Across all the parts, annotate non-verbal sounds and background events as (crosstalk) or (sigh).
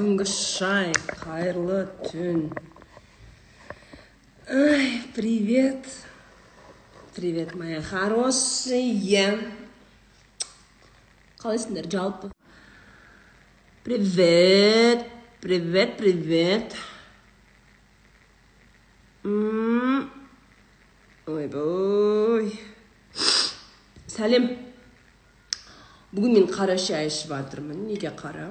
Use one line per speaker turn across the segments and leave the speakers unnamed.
түнгі шай қайырлы түн ай привет. Привет моя хорошая. Қалайсыңдар жалпы привет привет привет. Ойбой сәлем бүгін мен қара шай ішіп жатырмын неге қара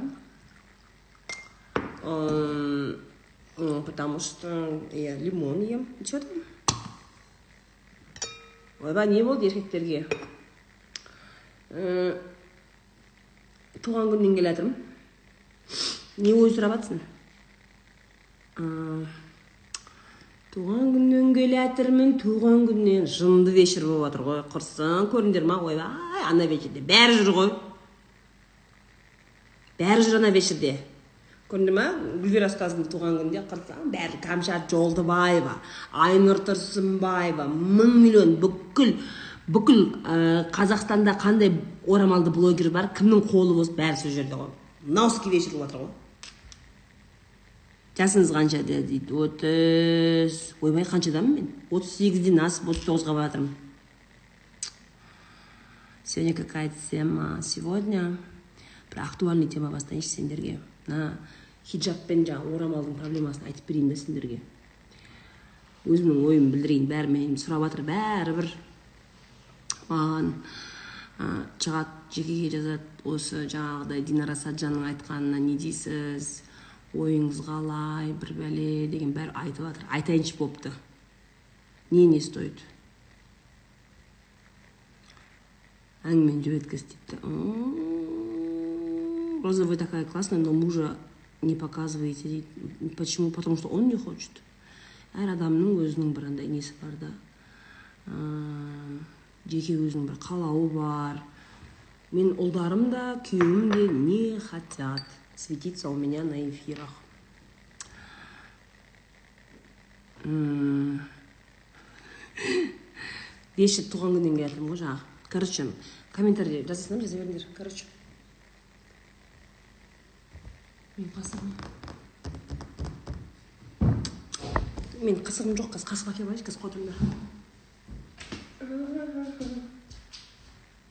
потому что я лимон ем. Че там? Ойбай не болды еркектерге туған күннен келе жатырмын не ой сұрап жатсың туған күннен келе жатырмын туған күннен жынды вечер болып жатыр ғой. Құрсын көрдіңдер ма? Ойбай ана вечерде. Бәрі жүр ғой. Бәрі жүр ана вечерде. Көрдіңдер ма гүлвира ұстаздың туған күнінде қарасаң бәрі кәмшат жолдыбаева айнұр тұрсынбаева мың миллион бүкіл бүкіл ә, қазақстанда қандай орамалды блогер бар кімнің қолы болсын бәрі сол жерде ғой науский вечер болып жатыр ғой жасыңыз қанша дейді отыз ойбай қаншадамын мен отыз сегізден асып отыз тоғызға бара жатырмын сегодня какая тема. Сегодня бір актуальный тема бастайыншы сендерге. Хиджаб пен жаңағы орамалдың проблемасын айтып берейін да сендерге? Өзімнің ойымды білдірейін бәрі менен сұрап жатыр бәрібір. Маған ә, шығады жекеге жазады осы жаңағыдай динара саджанның айтқанына не дейсіз? Ойыңыз қалай бір бәле деген бәрі айтып жатыр. Айтайыншы болыпты не не стоит? Әңгімені жіберткіз депті «М, роза вы такая классная но мужа не показываете дейді почему? Потому что он не хочет. Әр адамның өзінің бір андай несі бар да. Жеке өзінің бір қалауы бар. Мен ұлдарым да күйеуім де не хотят светиться у меня на эфирах. (laughs) Бес туған күннен келе жатырмын ғой жаңағы. Короче комментарий жазасыңдар жаза беріңдер. Короче. Мен қасығым мен қасығым жоқ қазір қасық әкеліп алайыншы қазір қойыңдар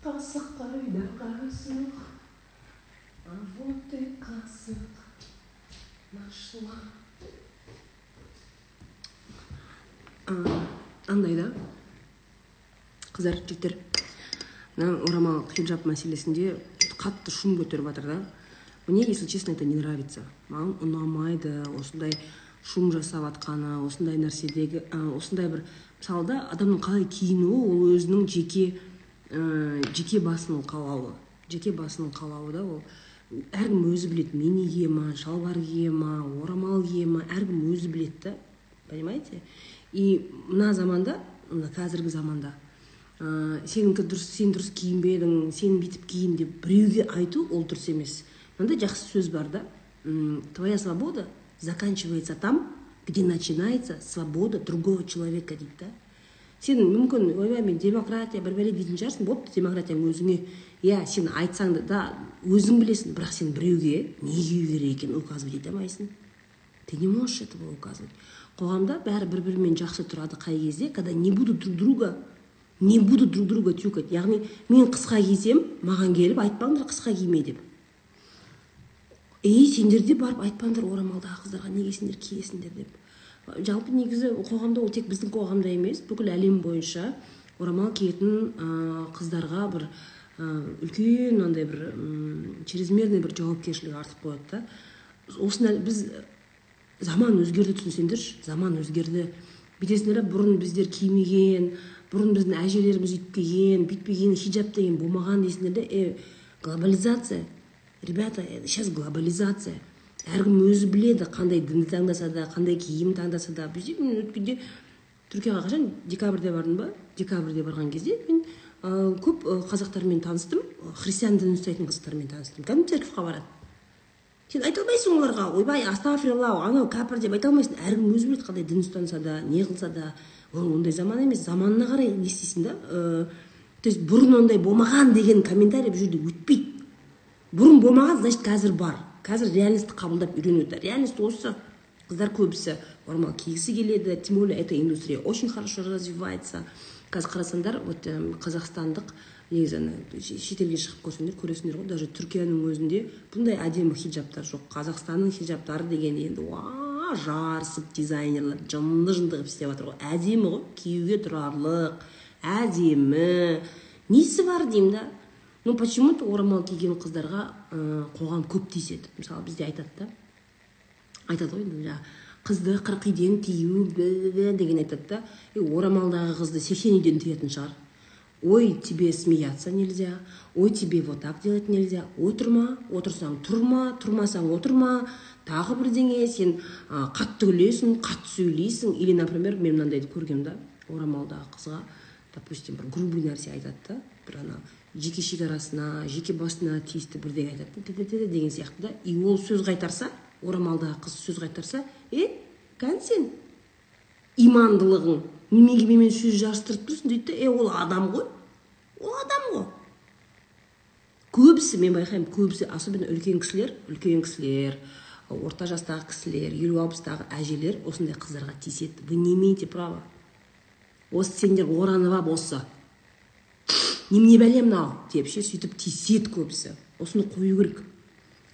қасық қайда қасық? А вот и қасық. Нашла. Андай да? Қыздар жігіттер мына орамал хиджаб мәселесінде қатты шум көтеріп жатыр да. Мне если честно это не нравится. Маған ұнамайды осындай шум жасап жатқаны осындай нәрседегі ә, осындай бір мысалы да адамның қалай киінуі ол өзінің жеке ә, жеке басының қалауы. Жеке басының қалауы да ол. Әркім өзі біледі мини кие ма шалбар кие ма орамал кие ма әркім өзі біледі да. Понимаете? И мына заманда мына қазіргі заманда ә, сенікі дұрыс сен дұрыс киінбедің сен бүйтіп киін деп біреуге айту ол дұрыс емес. Мынандай жақсы сөз бар да. Твоя свобода заканчивается там где начинается свобода другого человека дейді да. Сен мүмкін ойбай мен демократия бір бәле дейтін шығарсың болыпты демократияң өзіңе иә сен айтсаң да, да өзің білесің бірақ сен біреуге не кию керек екенін указывать ете алмайсың. Ты не можешь этого указывать. Қоғамда бәрі бір бірімен жақсы тұрады қай кезде когда не будут друг друга не будут друг друга тюкать. Яғни мен қысқа кисем маған келіп айтпаңдар қысқа киме деп. Ей сендер де барып айтпаңдар орамалдағы қыздарға неге сендер киесіңдер деп. Жалпы негізі қоғамда ол тек біздің қоғамда емес бүкіл әлем бойынша орамал киетін қыздарға бір үлкен андай бір чрезмерный бір жауапкершілік артып қояды да. Осыны біз заман өзгерді түсінсеңдерші заман өзгерді. Бүйтесіңдер бұрын біздер кимеген бұрын біздің әжелеріміз өйтіп киген бүйтпеген хиджаб деген болмаған дейсіңдер да э, глобализация ребята сейчас глобализация. Әркім өзі біледі қандай дінді таңдаса да қандай киім таңдаса да. Бізде мен өткенде түркияға қашан декабрьде бардым ба? Декабрьде барған кезде мен ә, көп ә, қазақтармен таныстым. Христиан дінін ұстайтын қыздармен таныстым. Кәдімгі церковьқа барады. Сен айта алмайсың оларға. Ойбай астафирилла анау кәпір деп айта алмайсың. Әркім өзі біледі қандай дін ұстанса да не қылса да. Ол ондай заман емес. Заманына қарай не істейсің да то есть бұрын ондай болмаған деген комментарий бұл жерде өтпейді. Бұрын болмаған значит қазір бар. Қазір реальностьті қабылдап жатыр реальность осы қыздар көбісі орамал кигісі келеді. Тем более эта индустрия очень хорошо развивается. Қазір қарасаңдар вот қазақстандық негізі ана шетелге шығып көрсеңдер көресіңдер ғой даже түркияның өзінде бұндай әдемі хиджабтар жоқ. Қазақстанның хиджабтары деген енді уа жарысып дизайнерлер жынды жынды қылып істеп жатыр ғой. Әдемі ғой киюге тұрарлық әдемі. Несі бар деймін да? Ну почему то орамал киген қыздарға ә, қоғам көп тиіседі. Мысалы бізде айтады да. Айтады ғой қызды қырық үйден тию деген айтады да. И орамалдағы қызды сексен үйден тыятын шығар. Ой тебе смеяться нельзя ой тебе вот так делать нельзя отырма отырсаң тұрма тұрмасаң отырма тағы бірдеңе сен ә, қатты күлесің қатты сөйлейсің. Или например мен мынандайды көргенмін да орамалдағы қызға допустим бір грубый нәрсе айтады да бір ана жеке шекарасына жеке басына тиісті бірдеңе айтады. Деген сияқты да и ол сөз қайтарса орамалдағы қыз сөз қайтарса е кәні сен? Имандылығың неменеге менімен сөз жарыстырып тұрсың дейді да е ол адам ғой ол адам ғой көбісі мен байқаймын көбісі особенно үлкен кісілер үлкен кісілер орта жастағы кісілер елу алпыстағы әжелер осындай қыздарға тиіседі вы не имеете права. Осы сендер оранып алып осы немене бәле мынау деп ше сөйтіп тиіседі көбісі. Осыны қою керек.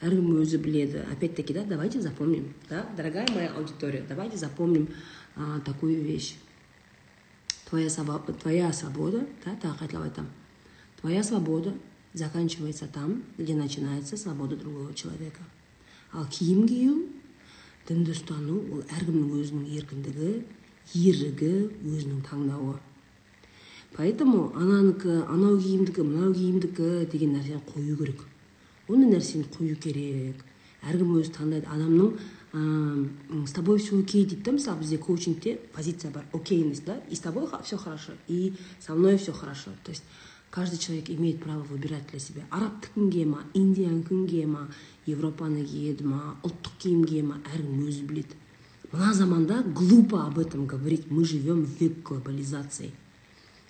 Әркім өзі біледі. Опять таки да давайте запомним да дорогая моя аудитория давайте запомним а, такую вещь. Твоя, твоя свобода, да, так қайталап айтамын твоя свобода заканчивается там где начинается свобода другого человека. Ал киім кию дінді ұстану ол әркімнің өзінің еркіндігі ерігі өзінің таңдауы. Поэтому ананікі анау киімдікі мынау киімдікі деген нәрсені қою керек. Ондай нәрсені қою керек. Әркім өзі таңдайды. Адамның с тобой все окей дейді да мысалы бізде коучингте позиция бар. Окейность да? И с тобой все хорошо и со мной все хорошо то есть каждый человек имеет право выбирать для себя. Арабтікін ма индиянікін ма европаны киеді ма ұлттық киім кие ма әркім өзі біледі. Мына заманда глупо об этом говорить. Мы живем в век глобализации.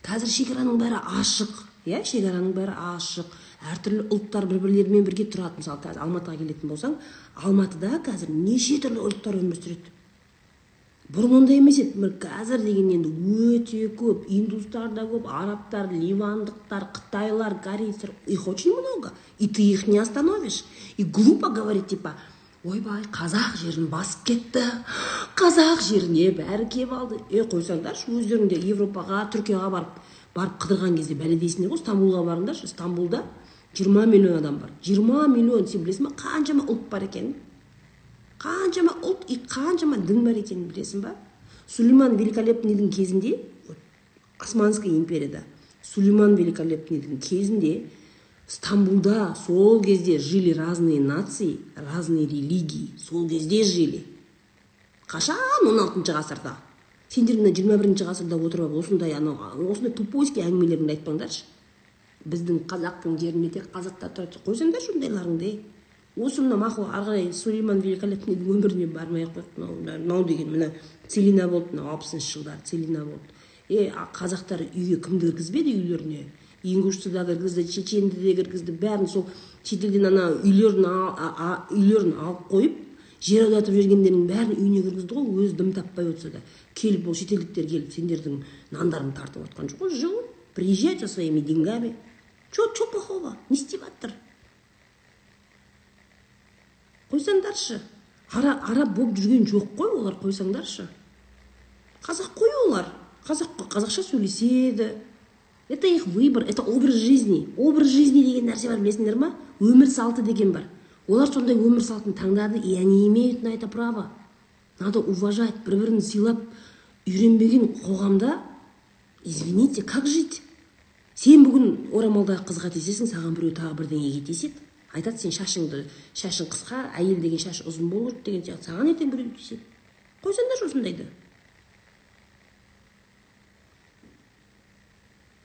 Қазір шекараның бәрі ашық иә? Шекараның бәрі ашық. Әртүрлі ұлттар бір бірлерімен бірге тұрады. Мысалы қазір алматыға келетін болсаң алматыда қазір неше түрлі ұлттар өмір сүреді? Бұрын ондай емес еді. Қазір деген енді өте көп. Индустар да көп арабтар ливандықтар қытайлар корейцтер их очень много. И ты их не остановишь. И глупо говорить типа ойбай қазақ жерін басып кетті. Қазақ жеріне бәрі келіп алды. Е қойсаңдаршы өздерің де европаға түркияға барып барып қыдырған кезде бәле дейсіңдер ғой стамбулға барыңдаршы. Стамбулда жиырма миллион адам бар. Жиырма миллион сен білесің ба қаншама ұлт бар екенін қаншама ұлт и қаншама дін бар екенін білесің ба? Сулейман великолепныйдың кезінде османская империяда сулейман великолепныйдың кезінде стамбулда сол кезде жили разные нации разные религии. Сол кезде жили. Қашан он алтыншы ғасырда? Сендер мына жиырма бірінші ғасырда отырып алып осындай анау осындай тупойский әңгімелеріңді айтпаңдаршы. Біздің қазақтың жерінде тек қазақтар тұрады. Қойсаңдаршы ондайларыңды осы мына мақұл ары қарай сулейман великолепныйдың өміріне бармай ақ қояйық мынау деген міне целина болды мынау алпысыншы жылдары целина болды. Е қазақтар үйге кімді кіргізбеді үйлеріне? Ингушты да кіргізді чеченді де кіргізді бәрін сол шетелден ана үйлерін үйлерін алып қойып жер аудартып жібергендердің бәрін үйіне кіргізді ғой өзі дым таппай отырса да келіп ол шетелдіктер келіп сендердің нандарыңды тартып жатқан жоқ қой приезжают со своими деньгами. Че че плохого? Не істеп жатыр қойсаңдаршы. Ара араб болып жүрген жоқ қой олар қойсаңдаршы. Қазақ қой олар. Қазақ қазақша сөйлеседі. Это их выбор это образ жизни. Образ жизни деген нәрсе бар білесіңдер ма? Өмір салты деген бар. Олар сондай өмір салтын таңдады и они имеют на это право. Надо уважать бір бірін сыйлап үйренбеген қоғамда извините как жить? Сен бүгін орамалдағы қызға тиісесің саған біреу тағы бірдеңеге тиіседі айтады сен шашыңды шашың қысқа әйел деген шашы ұзын болу керек деген сияқты. Саған ертең біреу тиіседі қойсаңдаршы осындайды.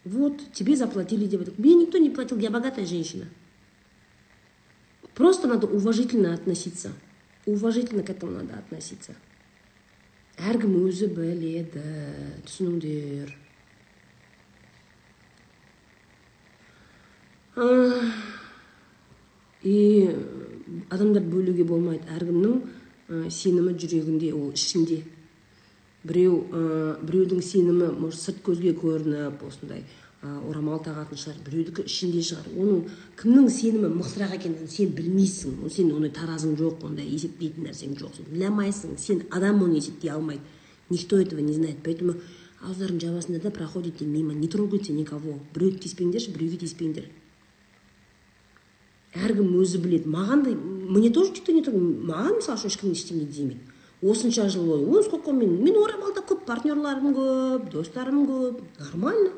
вот тебе заплатили деп айтады мне никто не платил я богатая женщина просто надо уважительно относиться уважительно к этому надо относиться әркім өзі біледі түсініңдер и адамдарды бөлуге болмайды әркімнің ә, сенімі жүрегінде ол ішінде біреу ә, біреудің сенімі может сырт көзге көрініп осындай ә, орамал тағатын шығар біреудікі ішінде шығар. Оның кімнің сенімі мықтырақ екенін сен білмейсің. Сен ондай таразың жоқ ондай есептейтін нәрсең жоқ. Сен біле алмайсың. Сен адам оны есептей алмайды. Никто этого не знает. Поэтому ауыздарың жабасыңдар да проходите мимо. Не трогайте никого. Біреуді тиіспеңдерші біреуге тиіспеңдер. Әркім өзі біледі. Маған да мне тоже никто не маған мысалы үшін ешкім ештеңе демейді осынша жыл бойы ой сколько мен мен орамалда көп партнерларым көп достарым көп нормально.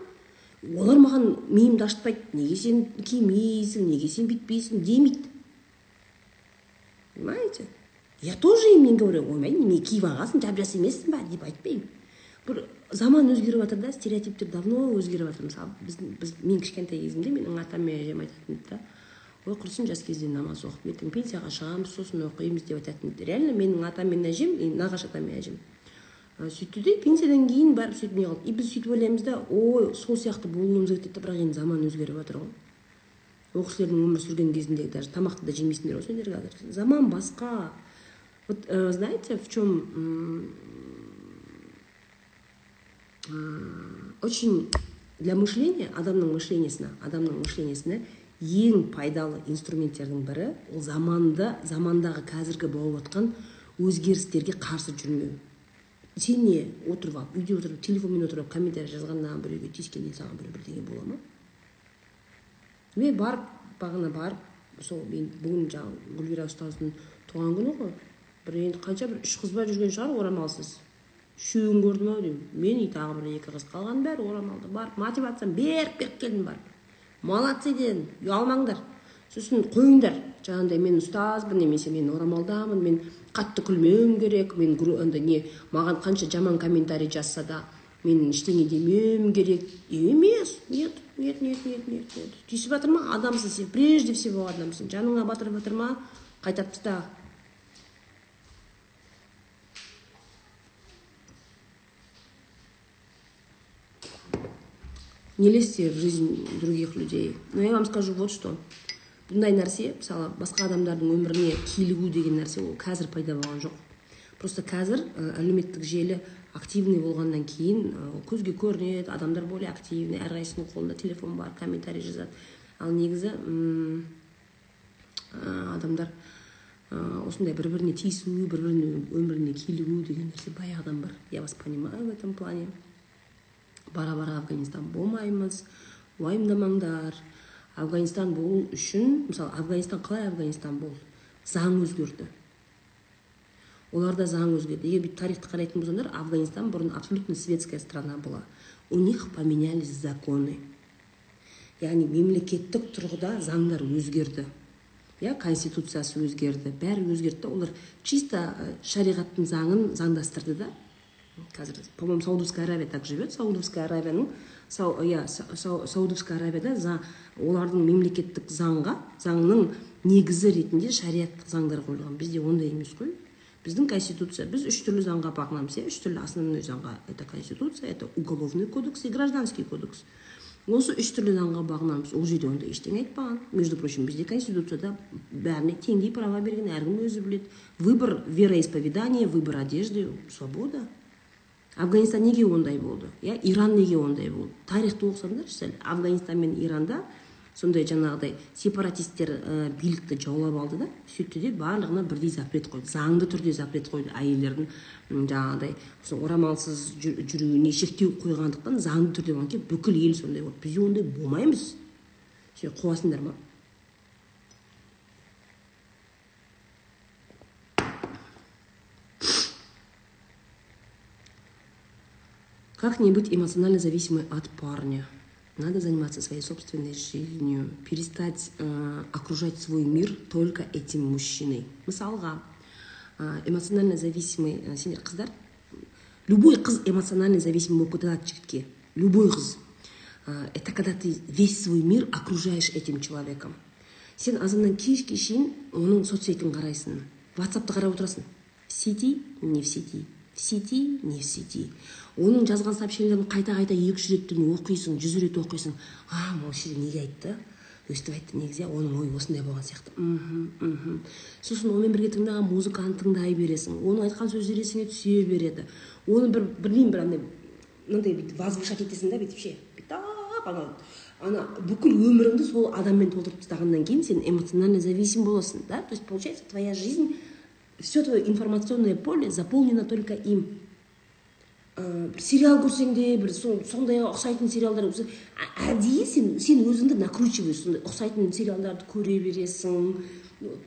Олар маған миымды ашытпайды неге сен кимейсің неге сен бүйтпейсің демейді. Понимаете? Я тоже им не говорю ойбай немене киіп алғансың жап жас емессің ба? деп айтпаймын. Бір заман өзгеріп жатыр да стереотиптер давно өзгеріп жатыр. Мысалы біз, біз мен кішкентай кезімде менің атам мен әжем айтатын еді да ой құрысын жас кезде намаз оқып ертең пенсияға шығамыз сосын оқимыз деп айтатын реально менің атам мен әжем нағашы атам мен әжем сөйтті де пенсиядан кейін барып сөйтіп не қылды и біз сөйтіп ойлаймыз да ой сол сияқты болуымыз керек дейді бірақ енді заман өзгеріп жатыр ғой. Ол кісілердің өмір сүрген кезінде даже тамақты да жемейсіңдер ғой сендер қазір. Заман басқа. Вот э, знаете в чем очень для мышления адамның мышлениясына адамның мышлениясына ең пайдалы инструменттердің бірі ол заманда замандағы қазіргі болып жатқан өзгерістерге қарсы жүрмеу. Сен не отырып алып үйде отырып телефонмен отырып комментарий жазғаннан біреуге тиіскеннен саған біреу бірдеңе бола ма? Мен барып бағана барып сол мен бүгін жаңағы гүлвира ұстаздың туған күні ғой. Бір енді қанша бір үш қыз ба жүрген шығар орамалсыз үшеуін көрдім ау деймін мен и тағы бір екі қыз қалғанның бәрі орамалды барып мотивациям беріп беріп келдім барып. Молодцы дедім ұялмаңдар. Сосын қойыңдар. Жаңағыдай мен ұстазбын немесе мен орамалдамын мен қатты күлмеуім керек. Мен андай не маған қанша жаман комментарий жазса да мен ештеңе демеуім керек. Емес. Нет нет нет нет нет нет. Тиісіп жатыр ма? Адамсың сен. Прежде всего адамсың. Жаныңа батырып жатыр ма? Қайтарып таста не лезьте в жизнь других людей. Но я вам скажу вот что. Бұндай нәрсе мысалы басқа адамдардың өміріне килігу деген нәрсе ол қазір пайда болған жоқ. Просто қазір әлеуметтік желі активный болғаннан кейін көзге көрінеді адамдар более активный әрқайсысының қолында телефон бар комментарий жазады. Ал негізі адамдар осындай бір біріне тиісу бір бірінің өміріне килігу деген нәрсе баяғыдан бар. Я вас понимаю в этом плане. Бара бара афганистан болмаймыз уайымдамаңдар. Афганистан болу үшін мысалы афганистан қалай афганистан болды заң өзгерді. Оларда заң өзгерді. Егер бүйтіп тарихты қарайтын болсаңдар афганистан бұрын абсолютно светская страна была. У них поменялись законы. Яғни мемлекеттік тұрғыда заңдар өзгерді. Иә конституциясы өзгерді. Бәрі өзгерді олар чисто шариғаттың заңын заңдастырды да қазір по моему саудовская аравия так живет саудовская аравияның иә саудовская аравияда за, олардың мемлекеттік заңға заңның негізі ретінде шариаттық заңдар қойылған. Бізде ондай емес қой. Біздің конституция біз үш түрлі заңға бағынамыз иә? Үш түрлі основной заңға. Это конституция это уголовный кодекс и гражданский кодекс. Осы үш түрлі заңға бағынамыз ол жерде ондай ештеңе айтпаған. Между прочим бізде конституцияда бәріне теңдей права берген әркім өзі біледі. Выбор вероисповедания выбор одежды свобода. Афганистан неге ондай болды? Иә иран неге ондай болды? Тарихты оқысаңдаршы сәл афганистан мен иранда сондай жаңағыдай сепаратисттер ә, билікті жаулап алды да сөйтті де барлығына бірдей запрет қойды. Заңды түрде запрет қойды әйелдердің жаңағыдай орамалсыз жүруіне шектеу қойғандықтан заңды түрде кейін бүкіл ел сондай болды. Бізде ондай болмаймыз. Сен қуасыңдар ма? Как не быть эмоционально зависимой от парня? Надо заниматься своей собственной жизнью, перестать э, окружать свой мир только этим мужчиной. Мысалға, э, эмоционально зависимый э, сендер қыздар, любой қыз эмоционально зависимый болып кете жігітке. Любой қыз. Э, это когда ты весь свой мир окружаешь этим человеком. Сен азаннан кешке шейін оның соцсетін қарайсың. ватсапты қарап отырасың. В сети, не в сети Сети не сети оның жазған сообщениелерін қайта қайта екі үш реттен оқисың жүз рет оқисың. А мынау неге айтты? Өйстіп айтты негізі оның ойы осындай болған сияқты. Мхм мхм. Сосын онымен бірге тыңдаған музыканы тыңдай бересің. Оның айтқан сөздері есіңе түсе береді. Оны бір білмеймін бір андай мынандай бүйтіп возвышать етесің да бүйтіп ше. Бүйтіп ана ана бүкіл өміріңді сол адаммен толтырып тастағаннан кейін сен эмоционально зависим боласың да. То есть получается твоя жизнь все твое информационное поле заполнено только им. Бір сериал көрсең де бір сондай ұқсайтын сериалдар әдейі сен сен өзіңді накручиваешь сондай ұқсайтын сериалдарды көре бересің.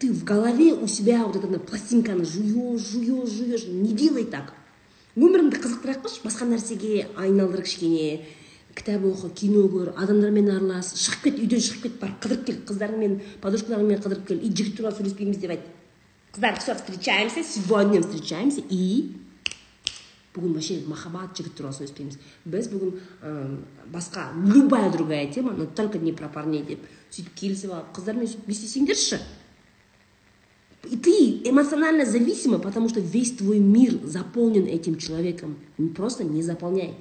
Ты в голове у себя вот это пластинканы жуешь жуешь жуешь не делай так. Өміріңді қызықтырақ қылшы басқа нәрсеге айналдыр кішкене. Кітап оқы кино көр адамдармен аралас шығып кет үйден шығып кет барып қыдырып кел қыздарыңмен подружкаларыңмен қыдырып кел и жігіт туралы сөйлеспейміз деп айт. Все встречаемся сегодня встречаемся и бүгін вообще махаббат жігіт туралы сөйлеспейміз біз бүгін басқа любая другая тема но только не про парней деп сөйтіп келісіп алып қыздармен сөйтіп и ты эмоционально зависима, потому что весь твой мир заполнен этим человеком. Просто не заполняй.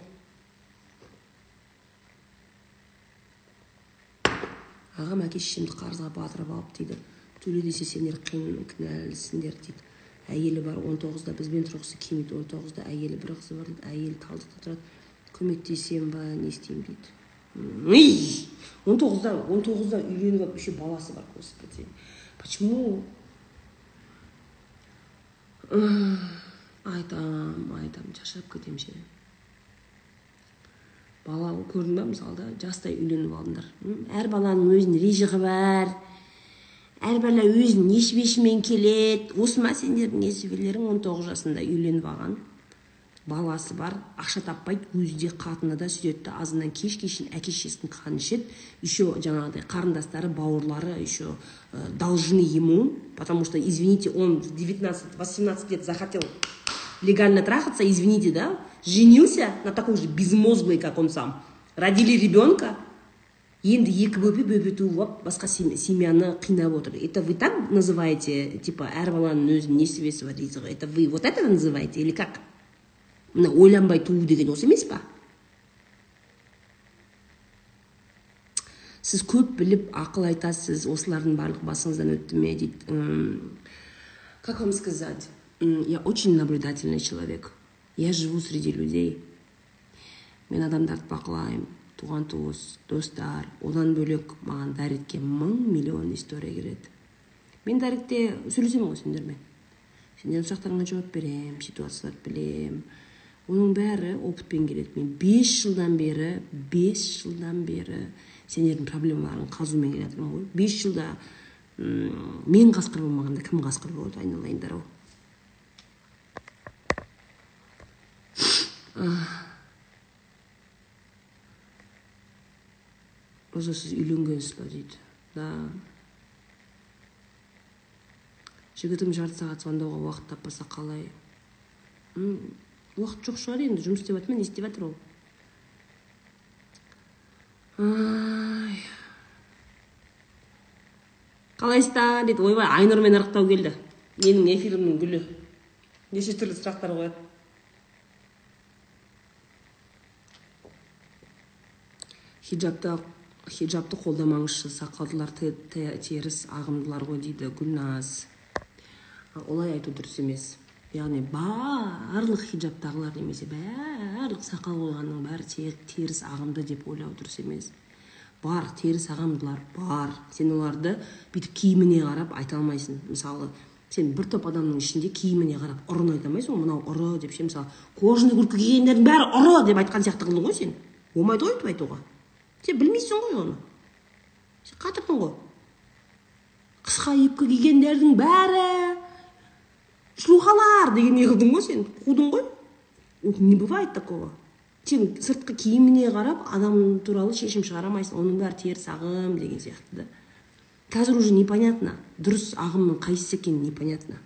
ағам әке шешемді қарызға батырып алып дейді төле десе сендер кінәлісіңдер дейді әйелі бар он тоғызда бізбен тұрғысы келмейді он тоғызда әйелі бір қызы бар дейді әйелі талдықта тұрады көмектесем ба не істеймін дейді он тоғызда он тоғызда үйленіп алып еще баласы бар господи почему? Айтам айтам шаршап кетемін ше бала көрдің ба мысалы да жастай үйленіп алдыңдар әр баланың өзінің ризығы бар әр бала өзінің несібесімен келеді? Осы ма сендердің несібелерің он тоғыз жасында үйленіп алған? Баласы бар ақша таппайды өзі де қатыны да сөйтеді да азаннан кешке шейін әке шешесінің қанын ішеді еще жаңағыдай қарындастары бауырлары еще э, должны ему потому что извините он в 19 18 лет захотел легально трахаться извините да? Женился на такой же безмозглый как он сам. Родили ребенка енді екі бөпе бөпе туып алып басқа семьяны қинап отыр. Это вы так называете типа әр баланың өзінің несібесі бар ризығы это вы вот это называете или как? Мына ойланбай туу деген осы емес па? Сіз көп біліп ақыл айтасыз осылардың барлық басыңыздан өтті ме дейді. Как вам сказать? Я очень наблюдательный человек. Я живу среди людей. Мен адамдарды бақылаймын. Туған туыс достар одан бөлек маған дайректке мың миллион история келеді мен дайректте сөйлесемін ғой сендермен сендердің сұрақтарыңа жауап беремін ситуацияларды білемін оның бәрі опытпен келеді мен бес жылдан бері бес жылдан бері сендердің проблемаларың қазумен келе жатырмын ғой бес жылда мен қасқыр болмағанда кім қасқыр болады айналайындар ау өзі сіз үйленгенсіз ба дейді да жігітім жарты сағат звондауға уақыт таппаса қалай уақыт жоқ шығар енді жұмыс істеп жатыр ма не істеп жатыр ол ай қалайсыздар дейді ойбай айнұрмен ырықтау келді менің эфирімнің гүлі неше түрлі сұрақтар қояды хиджабта хиджабты қолдамаңызшы сақалдылар теріс ағымдылар ғой дейді гүлназ. Олай айту дұрыс емес. Яғни барлық хиджабтағылар немесе барлық сақал қойғанның бәрі теріс ағымды деп ойлау дұрыс емес. Бар теріс ағымдылар бар. Сен оларды бүйтіп киіміне қарап айта алмайсың. Мысалы сен бір топ адамның ішінде киіміне қарап ұрыны айта алмайсың ғой. Мынау ұры деп ше мысалы кожаный куртка кигендердің бәрі ұры деп айтқан сияқты қылдың ғой сен. Болмайды ғой өйтіп айтуға. Сен білмейсің ғой оны сен қатырдың ғой қысқа юбка кигендердің бәрі шлюхалар деген не қылдың ғой сен қудың ғой не бывает такого сен сыртқы киіміне қарап адам туралы шешім шығара алмайсың оның бәрі теріс ағым деген сияқты да қазір уже непонятно дұрыс ағымның қайсысы екені непонятно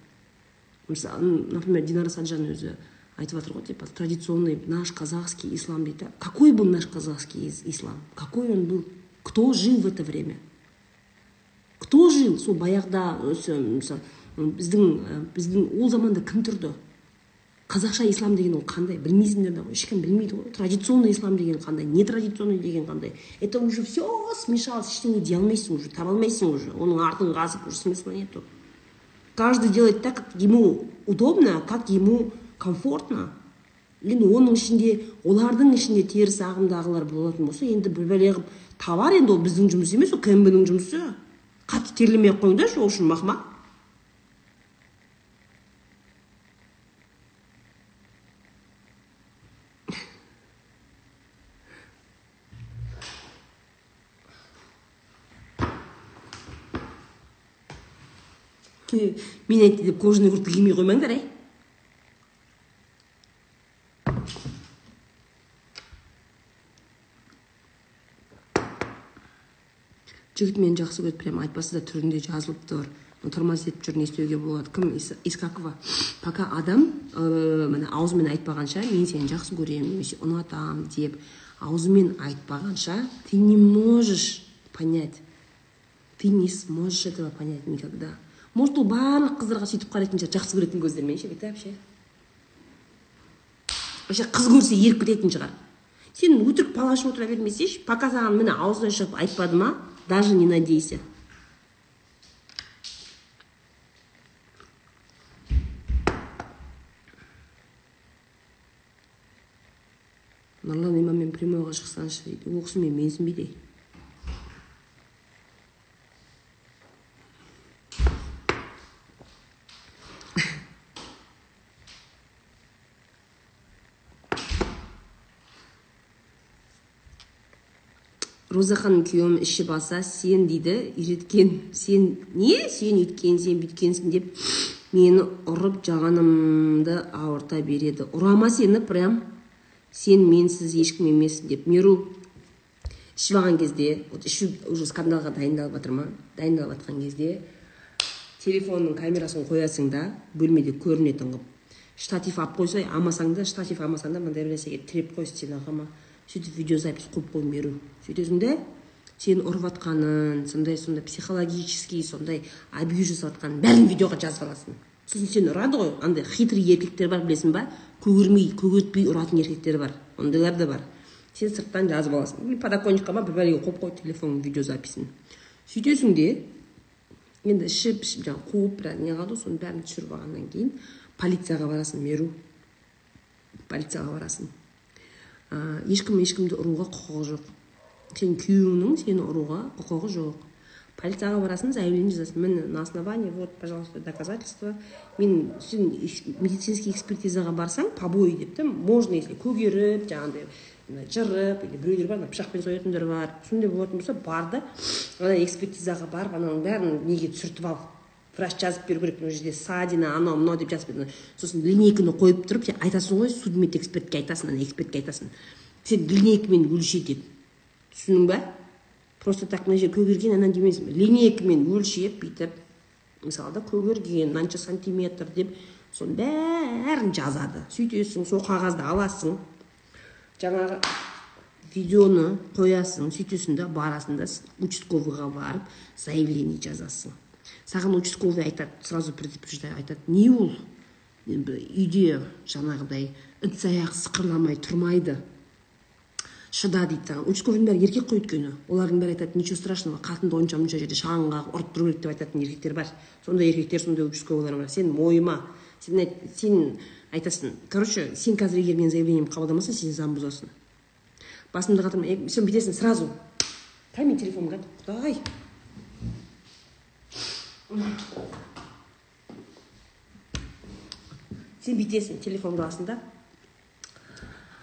мысалы например динара саджан өзі айтып жатыр ғой типа традиционный наш казахский ислам дейді какой был наш казахский ислам? Какой он был? Кто жил в это время? Кто жил? Сол баяғыда мысалы біздің біздің ол заманда кім тұрды? Қазақша ислам деген ол қандай? Білмейсіңдер да ғой. Ешкім білмейді ғой. Традиционный ислам деген қандай? Не традиционный деген қандай? Это уже все смешалось. Ештеңе дей алмайсың уже таба алмайсың уже. Оның артын қазып уже смысла нету. Каждый делает так как ему удобно как ему комфортно. Енді оның ішінде олардың ішінде теріс ағымдағылар болатын болса енді бір бәле қылып табар енді ол біздің жұмыс емес ол кмб ның жұмысы. Қатты терлемей ақ қойыңдаршы ол үшін мақма. Мен айтты деп кожаный куртка кимей қоймаңдар әй. Жігіт мені жақсы көреді прям айтпаса да түрінде жазылып тұр. Тормоз етіп жүр не істеуге болады. Кім искакова? Пока адам ә, міне аузымен айтпағанша мен сені жақсы көремін немесе ұнатамын деп аузымен айтпағанша ты не можешь понять ты не сможешь этого понять никогда может ол барлық қыздарға сөйтіп қарайтын шығар жақсы көретін көздермен ше бүйтіп ше вообще қыз көрсе еріп кететін шығар. Сен өтірік пал ашып отыра бермесейші пока саған міне аузынан шығып айтпады ма даже не надейся нұрлан имаммен прямойға шықсаңшы дейді ол кісі мені роза ханым күйеуім іші баса сен дейді үйреткен. Сен не? Сен үйткен сен бүйткенсің деп мені ұрып жағанымды ауырта береді. Ұрама сені прям сен менсіз ешкім емессің деп. Меру ішіп алған кезде вот ішу уже скандалға дайындалып жатыр ма? Дайындалып жатқан кезде телефонның камерасын қоясың да бөлмеде көрінетін қылып штатив алып қойса алмасаң да штатив алмасаң да мындай бір нәрсеге тіреп қой стенаға ма? Сөйтіп видеозапись қойып қойып беру. Сөйтесің сені ұрып жатқанын сондай сондай психологический сондай абьюз жасап жатқанын бәрін видеоға жазып аласың. Сосын сені ұрады ғой андай хитрый еркектер бар білесің ба? Көгермей көгертпей ұратын еркектер бар ондайлар да бар. Сен сырттан жазып аласың. Подоконникқа ма бір бәлеге қойып қой телефонның видеозаписін сөйтесің де енді ішіп ішіп жаңағы қуып біраз не қылады ғой соның бәрін түсіріп алғаннан кейін полицияға барасың меру. Полицияға барасың. Ә, ешкім ешкімді ұруға құқығы жоқ. Сенің күйеуіңнің сені ұруға құқығы жоқ. Полицияға барасың заявление жазасың. Міне на основании вот пожалуйста доказательства. Мен сен медицинский экспертизаға барсаң побои деп та можно если көгеріп жаңағыдай жырып или біреулер бар пышақпен соятындар бар. Сондай болатын болса бар да ана экспертизаға барып ананың бәрін неге түсіртіп ал врач жазып беру керек мына жерде ссадина анау мынау деп жазып берді сосын линейканы қойып тұрып сен айтасың ғой судмедэкспертке айтасың ана экспертке айтасың. Сен линейкамен өлше деп. Түсіндің ба? Просто так мына жер көгерген анан демейсің линейкамен өлшеп бүйтіп мысалы да көгерген мынанша сантиметр деп соның бәрін жазады. Сөйтесің сол қағазды аласың жаңағы видеоны қоясың сөйтесің да барасың да участковыйға барып заявление жазасың. Саған участковый айтады сразу предупреждаю айтады не ол үйде жаңағыдай ыдыс аяқ сықырламай тұрмайды шыда дейді. Саған участковыйдың бәрі еркек қой өйткені. Олардың бәрі айтады ничего страшного қатынды онша мұнша жерде шаң қағып ұрып тұру керек деп айтатын еркектер бар. Сондай еркектер сондай участковыйлар бар. Сен мойыма сен, сен айтасың короче сен қазір егер менің заявлениемді қабылдамасаң сен заң бұзасың басымды қатырмай сен бүйтесің сразу қай менің телефонымды құдай! Сен бүйтесің телефонды аласың да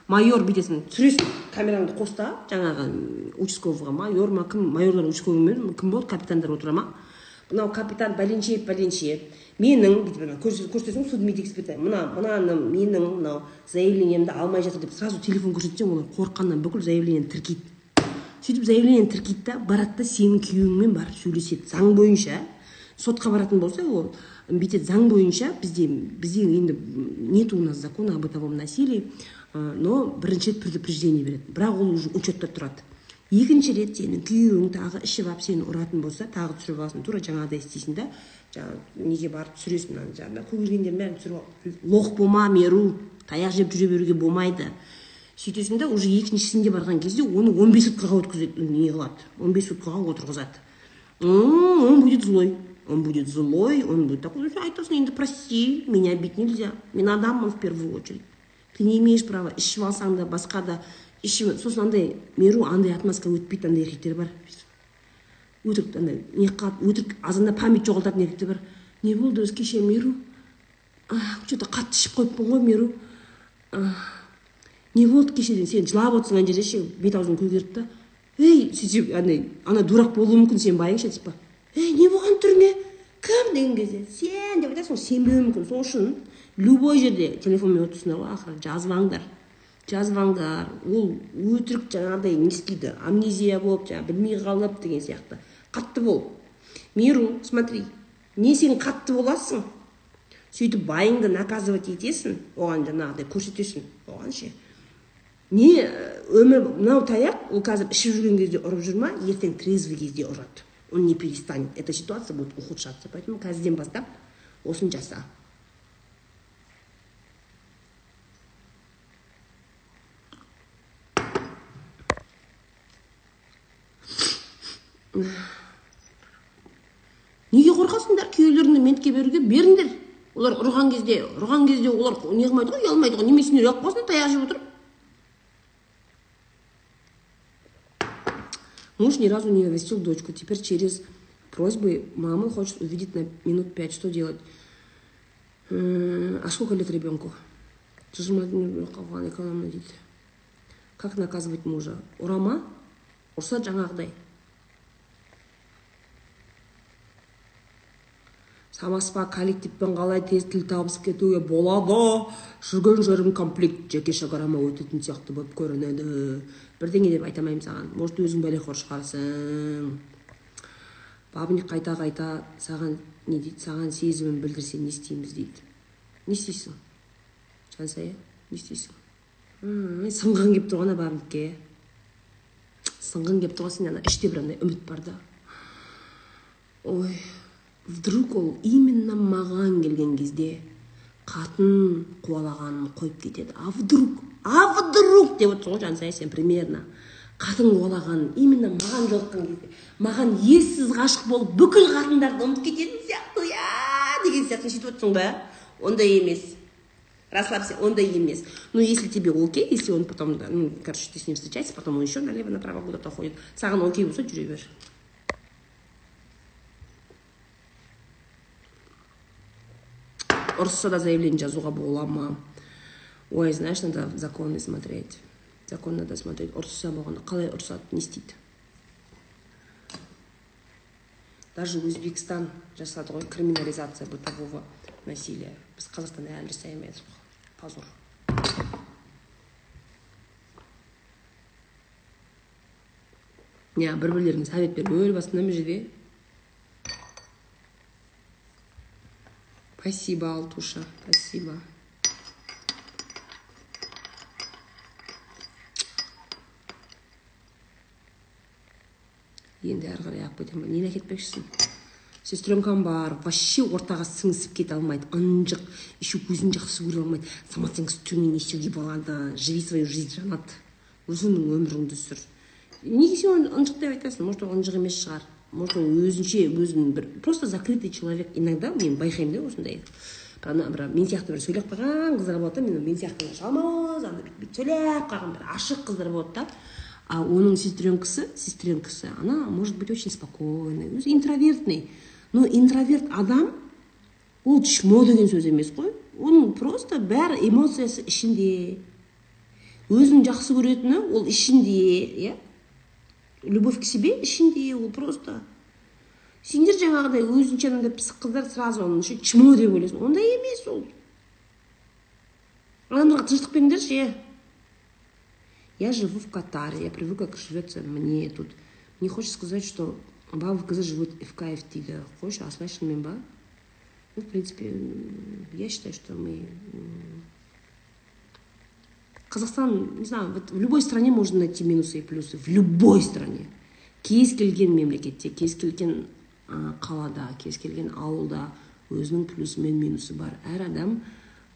майор бүйтесің түсіресің. Камераңды қос та жаңағы участковыйға майор ма? Кім? Майорлар участковый кім болады капитандар отыра ма? Мынау капитан бәленше бәленше менің бүйтіп көрсетесің судмедэксперт мына мынаны менің мынау заявлениемді алмай жатыр деп сразу телефон көрсетсең олар қорыққаннан бүкіл заявлениені тіркейді. Сөйтіп заявлениені тіркейді да барады да сенің күйеуіңмен барып сөйлеседі. Заң бойынша сотқа баратын болса ол бүйтеді заң бойынша бізде бізде енді нет у нас закона о бытовом насилии но бірінші рет предупреждение береді. Бірақ ол уже учетта тұрады. Екінші рет сенің күйеуің тағы ішіп алып сені ұратын болса тағы түсіріп аласың тура жаңағыдай істейсің да жаңағы неге барып түсіресің мына жаңағы көгергендердің бәрін түсіріп лох болма меру таяқ жеп жүре беруге болмайды. Сөйтесің да уже екіншісінде барған кезде оны он бес суткаға өткізеді не қылады. он бес суткаға отырғызады. Он будет злой. Он будет злой он будет такой айтасың енді прости меня бить нельзя мен адаммын в первую очередь ты не имеешь права. Ішіп алсаң да басқа да ішіп сосын андай меру андай отмазка өтпейді андай еркектер бар. Өтірік андай не қылады өтірік азанда память жоғалтатын еркектер бар. Не болды өзі кеше меру че то қатты ішіп қойыппын ғой меру не болды кеше сен жылап отырсың ана жерде ше бет аузың көгеріп та ей сөйтіп андай ана дурак болуы мүмкін сен байыңша типа. Ей не болған түріңе кім деген кезде сен деп айтасың ғой сенбеуі мүмкін сол үшін любой жерде телефонмен отырсыңдар ғой ақыры жазып алыңдар ол өтірік жаңағыдай не істейді амнезия болып жаңағы білмей қалып деген сияқты қатты бол миру смотри не сен қатты боласың сөйтіп байыңды наказывать етесің оған жаңағыдай көрсетесің оған ше не өмір мынау таяқ ол қазір ішіп жүрген кезде ұрып жүр ма ертең трезвый кезде ұрады он не перестанет. Эта ситуация будет ухудшаться. Поэтому қазірден бастап осыны жаса неге қорқасыңдар күйеулеріңді ментке беруге? Беріңдер. Олар ұрған кезде ұрған кезде олар не қылмайды ғой ұялмайды ғой. Немене сендер ұялып қаласыңдар таяқ жеп отырып Муж ни разу не навестил дочку. Теперь через просьбы мамы хочет увидеть на минут пять. Что делать? А сколько лет ребенку? Как наказывать мужа? Урама? Ұрса жаңағыдай санаспа коллективпен қалай тез тіл табысып кетуге болады? Жүрген жерім комплект жеке шекарама өтетін сияқты болып көрінеді. Бірдеңе деп айта алмаймын саған. Может өзің бәлеқор шығарсың бабник қайта қайта саған не дейді? Саған сезімін білдірсе не істейміз дейді. Не істейсің? Жансая не істейсің? Сынғың келіп тұр ғой ана бабникке. Сынғың келіп тұр ғой сен ана іште бір андай үміт бар да. Ой. Вдруг ол именно маған келген кезде қатын қуалағанын қойып кетеді. А вдруг а вдруг деп отырсың ғой жансая сен примерно. Қатын қуалағанын именно маған жолыққан кезде маған ессіз ғашық болып бүкіл қатындарды ұмытып кететін сияқты я деген сияқты сөйтіп отырсың ба? Ондай емес. Расслабься ондай емес. Ну если тебе окей если он потом ну короче ты с ним встречаешься потом он еще налево направо куда то ходит. Саған окей болса жүре бер. Ұрысса да заявление жазуға бола ма ой знаешь надо законы смотреть. Закон надо смотреть. Ұрысса болғанда қалай ұрысады не істейді даже өзбекстан жасады ғой криминализация бытового насилия. Біз қазақстанда әлі жасай алмай ғой позор. Не бір бірлеріңе совет беріп өл басында мына жерде Спасибо, Алтуша, спасибо. енді әрі қарай алып кетемін нені әкетпекшісің. Сестренкам бар вообще ортаға сіңісіп кете алмайды ынжық еще өзін жақсы көре алмайды. Самооценкасы не істеуге болады живи свою жизнь жанат өзіңнің өміріңді сүр. Неге сен ынжық деп айтасың? Может ол ынжық емес шығар. Может ол өзінше өзін бір просто закрытый человек. Иногда мен байқаймын да осындай. Ана бір мен сияқты бір сөйлеп қалған қыздар болады да мен сияқты жалмауыз ана бүйтіп сөйлеп қалған бір ашық қыздар болады да. А оның сестренкасы сестренкасы она может быть очень спокойный өзі интровертный. Но интроверт адам ол чмо деген сөз емес қой. Оның просто бәрі эмоциясы ішінде. Өзін жақсы көретіні ол ішінде иә. любовь к себе ішінде ол просто сендер жаңағыдай өзінше анандай пысық қыздар сразу оны ше чмо деп ойлайсың ондай емес ол адамдарға тыныштық беріңдерші иә я живу в катаре я привыкла как живется мне тут мне хочется сказать что бабы в кз живут в кайф дейді қойшы асылай шынымен ба ну в принципе я считаю что мы қазақстан не знаю вот в любой стране можно найти минусы и плюсы. В любой стране. Кез келген мемлекетте кез келген қалада кез келген ауылда өзінің плюсы мен минусы бар. Әр адам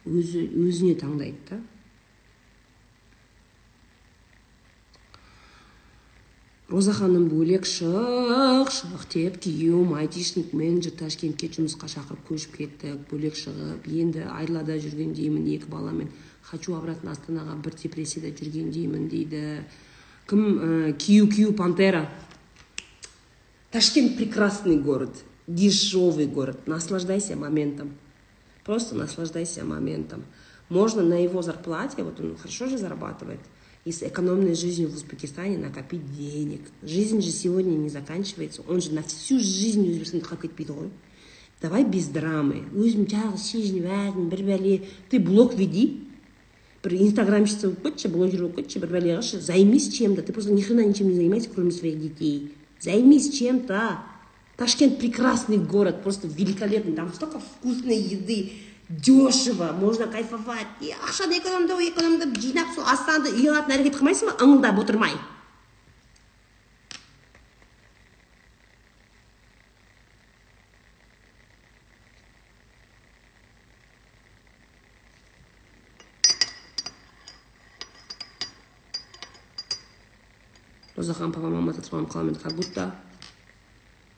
өзі өзіне таңдайды да. Роза ханым бөлек шық шық деп күйеуім менеджер ташкентке жұмысқа шақырып көшіп кеттік бөлек шығып енді айлада жүргендеймін екі баламен. хочу обратно астанаға бір депрессияда жүргендеймін дейді кім ә, кию кию пантера ташкент прекрасный город дешевый город наслаждайся моментом просто наслаждайся моментом можно на его зарплате вот он хорошо же зарабатывает и с экономной жизнью в Узбекистане накопить денег. Жизнь же сегодня не заканчивается. Он же на всю жизнь өзбекстанда қалып кетпейді ғой давай без драмы өзім жалғыз шешініп әркім бір бәле ты блог веди бір инстаграмщица болып кетші блогер болып кетші бір бәле қылшы займись чем то ты просто ни хрена ничем не занимайся кроме своих детей займись чем то Ташкент прекрасный город, просто великолепный. Там столько вкусной еды, дешево можно кайфовать и ақшаны экономдау экономдап жинап сол астанада үй алатын әрекет қылмайсың ба ыңылдап отырмай розахан папа мама татырмам қаламын как будто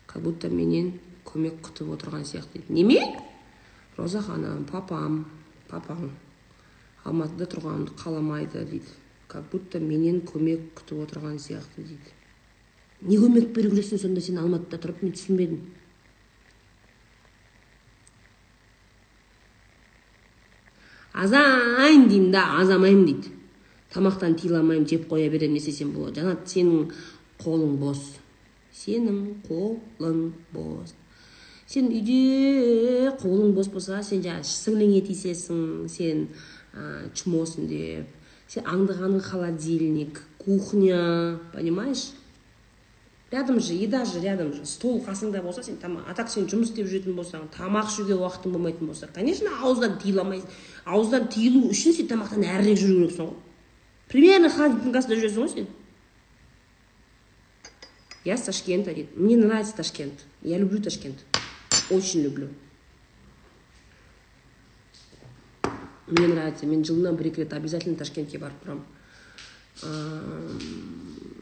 как будто менен көмек күтіп отырған сияқты. Дейді неме? Роза ханым папам папаң алматыда тұрғанымды қаламайды дейді. Как будто менен көмек күтіп отырған сияқты дейді. Не көмек беру керексің сонда сен алматыда тұрып? Мен түсінбедім. Азайын деймін да азамаймын дейді. Тамақтан тыйыла алмаймын жеп қоя беремін не істесем болады. Жанат сенің қолың бос. Сенің қолың бос. Сен үйде қолың бос болса сен жаңағы сіңліңе тиісесің сен ә, чмосың деп. Сен аңдығаның холодильник кухня понимаешь? Рядом же еда же рядом же стол қасыңда болса сен тамақ а так сен жұмыс істеп жүретін болсаң тамақ ішуге уақытың болмайтын болса конечно ауыздан тыйыла алмайсың. Ауыздан тыйылу үшін сен тамақтан әрірек жүру керексің ғой. примерно холодильниктің қасында жүресің ғой сен я с ташкента дейді мне нравится ташкент я люблю ташкент очень люблю мне нравится мен жылына бір екі рет обязательно ташкентке барып тұрамын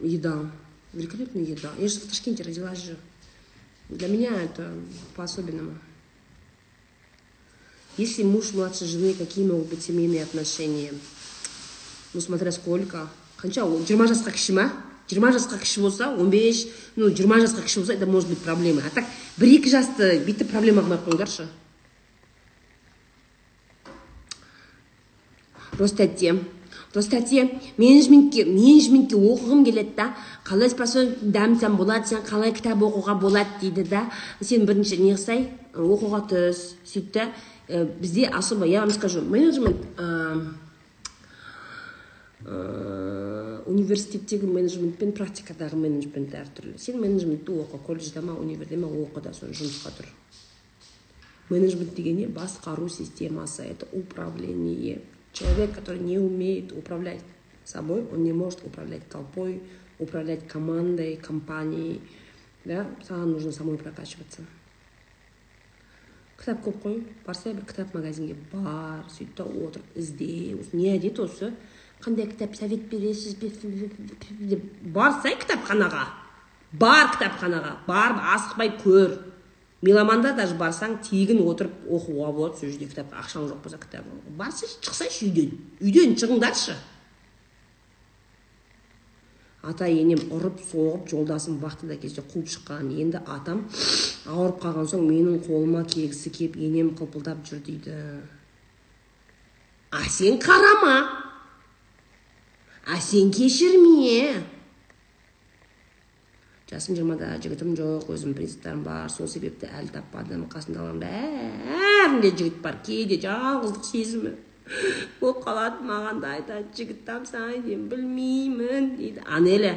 еда великолепная еда я же в ташкенте родилась же для меня это по-особенному если муж младше жены какие могут быть семейные отношения Ну смотря сколько. Қанша ол жиырма жасқа кіші ма жиырма жасқа кіші болса он беш ну жиырма жасқа кіші болса это может быть проблема а так бір екі жасты бүйтіп проблема қылмай ақ қойыңдаршы ростәте ростәте менеджментке менеджментке оқығым келеді да қалай способ дамысам болады сен қалай кітап оқуға болады дейді да. Сен бірінші не қылсай оқуға түс сөйт та бізде особо я вам скажу менеджмент университеттегі менеджмент пен практикадағы менеджмент әртүрлі. Сен менеджментті оқы колледжде ма универде ма оқы да соны жұмысқа тұр. Менеджмент деген не басқару системасы это управление. Человек который не умеет управлять собой он не может управлять толпой управлять командой компанией да? Саған нужно самой прокачиваться. Кітап көп қой. Барса бір кітап магазинге бар сөйт та отырып ізде не әдет осы. Қандай кітап совет бересіз деп барсай кітапханаға. Бар кітапханаға. Барып асықпай көр. Меломанда даже барсаң тегін отырып оқуға болады сол жерде кітап. Ақшаң жоқ болса кітап барсайшы шықсайшы үйден. Үйден шығыңдаршы. Ата енем ұрып соғып жолдасым вахтада кезде қуып шыққан. Енді атам ауырып қалған соң менің қолыма келгісі келіп енем қылпылдап жүр дейді. А сен қарама. А сен кешірме. Жасым жиырмада жігітім жоқ өзім принциптарым бар. Сол себепті әлі таппадым қасымдағылардың бәрінде жігіт бар. Кейде жалғыздық сезімі. Болып қалады маған да айтады жігіт тапсаң деймін білмеймін дейді. Анеля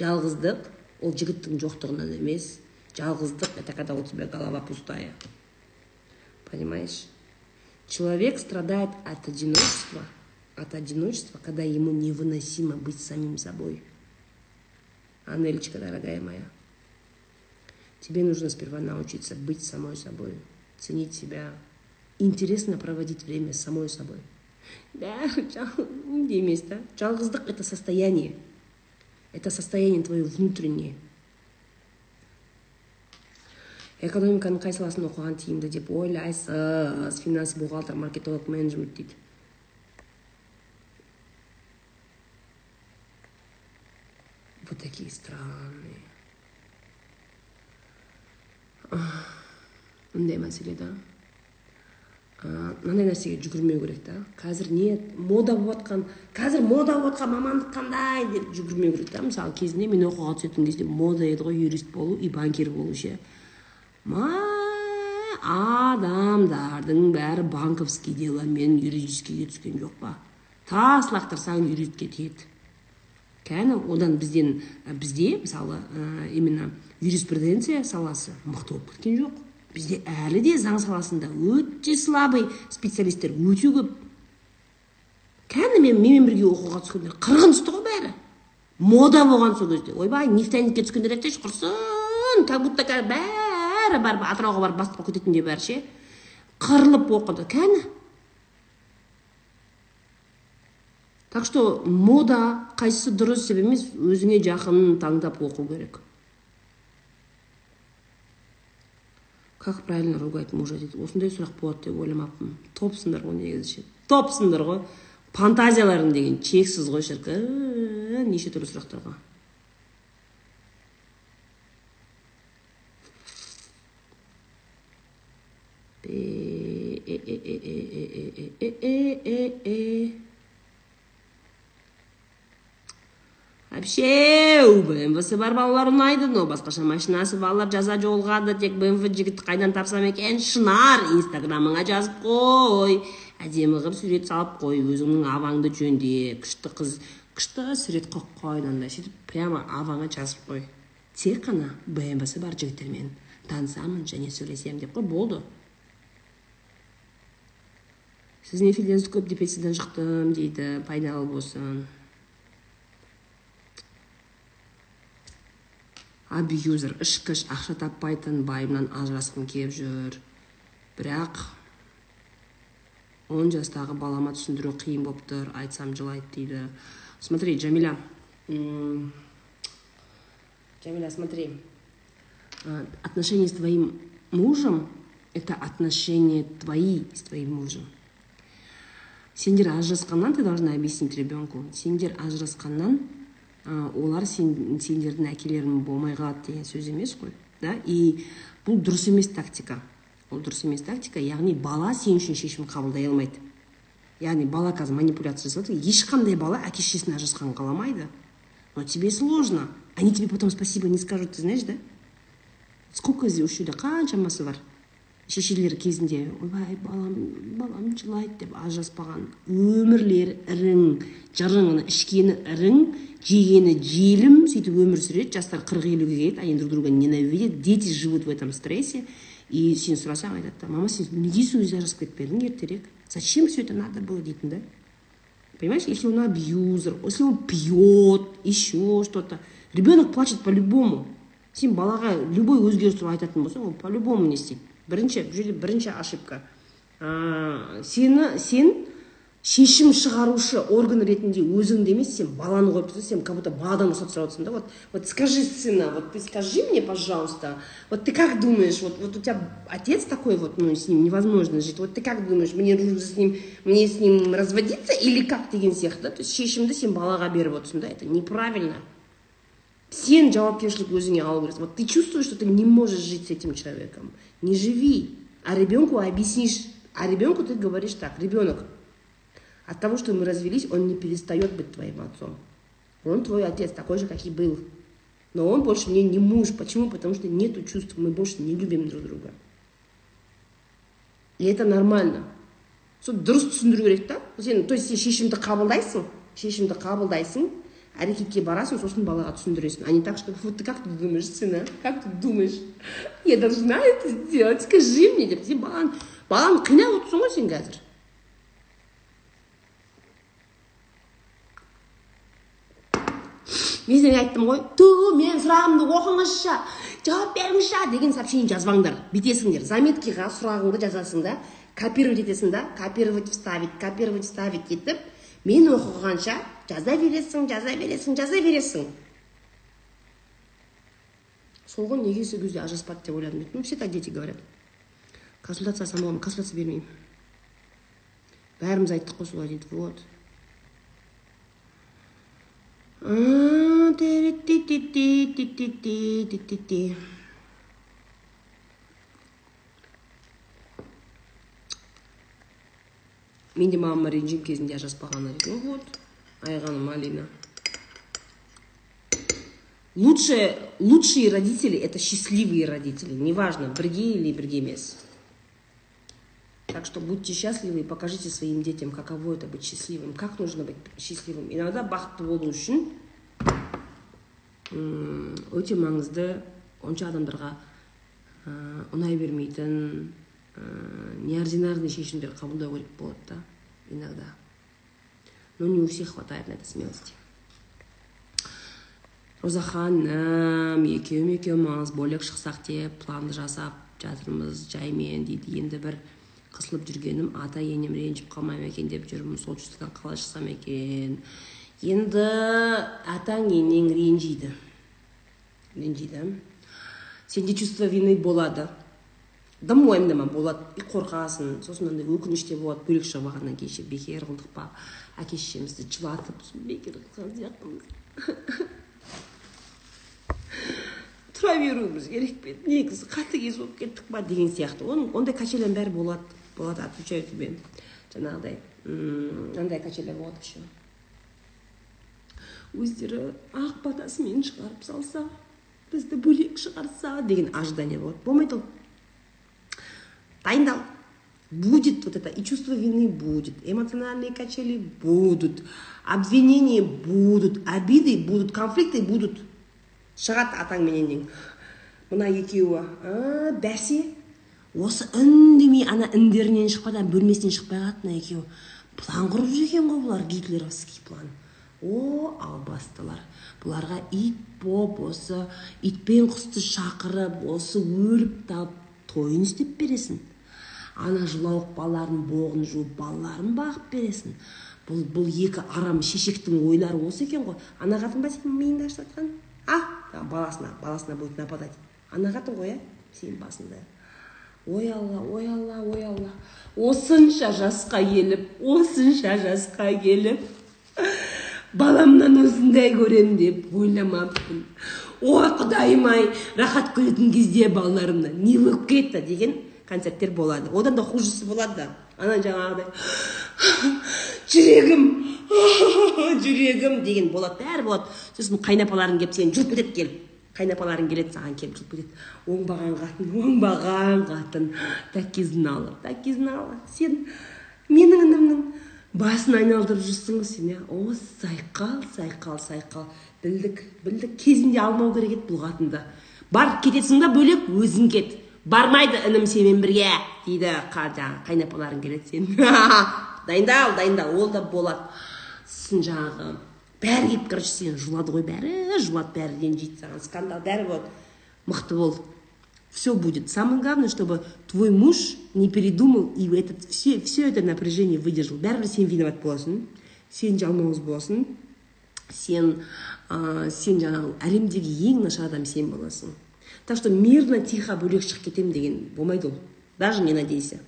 жалғыздық ол жігіттің жоқтығынан емес. Жалғыздық это когда у тебя голова пустая. Понимаешь? Человек страдает от одиночества. от одиночества, когда ему невыносимо быть самим собой. Анелечка, дорогая моя, тебе нужно сперва научиться быть самой собой, ценить себя, интересно проводить время с самой собой. бәрі неде емес да жалғыздық это состояние это состояние твое внутреннее экономиканың қай саласын оқыған тиімді деп ойлайсыз финанс бухгалтер маркетолог менеджмент дейді вы такие странные мындай мәселе да? Мынандай нәрсеге жүгірмеу керек та қазір не мода болып жатқан қазір мода болып жатқан мамандық қандай деп жүгірмеу керек та мысалы кезінде мен оқуға түсетін кезде мода еді ғой юрист болу и банкир болу ше ма адамдардың бәрі банковский деломен юридическийге түскен жоқ па. Тас лақтырсаң юридке тиеді кәні одан бізден бізде мысалы именно юриспруденция саласы мықты болып кеткен жоқ. Бізде әлі де заң саласында өте слабый специалисттер өте көп. Кәні мен менімен бірге оқуға түскендер қырғын түсті ғой бәрі. Мода болған сол кезде. Ойбай нефтяникке түскендер айтсайшы құрсын как будто бәрі барып атырауға барып бастық болып кететіндей бәрі ше. Қырылып оқыды кәні так что мода қайсысы дұрыс деп емес өзіңе жақынын таңдап оқу керек. Как правильно ругать мужа дейді. Осындай сұрақ болады деп ойламаппын. Топсыңдар ғой негізі. Ше топсыңдар ғой. Фантазияларың деген шексіз ғой шіркін. Неше түрлі сұрақтарға. Вообще бмвсы бар балалар ұнайды но басқаша машинасы балалар жаза жолығады тек бмв жігітті қайдан тапсам екен? Шынар инстаграмыңа жазып қой. Әдемі қылып сурет салып қой өзіңнің аваңды жөндеп. Күшті қыз күшті сурет қойып қой мынандай сөйтіп прямо аваңа жазып қой. Тек қана бмвсы бар жігіттермен танысамын және сөйлесемін деп қой болды. Сіздің эфирлеріңіз көп депрессиядан шықтым дейді пайдалы болсын. Абьюзер ішкіш ақша таппайтын байымнан ажырасқым келіп жүр. Бірақ он жастағы балама түсіндіру қиын болып тұр айтсам жылайды дейді. Смотри джамиля джамиля смотри. Отношения с твоим мужем это отношения твои с твоим мужем. Сендер ажырасқаннан ты должна объяснить ребенку сендер ажырасқаннан олар сен, сендердің әкелерің болмай қалады деген сөз емес қой да? И бұл дұрыс емес тактика. Ол дұрыс емес тактика яғни бала сен үшін шешім қабылдай алмайды. Яғни бала қазір манипуляция жасап ешқандай бала әке шешесінің ажырасқанын қаламайды. Но тебе сложно. Они тебе потом спасибо не скажут ты знаешь да? Сколько осы жерде қаншамасы бар шешелері кезінде ойбай балам балам жылайды деп ажыраспаған өмірлері ірің жырың ішкені ірің жегені желім сөйтіп өмір сүреді жастар қырық елуге келеді они друг друга ненавидят дети живут в этом стрессе. И сен сұрасаң айтады мама сен неге сол кезде ажырасып кетпедің ертерек? Зачем все это надо было? дейтін да. Понимаешь если он абьюзер если он пьет еще что то ребенок плачет по любому сен балаға любой өзгеріс туралы айтатын болсаң ол по любому не істейді бірінші бұл жерде бірінші ошибка. Сені сен шешім шығарушы орган ретінде өзіңді емес сен баланы қойып тұрсың сен как будто баладан рұқсат сұрап отырсың да. Вот вот скажи сына вот ты скажи мне пожалуйста вот ты как думаешь вот вот у тебя отец такой вот ну с ним невозможно жить вот ты как думаешь мне нужно с ним мне с ним разводиться или как деген сияқты да? То есть шешімді сен балаға беріп отырсың да это неправильно. Сен жауапкершілік өзіңе алу керексің. Вот ты чувствуешь что ты не можешь жить с этим человеком. Не живи. А ребенку объяснишь. А ребенку ты говоришь так ребенок От того, что мы развелись, он не перестает быть твоим отцом. Он твой отец, такой же, как и был. Но он больше мне не муж. Почему? Потому что нету чувств, мы больше не любим друг друга. И это нормально. сол дұрыс түсіндіру керек та сен то есть сен шешімді қабылдайсың шешімді қабылдайсың әрекетке барасың сосын балаға түсіндіресің а не так что вот ты как ты думаешь сына как ты думаешь я должна это сделать скажи мне деп сен баланы баланы қинап отырсың ғой сен қазір мен сізге айттым ғой ту мен сұрағымды оқыңызшы жауап беріңізші деген сообщение жазбаңдар бүйтесіңдер заметкиға сұрағыңды жазасың да копировать етесің да копировать вставить копировать вставить етіп мен оқығанша жаза бересің жаза бересің жаза бересің сол ғой неге сол кезде ажыраспады деп ойладым ну все так дети говорят консультация болады консультация бермеймін бәріміз айттық қой солай дейді вот мен де мамама ренжимін кезінде ажыраспағанына дейді вот айғаным алина лучшие лучшие родители это счастливые родители неважно бірге или бірге емес так что будьте счастливы и покажите своим детям каково это быть счастливым как нужно быть счастливым. Иногда бақытты болу үшін өте маңызды онша адамдарға ә, ұнай бермейтін ә, неординарный шешімдер қабылдау керек болады да иногда. Но не у всех хватает на это смелости. Роза ханым екеум екеуміз бөлек шықсақ деп план жасап жатырмыз жаймен дейді. Енді бір қысылып жүргенім ата енем ренжіп қалмай ма екен деп жүрмін солтүстіктен қалай шықсам екен. Енді атаң енең ренжиді. Ренжиді. Сенде чувство вины болады. Дым уайымдама болады и қорқасың. Сосын андай өкініш те болады бөлек шығып алғаннан кейін ше бекер қылдық па әке шешемізді жылатып бекер қылған сияқтымыз. Тұра беруіміз керек пе еді? Негізі қатыгез болып кеттік па деген сияқты. Оның ондай качеляның бәрі болады. Болады отвечаю тебе жаңағыдай андай качеля болады еще өздері ақ батасымен шығарып салса бізді бөлек шығарса деген ожидание болады болмайды ол дайындал будет вот это и чувство вины будет эмоциональные качели будут обвинения будут обиды будут конфликты будут шығады атаң менен нең мына екеуі бәсе осы үндемей ана індерінен шықпай бөлмесінен шықпай қалады мына екеуі. План құрып жүр екен ғой бұлар гитлеровский план. О албастылар. Бұларға ит боп осы итпен құсты шақырып осы өліп талып тойын істеп бересің. Ана жылауық балалардың боғын жуып балаларын бағып бересің. Бұл бұл екі арам шешектің ойлары осы екен ғой. Ана қатын ба сенің миыңды ашып жатқан а? Баласына баласына будет нападать. Ана қатын ғой иә сенің басында ой алла ой алла ой алла. Осынша жасқа келіп осынша жасқа келіп баламнан осындай көрем деп ойламаппын. Ой құдайым ай рахат көретін кезде балаларымнан не болып кетті деген концерттер болады. Одан да хужесі болады да. Ана жаңағыдай жүрегім (laughs) жүрегім деген болады. Бәрі болады. Сосын қайнапаларың келіп сені жұлып кетеді келіп. Қайнапаларың келеді саған келіп жұлып кетеді. Оңбаған қатын оңбаған қатын. Так знала так знала сен менің інімнің басын айналдырып жүрсің ғой сен иә. О сайқал сайқал сайқал. Білдік білдік. Кезінде алмау керек еді бұл қатынды бар кетесің ба бөлек өзің кет. Бармайды інім сенімен бірге дейді жаңағы қайнапаларың келеді сен. (laughs) Дайындал дайындал. Ол да болады. Сосын жаңағы бәрі келіп короче сені жуады ғой бәрі жуады бәрі ренжиді саған скандал бәрі болады. Мықты бол. Все будет. Самое главное чтобы твой муж не передумал и этот все все это напряжение выдержал. Бәрібір сен виноват боласың сен жалмауыз боласың сен ә, сен жаңағы әлемдегі ең нашар адам сен боласың. Так что мирно тихо бөлек шығып кетемін деген болмайды ол. Даже не надейся.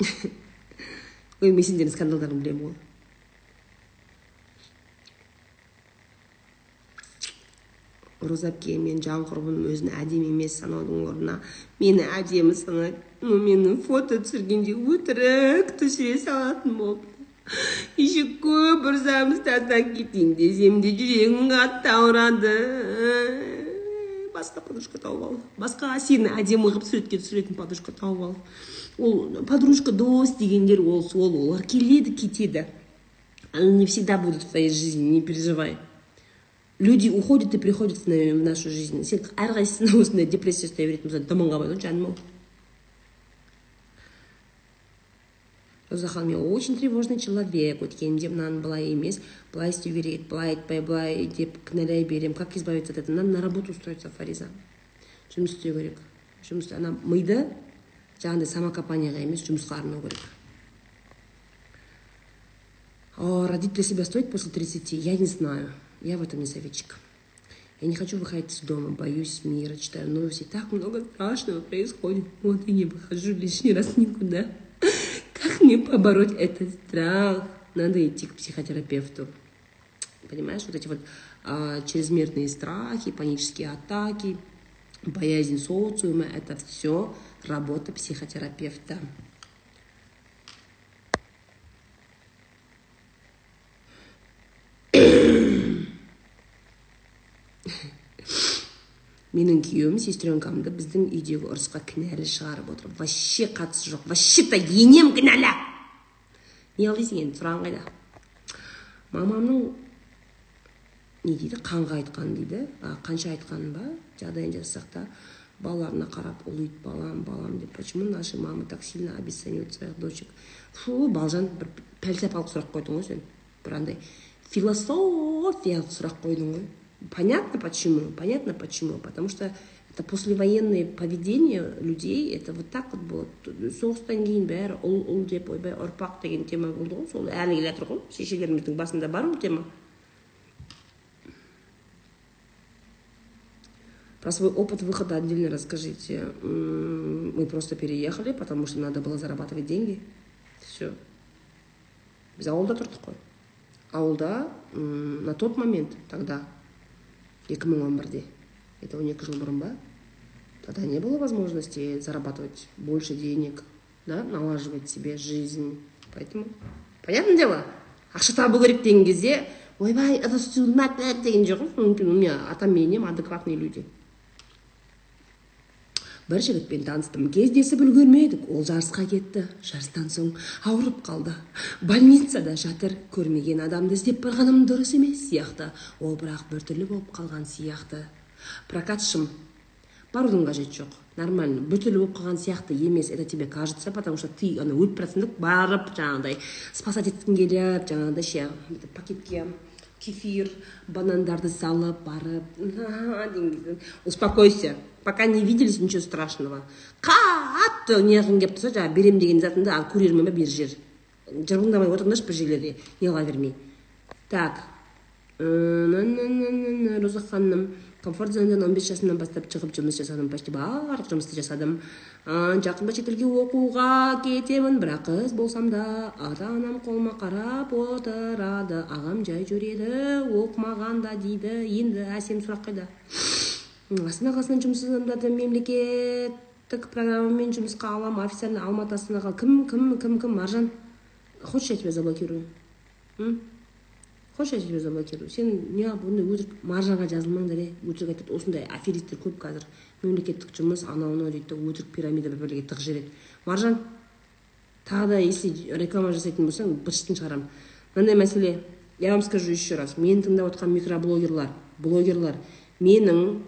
Ой мен сендердің скандалдарыңды білемін ғой роза әпке мен жан құрбым өзін әдемі емес санаудың орнына мені әдемі санайды мені фото түсіргенде өтірік түсіре салатын болыпты еще көп ұрсамыз тастап кетейін десем де жүрегім қатты ауырады басқа подружка тауып ал басқа сені әдемі қылып суретке түсіретін подружка тауып ал ол подружка дос дегендер ол сол олар келеді кетеді. Они не всегда будут в твоей жизни не переживай. Люди уходят и приходят в нашу жизнь. Сен әрқайсысына (laughs) осындай депрессия ұстай беретін болса дымың қалмайды ғой жаным ау роза ханым я очень тревожный человек өткенімде мынаны былай емес былай істеу керек еді былай айтпай былай деп кінәлай беремін как избавиться от этого надо на работу устроиться фариза жұмыс істеу керек жұмыс ана миды жаңағыдай самокопанияға емес жұмысқа арнау керек родить для себя стоит после 30 я не знаю я в этом не советчик я не хочу выходить из дома, боюсь мира, читаю новости. Так много страшного происходит. Вот и не выхожу лишний раз никуда. Как мне побороть этот страх? Надо идти к психотерапевту. Понимаешь, вот эти вот а, чрезмерные страхи, панические атаки, боязнь социума, это все работа психотерапевта. Менің күйеуім сестренкамды біздің үйдегі ұрысқа кінәлі шығарып отыр вообще қатысы жоқ вообще то енем кінәлі. Не қыл дейсің енді сұрағың қайда? Мамамның не дейді? Қанға айтқан дейді. А, қанша айтқанын ба? Жағдайын жасасақ та балаларына қарап ұлиды балам балам деп. Почему наши мамы так сильно обесценивают своих дочек? Фу балжан бір пәлсапалық сұрақ қойдың ғой сен. Бір андай философиялық сұрақ қойдың ғой. Понятно почему? Понятно почему? Потому что это послевоенное поведение людей это вот так вот было соғыстан кейін бәрі ұл ұл деп ойбай ұрпақ деген тема болды ғой сол әлі келе жатыр ғой шешелеріміздің басында бар ол тема Про свой опыт выхода отдельно расскажите. Мы просто переехали, потому что надо было зарабатывать деньги. Все. Біз ауылда тұрдық қой. Ауылда на тот момент тогда 2011 это екі жыл бұрын ба тогда не было возможности зарабатывать больше денег да налаживать себе жизнь. Поэтому понятное дело ақша табу керек деген кезде ойбай деген жоқ мүмкін у меня атам мен енем адекватные люди бір жігітпен таныстым. Кездесіп үлгермедік. Ол жарысқа кетті. Жарыстан соң ауырып қалды. Больницада жатыр. Көрмеген адамды іздеп барғаным дұрыс емес сияқты. Ол бірақ біртүрлі болып қалған сияқты. Прокатшым барудың қажеті жоқ. Нормально. Біртүрлі болып қалған сияқты емес. Это тебе кажется потому что ты ана өліп бара барып жаңағыдай спасать еткің келіп жаңағыдай ше пакетке кефир банандарды салып барып деген успокойся. Пока не виделись ничего страшного. Қатты неғылғың келіп тұрса жаңағы беремін деген затыңды ал ба бер жер. Жырғыңдамай отырыңдаршы бір жерлерде неғыла бермей так роза ханым комфорт зонадан он бес жасымнан бастап шығып жұмыс жасадым почти барлық жұмысты жасадым. Жақында шетелге оқуға кетемін бірақ қыз болсам да ата анам қолыма қарап отырады. Ағам жай жүреді оқымағанда дейді енді әсем сұрақ қайда? Астана қаласынан жұмыссыз адамдарды мемлекеттік программамен жұмысқа аламын официально алматы астанаға. Кім кім кім кім? Маржан. Хочешь я тебя заблокирую? Хочешь я тебя заблокирую? Сен неғып ондай өтірік маржанға жазылмаңдар е. Өтірік айтады осындай аферисттер көп қазір. Мемлекеттік жұмыс анау мынау дейді да өтірік пирамида бір бірлерге тығып жібереді. Маржан тағы да если реклама жасайтын болсаң быт шығарамын. Мынандай мәселе. Я вам скажу еще раз. Мені тыңдап отқан микроблогерлар блогерлар менің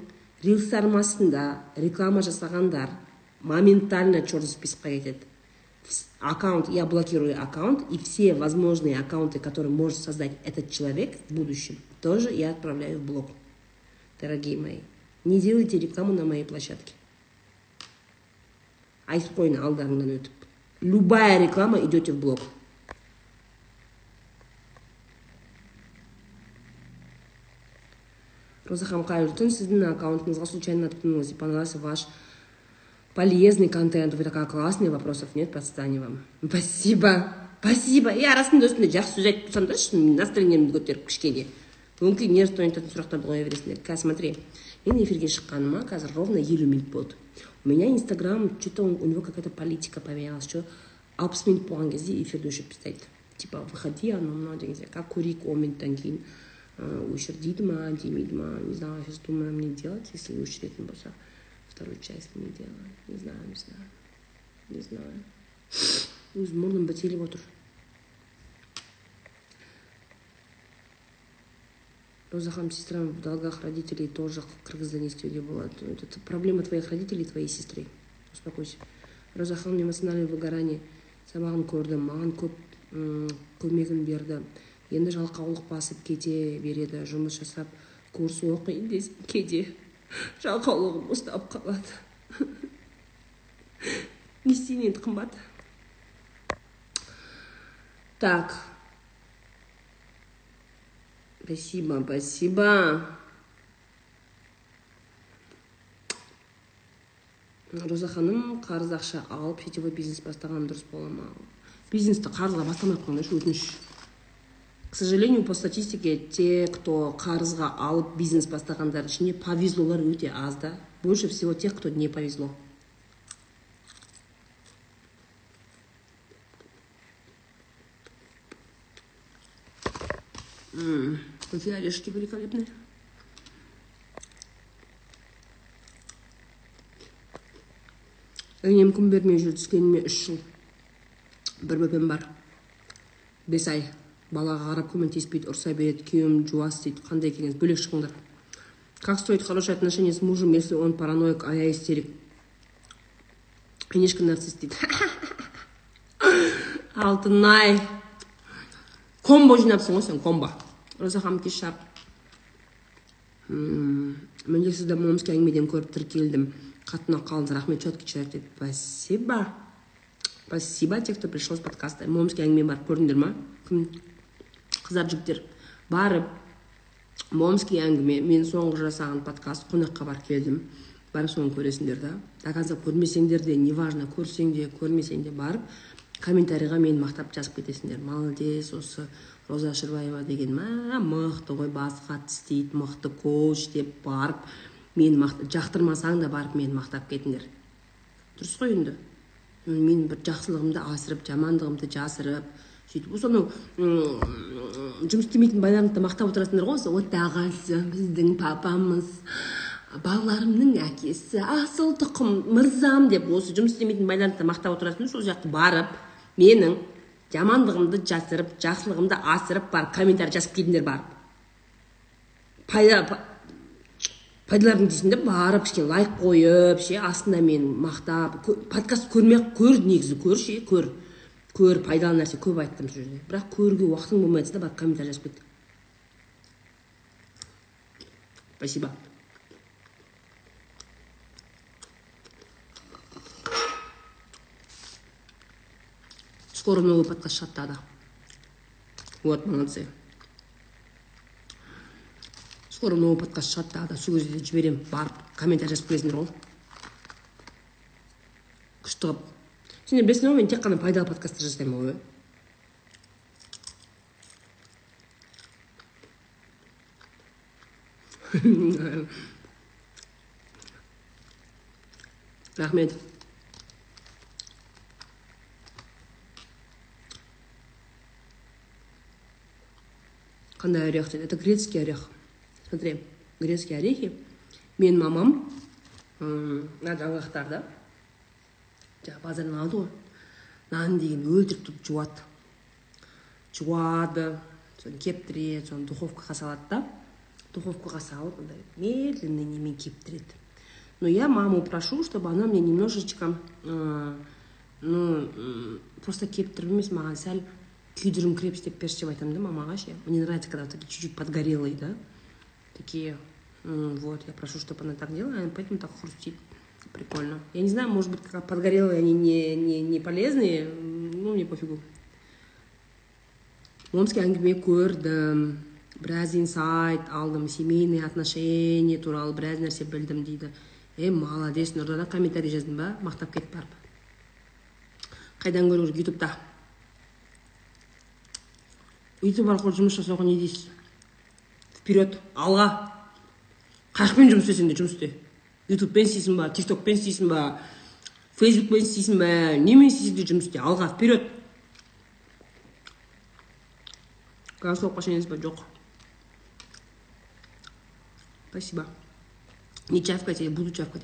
рилстарым астында реклама жасағандар моментально черный списокқа кетеді аккаунт, я блокирую аккаунт, и все возможные аккаунты, которые может создать этот человек в будущем, тоже я отправляю в блок. Дорогие мои, не делайте рекламу на моей площадке. айтып қояйын алдарыңнан өтіп любая реклама идете в блок роза ханым қайырлы түн сіздің аккаунтыңызға случайно наткнулась и понравился ваш полезный контент вы такая классный вопросов нет подстань вам спасибо спасибо я расында осындай жақсы сөз айтып тұрсам да шын настроениемді көтеріп кішкене өңкей нервті оятатын сұрақтарды қоя бересіңдер қазір смотри мен эфирге шыққаныма қазір ровно елу минут болды у меня инстаграм что то у него какая то политика поменялась что алпыс минут болған кезде эфирді өшіріп тастайды типа выходи анау мынау деген сияқты как көрейік он минуттан кейін өшір дейді ма демейді ма не знаю сейчас думаю мне делать если өшіретін болса вторую часть не делаю не знаю не знаю не знаю өзім мұрным бітеліп отыр роза ханым сестрам в долгах родителей тоже кыргызда не істеуге болады это проблема твоих родителей твоей сестры успокойся роза ханым эмоциональное выгорание сабағын көрдім маған көп көмегін берді Енді жалқаулық басып кете береді жұмыс жасап курс оқиын десем кейде жалқаулығым ұстап қалады. (laughs) Не істейін енді қымбат. Так. Спасибо спасибо. Роза ханым қарыз ақша алып сетевой бизнес бастаған дұрыс бола ма? Бизнесті қарызға бастамай ақ қойыңдаршы өтініш. К сожалению по статистике те кто қарызға алып бизнес бастағандар ішінде повезлолар өте аз да. Больше всего тех кто не повезло. Какие орешки великолепные. Енем күн бермей жүр түскеніме үш жыл. Бір бөпем бар. Бес ай. Балаға қарап көмектеспейді ұрса береді. Күйеуім жуас дейді қандай кеңес бөлек шығыңдар как строить хорошие отношения с мужем если он параноик а я истерик? Инешка нарцисс дейді. (laughs) Алтынай комбо жинапсың ғой сен комбо роза кеш мен де сізді момский әңгімеден көріп тіркелдім. Қатты ұнап қалдыңыз рахмет четкий человек дейді спасибо спасибо те кто пришел с подкаста. Момский әңгіме барып көрдіңдер ма? Кім? Қыздар жігіттер барып момский әңгіме мен соңғы жасаған подкаст қонаққа барып келдім барып соны көресіңдер да. До конца көрмесеңдер де неважно көрсең де көрмесең де барып комментарийға мені мақтап жазып кетесіңдер. Молодец осы роза шырбаева деген мә мықты ғой басы қатты істейді мықты коуч деп барып мені мақта жақтырмасаң да барып мені мақтап кетіңдер. Дұрыс қой енді. Мен бір жақсылығымды асырып жамандығымды жасырып сөйтіп сонау жұмыс істемейтін байларыңды да мақтап отырасыңдар ғой осы отағасы біздің папамыз балаларымның әкесі асыл тұқым мырзам деп осы жұмыс істемейтін байларды мақтап отырасыңдар сол жаққа барып менің жамандығымды жасырып жақсылығымды асырып барып комментарий жазып кетіңдер барып. Пайда пайдалардың дейсің барып кішкене лайк қойып ше астына мен мақтап подкаст көрмей ақ көр негізі көр ше көр. Көр пайдалы нәрсе көп айттым сол жерде. бірақ көруге уақытың болмай жатса да барып комментарий жазып кет спасибо. Скоро новый подкаст шығады тағы да. Вот молодцы. Скоро новый подкаст шығады тағы да. Сол кезде жіберемін барып комментарий жазып келесіңдер ғой күшті қылып сендер білесіңдер ғой мен тек қана пайдалы подкасттар жасаймын ғой (laughs) рахмет. Қандай орех дейді? Это грецкий орех. Смотри грецкие орехи. Менің мамам мына жаңғақтарды жаңағы базардан алады ғой нан деген өлтіріп тұрып жуады жуады соны кептіреді соны духовкаға салады да духовкаға салып андай медленный немен кептіреді но я маму прошу чтобы она мне немножечко ну просто кептіріп емес маған сәл күйдіріңкіреп істеп берші деп айтамын да мамаға ше мне нравится когда вот чуть чуть подгорелые да такие вот я прошу чтобы она так делала поэтому так хрустит прикольно. Я не знаю может быть подгорелые они не не не полезные ну мне пофигу. Омский әңгіме көрдім біраз инсайт алдым семейный отношения туралы біраз нәрсе білдім дейді е молодец нұрдадан комментарий жаздың ба мақтап кетіп барып қайдан керек ютубта ютуб арқылы жұмыс жасауға не дейсіз? Вперед алға қашпен жұмыс істесең де жұмыс істе. Ютубпен істейсің ба тиктокпен істейсің ба фейсбукпен істейсің ба немен істесең де жұмыс істе алға вперед голосовка сенесіз ба жоқ. Спасибо. Не чавкайте я буду чавкать.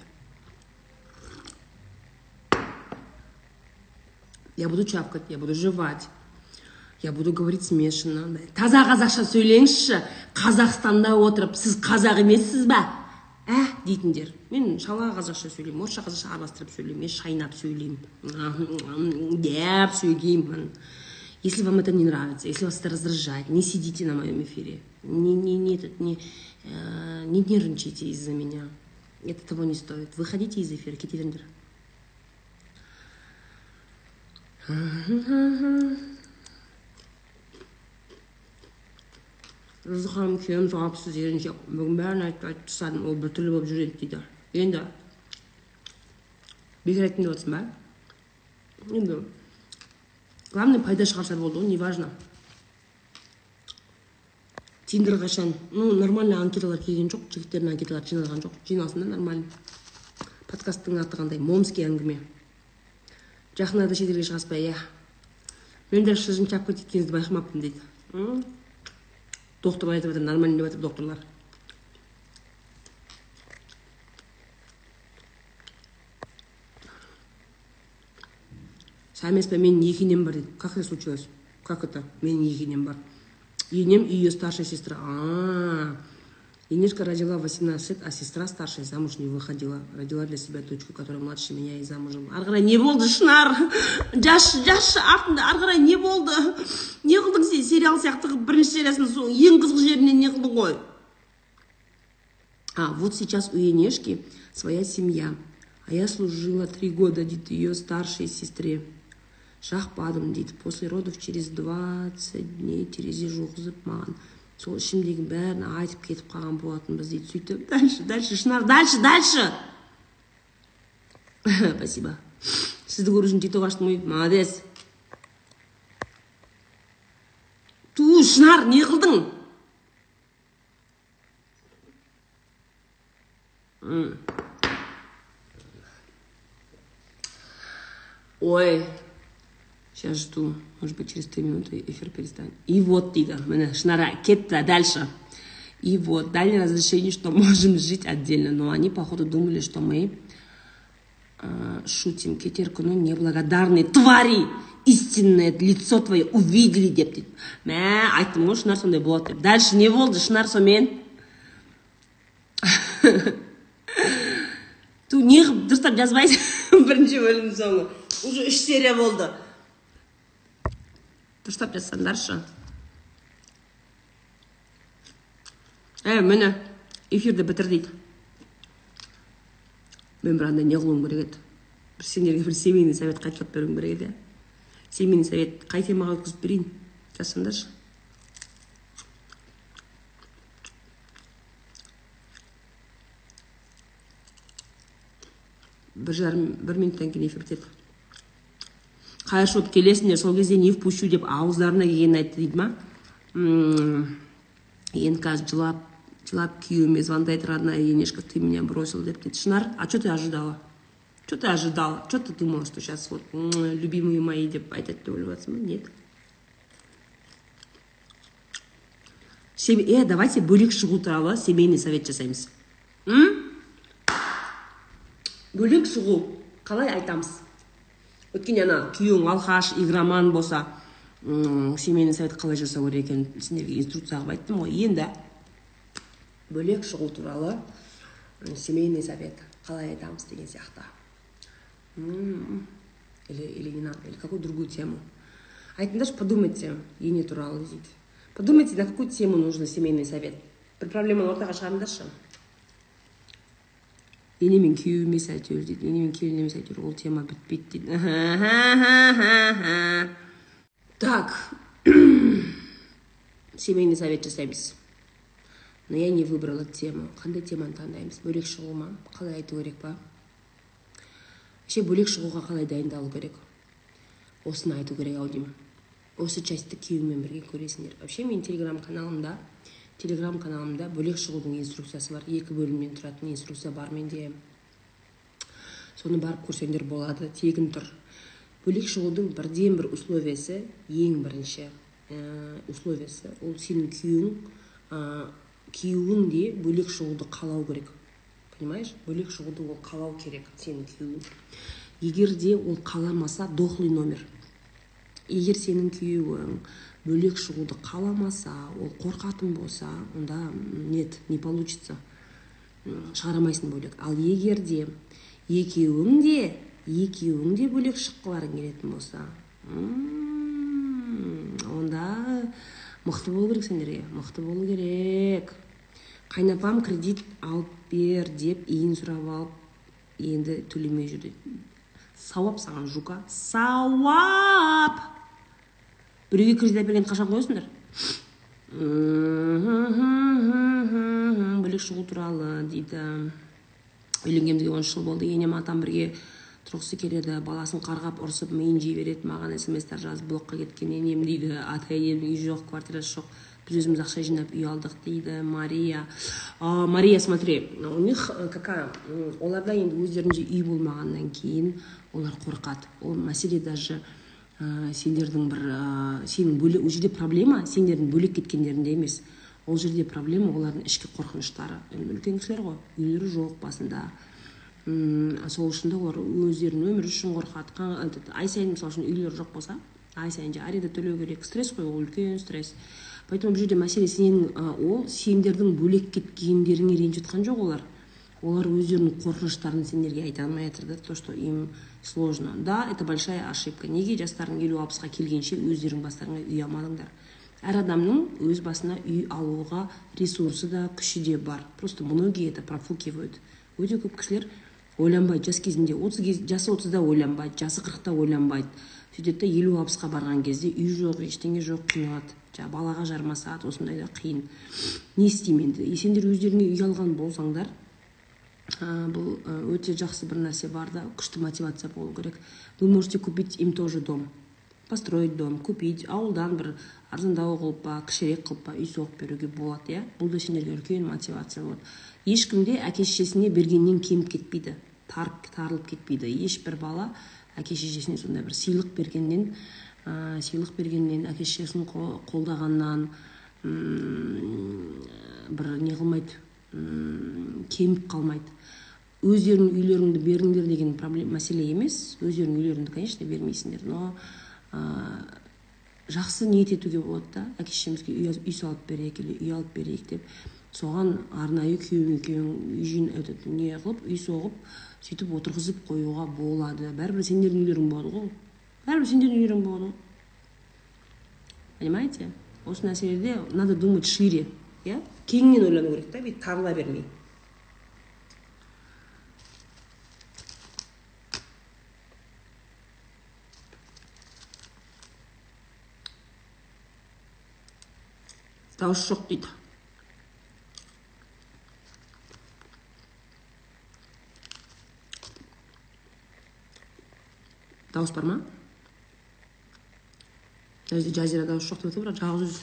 Я буду чавкать я буду жевать. Я буду говорить смешанно таза қазақша сөйлеңізші қазақстанда отырып сіз қазақ емессіз ба? ә дейтіндер мен шала қазақша сөйлеймін орысша қазақша араластырып сөйлеймін мен шайнап сөйлеймін деп сөйлеймін если вам это не нравится если вас это раздражает не сидите на моем эфире не не не этот не э, не нервничайте из-за меня это того не стоит выходите из эфира кете ханым күйеуім жауапсыз еріншек бүгін бәрін айтып айтып тастадым ол біртүрлі болып жүреді дейді енді бекер айттым деп отырсың ба енді главное пайда шығарса болды ғой неважно. Тиндер қашан ну нормальный анкеталар келген жоқ жігіттердің анкеталары жиналған жоқ. Жиналсын да нормально. Подкасттың аты қандай? Момский әңгіме. Жақын арада шетелге шығасыз ба? Иә. Мен даже шыжым шапка титкеніңізді байқамаппын дейді. Доктор айтып жатыр нормально деп жатыр докторлар сәл емес менің екі енем бар дейді как это случилось как это менің екі енем бар енем и ее старшая сестра а Енешка родила 18 лет, а сестра старшая замуж не выходила. Родила для себя дочку, которая младше меня и замужем. Ары қарай не болды шынар! Жас жас артында қарай не болды! Не қылдың сен сериал сияқты қылып бірінші сериясының соң ең қызық жерінен не қылдың ғой? А вот сейчас у Енешки своя семья а я служила три года дейді ее старшей сестре. Жақпадым дейді после родов через 20 дней терезе жуғызып маған сол ішімдегінің бәрін айтып кетіп қалған болатынбыз дейді. Сөйтіп дальше дальше шынар дальше дальше! (laughs) Спасибо. Сізді көру үшін тикток аштым ғой. Молодец. Ту шынар не қылдың? Ой. Сейчас жду. Может быть, через три минуты эфир перестанет. И вот, дейді міне шынара кетті дальше. И вот, дали разрешение, что (laughs) можем жить отдельно. Но они, походу, думали, что мы э, шутим. Кетер күні неблагодарные твари истинное лицо твое увидели деп дейді мә айттым ғой шынар сондай болады деп дальше не болды шынар сонымен (laughs) ту (laughs) не қылып дұрыстап жазбайсың бірінші бөлімнің соңы уже үш серия болды дұрыстап жазсаңдаршы ә міне эфирді бітір дейді мен бір андай не қылуым керек еді. Бір сендерге бір семейный совет қайталап беруім керек еді семейный совет қай темаға өткізіп берейін жазсаңдаршы бір жарым бір минуттан кейін эфир бітеді. Қайыршы болып келесіңдер сол кезде не впущу деп ауыздарына келгенін айтты дейді ма? Енді қазір жылап жылап күйеуіме звондайды родная енешка ты меня бросил деп дейді шынар а что ты ожидала? Что ты ожидала? Что ты думала что сейчас вот любимые мои деп айтады деп ойлап жатрсың ба нет е давайте бөлек шығу туралы семейный совет жасаймыз бөлек шығу қалай айтамыз? Өйткені ана күйеуің алқаш игроман болса семейный совет қалай жасау керек екенін сендерге инструкция қылып айттым ғой. Енді бөлек шығу туралы семейный совет қалай айтамыз деген сияқты. Или или не надо или какую другую тему. Айтыңдаршы подумайте ене туралы дейді. Подумайте на какую тему нужно семейный совет. Бір проблеманы ортаға шығарыңдаршы. Ене мен күйеу емес әйтеуір дейді ене мен келін емес әйтеуір ол тема бітпейді дейді так. (clears throat) Семейный совет жасаймыз но я не выбрала тему. Қандай теманы таңдаймыз? Бөлек шығу ма? Қалай айту керек па? Вообще бөлек шығуға қалай дайындалу керек? Осыны айту керек ау деймін осы частьті күйеуіңмен бірге көресіңдер. Вообще менің телеграм каналымда телеграм каналымда бөлек шығудың инструкциясы бар. Екі бөлімнен тұратын инструкция бар менде. Соны барып көрсеңдер болады. Тегін тұр. Бөлек шығудың бірден бір условиясы ең бірінші ә, условиясы ол сенің күйеуің ә, күйеуің де бөлек шығуды қалау керек. Понимаешь? Бөлек шығуды ол қалау керек сенің күйеуің. Егер де ол қаламаса дохлый номер. Егер сенің күйеуің бөлек шығуды қаламаса ол қорқатын болса онда нет не получится. Шығара алмайсың бөлек. Ал егер де екеуің де екеуің де бөлек шыққыларың келетін болса онда мықты болу керек сендерге мықты болу керек. Қайнапам кредит алып бер деп иін сұрап алып енді төлемей жүр. Дейді сауап саған жука. Сауап! Біреуге кредит әпергенді қашан қоясыңдар бөлек шығу туралы дейді. Үйленгенімізге он жыл болды. Енем атам бірге тұрғысы келеді. Баласын қарғап ұрсып миын жей береді. Маған смстар жазып блокқа кеткен енем дейді. Ата енемнің үйі жоқ квартирасы жоқ. Біз өзіміз ақша жинап үй алдық дейді. Мария. А, мария смотри. У них э, какая оларда енді өздерінде үй болмағаннан кейін олар қорқады. Ол мәселе даже ә, сендердің бір ә, сенің бөлек ол жерде проблема сендердің бөлек кеткендерінде емес. Ол жерде проблема олардың ішкі қорқыныштары. Үлкен кісілер ғой үйлері жоқ басында. Сол үшін де олар өздерінің өмірі үшін қорқады ай сайын мысалы үшін үйлері жоқ болса ай сайын аренда төлеу керек. Стресс қой ол үлкен стресс. Поэтому бұл жерде мәселе сенің ол сендердің бөлек кеткендеріңе ренжіп жатқан жоқ олар. Олар өздерінің қорқыныштарын сендерге айта алмай жатыр да то что им сложно да? Это большая ошибка. Неге жастарың елу алпысқа келгенше өздерің бастарыңа үй алмадыңдар әр адамның өз басына үй алуға ресурсы да күші де бар. Просто многие это профукивают. Өте көп кісілер ойланбайды. Жас кезінде отыз кез, жасы отызда ойланбайды жасы қырықта ойланбайды. Сөйтеді да елу алпысқа барған кезде үй жоқ ештеңе жоқ қиналады. Жаңағы балаға жармасады осындайда қиын. Не істеймін енді. Сендер өздеріңе үй алған болсаңдар ә, бұл өте жақсы бір нәрсе бар да күшті мотивация болу керек. Вы можете купить им тоже дом построить дом купить ауылдан бір арзандау қылып па кішірек қылып па үй соғып беруге болады иә? Бұл да сендерге үлкен мотивация болады. Ешкім де әке шешесіне бергеннен кеміп кетпейді тарылып кетпейді. Ешбір бала әке шешесіне сондай бір сыйлық бергеннен ә, сыйлық бергеннен әке шешесін қолдағаннан бір не қылмайды кеміп қалмайды. Өздеріңнің үйлеріңді беріңдер деген проблема мәселе емес. Өздеріңнің үйлеріңді конечно бермейсіңдер но ә, жақсы ниет етуге болады да. Әке шешемізге үй, үй салып берейік или үй алып берейік деп. Соған арнайы күйеуің екеуің үй этот не қылып үй соғып сөйтіп отырғызып қоюға болады. Бәрібір сендердің үйлерің болады ғой. Бәрібір сендердің үйлерің болады ғой. Понимаете? Осы нәрселерде надо думать шире иә? Кеңінен ойлану керек та бүйтіп тарыла бермей. Дауыс жоқ дейді. Дауыс бар ма? Мына жерде жазира дауыс жоқ деп отыр бірақ жалғыз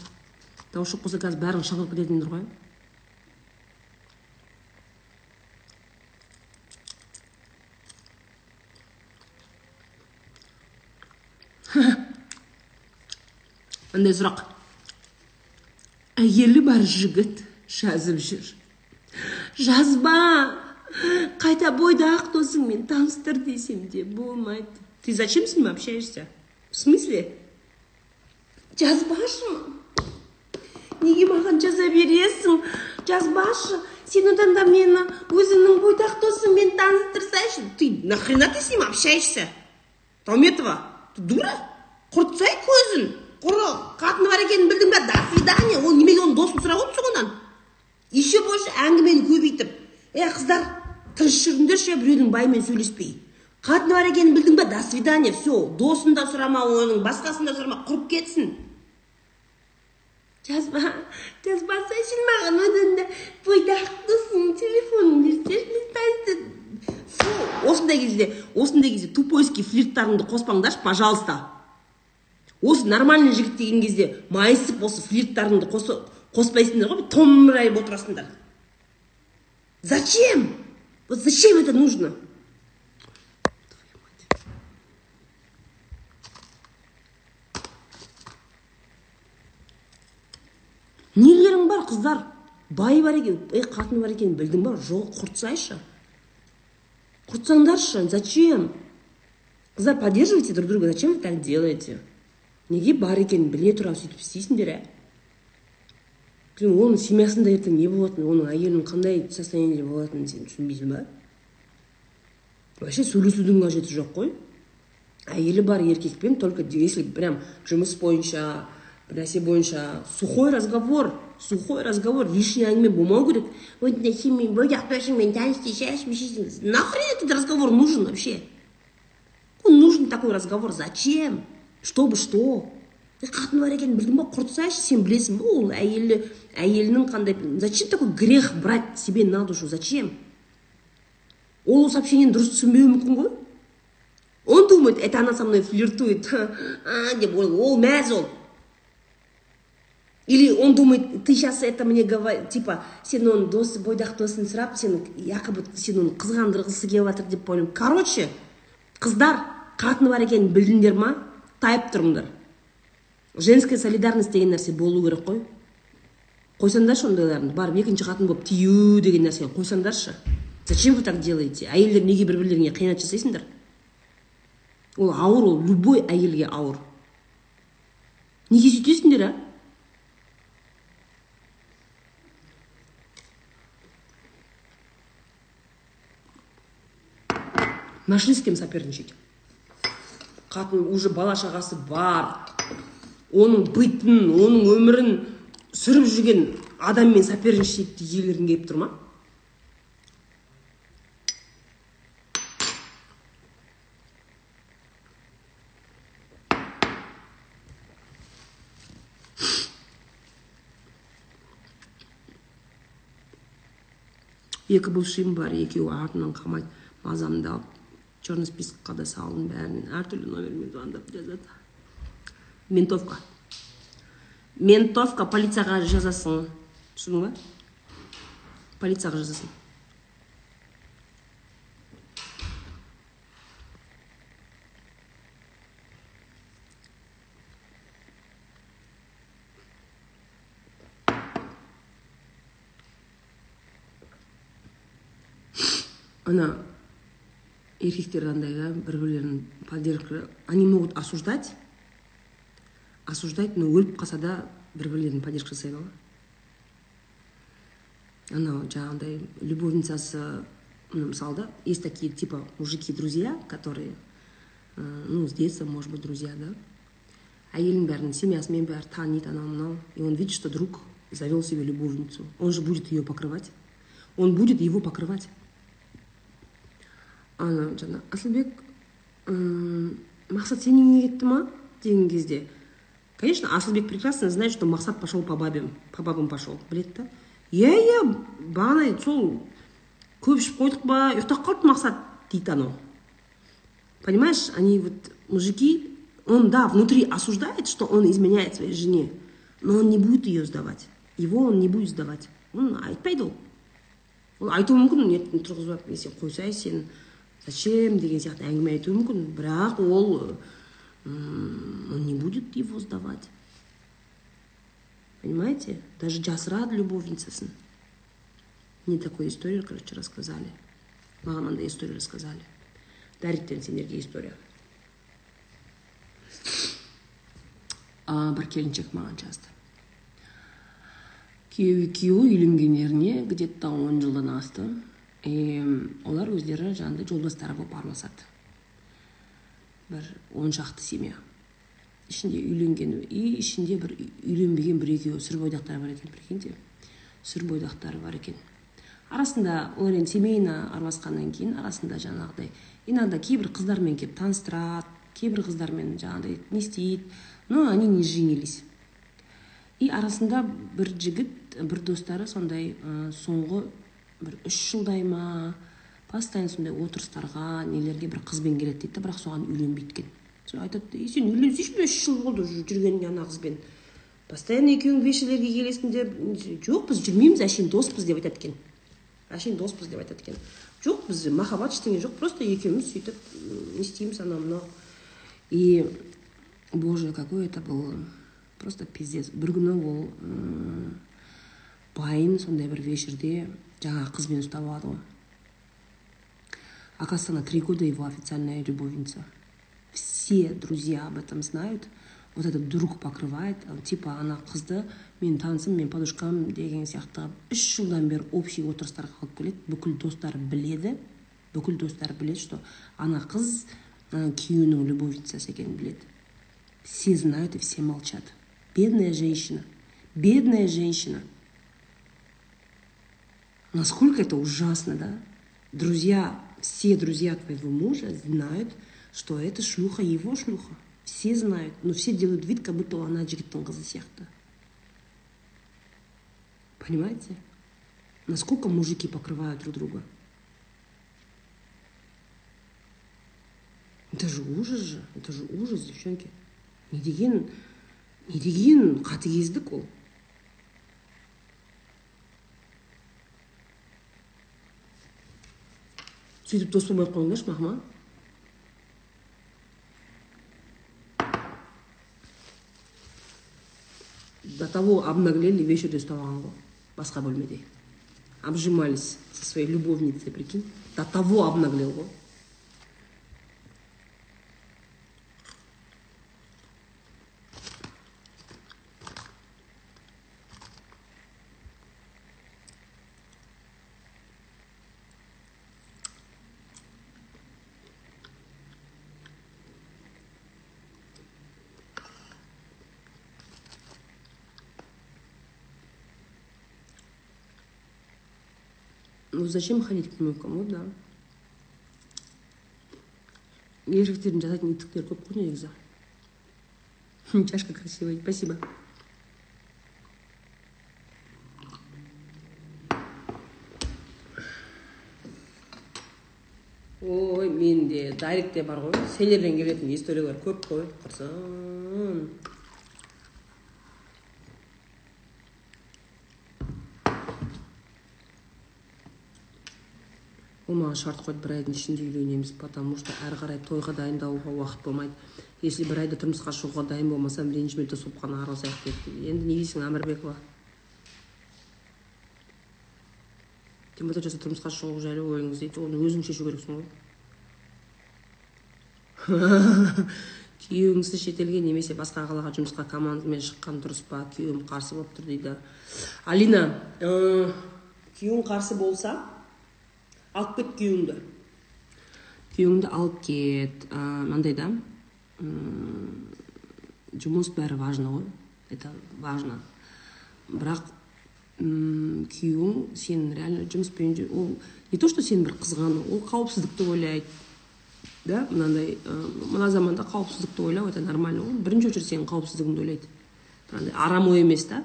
дауыс жоқ болса қазір бәрің шыңғырып кететіндер ғой. (laughs) Мындай сұрақ. Әйелі бар жігіт жазып жүр. Жазба қайта бойдақ досыңмен таныстыр десем де болмайды. Ты зачем с ним общаешься? В смысле? Жазбашы? Неге маған жаза бересің? Жазбашы сен одан да мені өзіңнің бойдақ досыңмен таныстырсайшы. Ты нахрена ты с ним общаешься? Тауметова ты дура? Құртсай көзін. Құры қатыны бар екенін білдің ба до свидания ол неменеге оның досын сұрап отырсың одан еще больше әңгімені көбейтіп е қыздар тыныш жүріңдерші біреудің байымен сөйлеспей қатыны бар екенін білдің ба до свидания все досын да сұрама оның басқасын да сұрама құрып кетсін жазба жазбасайшы маған одан да бойдақ досың телефонын берсеші осындай кезде осындай кезде тупойский флирттарыңды қоспаңдаршы пожалуйста осы нормальный жігіт деген кезде майысып осы флирттарыңды қоспайсыңдар ғой томырайып отырасыңдар. Зачем? Вот зачем это нужно? Нелерің бар қыздар? Бай бар екен ей қатыны бар екенін білдің ба? Жоқ құртсайшы. Құртсаңдаршы зачем? Қыздар поддерживайте друг друга зачем вы так делаете? Неге бар екенін біле тұра сөйтіп істейсіңдер ә? Сен оның семьясында ертең не болатынын оның әйелінің қандай состояниеде болатынын сен түсінбейсің ба? Вообще сөйлесудің қажеті жоқ қой. Әйелі бар еркекпен только если прям жұмыс бойынша бір нәрсе бойынша сухой разговор сухой разговор лишний әңгіме болмау керек. Вот сен бойдақ досыңмен таныс нахрен этот разговор нужен вообще? Нужен такой разговор. Зачем? Чтобы что? Қатын бар екенін білдің ба? Құртсайшы сен білесің. Ба ол әйелі әйелінің қандай зачем такой грех брать себе на душу зачем? Ол сообщениені дұрыс түсінбеуі мүмкін ғой. Он думает это она со мной флиртует (laughs) деп ол мәз ол. Или он думает ты сейчас это мне говоришь типа сен оның дос бойдақ досын сұрап сен якобы сен оны қызғандырғысы келіп жатыр деп ойлаймын. Короче қыздар қатыны бар екенін білдіңдер ма? Тайып тұрыңдар. Женская солидарность деген нәрсе болу керек қой. Қойсаңдаршы ондайларды барып екінші қатын болып тию деген нәрсені қойсаңдаршы. Зачем вы так делаете? Әйелдер неге бір бірлеріңе қиянат жасайсыңдар? Ол ауыр ол любой әйелге ауыр. Неге сөйтесіңдер а? Нашли с кем соперничать? Қатын уже бала шағасы бар. Оның бытын оның өмірін сүріп жүрген адаммен соперничать етгілерің келіп тұр ма? Екі бывшиым бар екеуі артынан қалмайды мазамды алып. Черный списокқа да салдым бәрін әртүрлі номермен звондап жазады ментовка. Ментовка полицияға жазасың түсіндің ба полицияға жазасың ана еркектер андай да бір бірлерін поддержка они могут осуждать осуждать но өліп қалса да бір бірлерін поддержка жасайды ғой анау жаңағындай любовницасы мысалы да есть такие типа мужики друзья которые ну с детства может быть друзья да әйелінің бәрін семьясымен бәрі таниды анау мынау и он видит что друг завел себе любовницу он же будет ее покрывать он будет его покрывать Ана жаңа. Асылбек мақсат сенің үйіңе кетті ма деген кезде? Конечно асылбек прекрасно знает что мақсат пошел по бабам по бабам пошел. Біледі да? Иә иә бағана сол көп ішіп қойдық па ұйықтап қалды мақсат дейді анау. Понимаешь они вот мужики он да внутри осуждает что он изменяет своей жене но он не будет ее сдавать. Его он не будет сдавать. Он айтпайды ол. Ол айтуы мүмкін ертең тұрғызып алып сен қойсай сен зачем? Деген сияқты әңгіме айтуы мүмкін бірақ ол он не будет его сдавать. Понимаете? Даже жасырады любовницасын мне такую историю короче рассказали. Маған мындай история рассказали. Дариктен сендерге история. Бір келіншек маған жазды күйеуі екеуі үйленгендеріне где то он жылдан асты олар өздері жаңағыдай жолдастары болып араласады. Бір он шақты семья. Ішінде үйленген и ішінде бір үйленбеген бір екеуі сүрбойдақтар бар екен прикиньте сүрбойдақтары бар екен. Арасында олар енді семейно араласқаннан кейін арасында жаңағыдай иногда кейбір қыздармен келіп таныстырады кейбір қыздармен жаңағыдай не істейді но они не женились. И арасында бір жігіт бір достары сондай соңғы бір үш жылдай ма постоянно сондай отырыстарға нелерге бір қызбен келеді дейді да бірақ соған үйленбейді екен. Сол айтады ей сен үйленсейші үш жыл болды жүргеніңе ана қызбен. Постоянно екеуің вечерлерге келесіңдер жоқ біз жүрмейміз әшейін доспыз деп айтады екен. Әшейін доспыз деп айтады екен. Жоқ біз махаббат ештеңе жоқ просто екеуміз сөйтіп не істейміз анау мынау и боже какой это был просто пиздец. Бір күні ол байын сондай бір вечерде жаңағы қызбен ұстап алады ғой. Оказывается она три года его официальная любовница. Все друзья об этом знают. Вот это вдруг покрывает типа ана қызды менің танысым менің подружкам деген сияқты. Үш жылдан бері общий отырыстарға қалып келеді. Бүкіл достары біледі. Бүкіл достары біледі что ана қыз ана күйеуінің любовницасы екенін біледі. Все знают и все молчат. Бедная женщина. Бедная женщина. насколько это ужасно да друзья все друзья твоего мужа знают что это шлюха его шлюха все знают но все делают вид как будто ана жігіттің қызы сияқты понимаете насколько мужики покрывают друг друга это же ужас же это же ужас девчонки не деген не деген қатыгездік ол сөйтіп дос болмай ақ қойыңдаршы мақұл ма до того обнаглели алған ғой басқа бөлмеде. Обжимались со своей любовницей прикинь. До того обнаглел ғой зачем ходить к помойкам вот да? Ер жігіттердің жасайтын иттіктері көп қой негізі чашка красивая спасибо. Ой менде дайректте бар ғой сендерден келетін историялар көп қой құрсын ол маған шарт қойды бір айдың ішінде үйленеміз потому что әрі қарай тойға дайындалуға уақыт болмайды. Если бір айда тұрмысқа шығуға дайын болмасам ренжіментте соғып қана араласайық деді енді не дейсің әмірбекова? Тем более жаста тұрмысқа шығу жайлы ойыңыз дейді оны өзің шешу керексің ғой. (laughs) Күйеуіңізді шетелге немесе басқа қалаға жұмысқа командамен шыққан дұрыс па? Күйеуім қарсы болып тұр дейді. Алина ә, күйеуің қарсы болса алып кет күйеуіңді күйеуіңді алып кет мынандай да жұмыс бәрі важно ғой это важно бірақ күйеуің сенің реально жұмыспен ол не то что сені бір қызғану ол қауіпсіздікті ойлайды да мынандай мына заманда қауіпсіздікті ойлау это нормально ғой бірінші очередь сенің қауіпсіздігіңді ойлайды андай арам ой емес та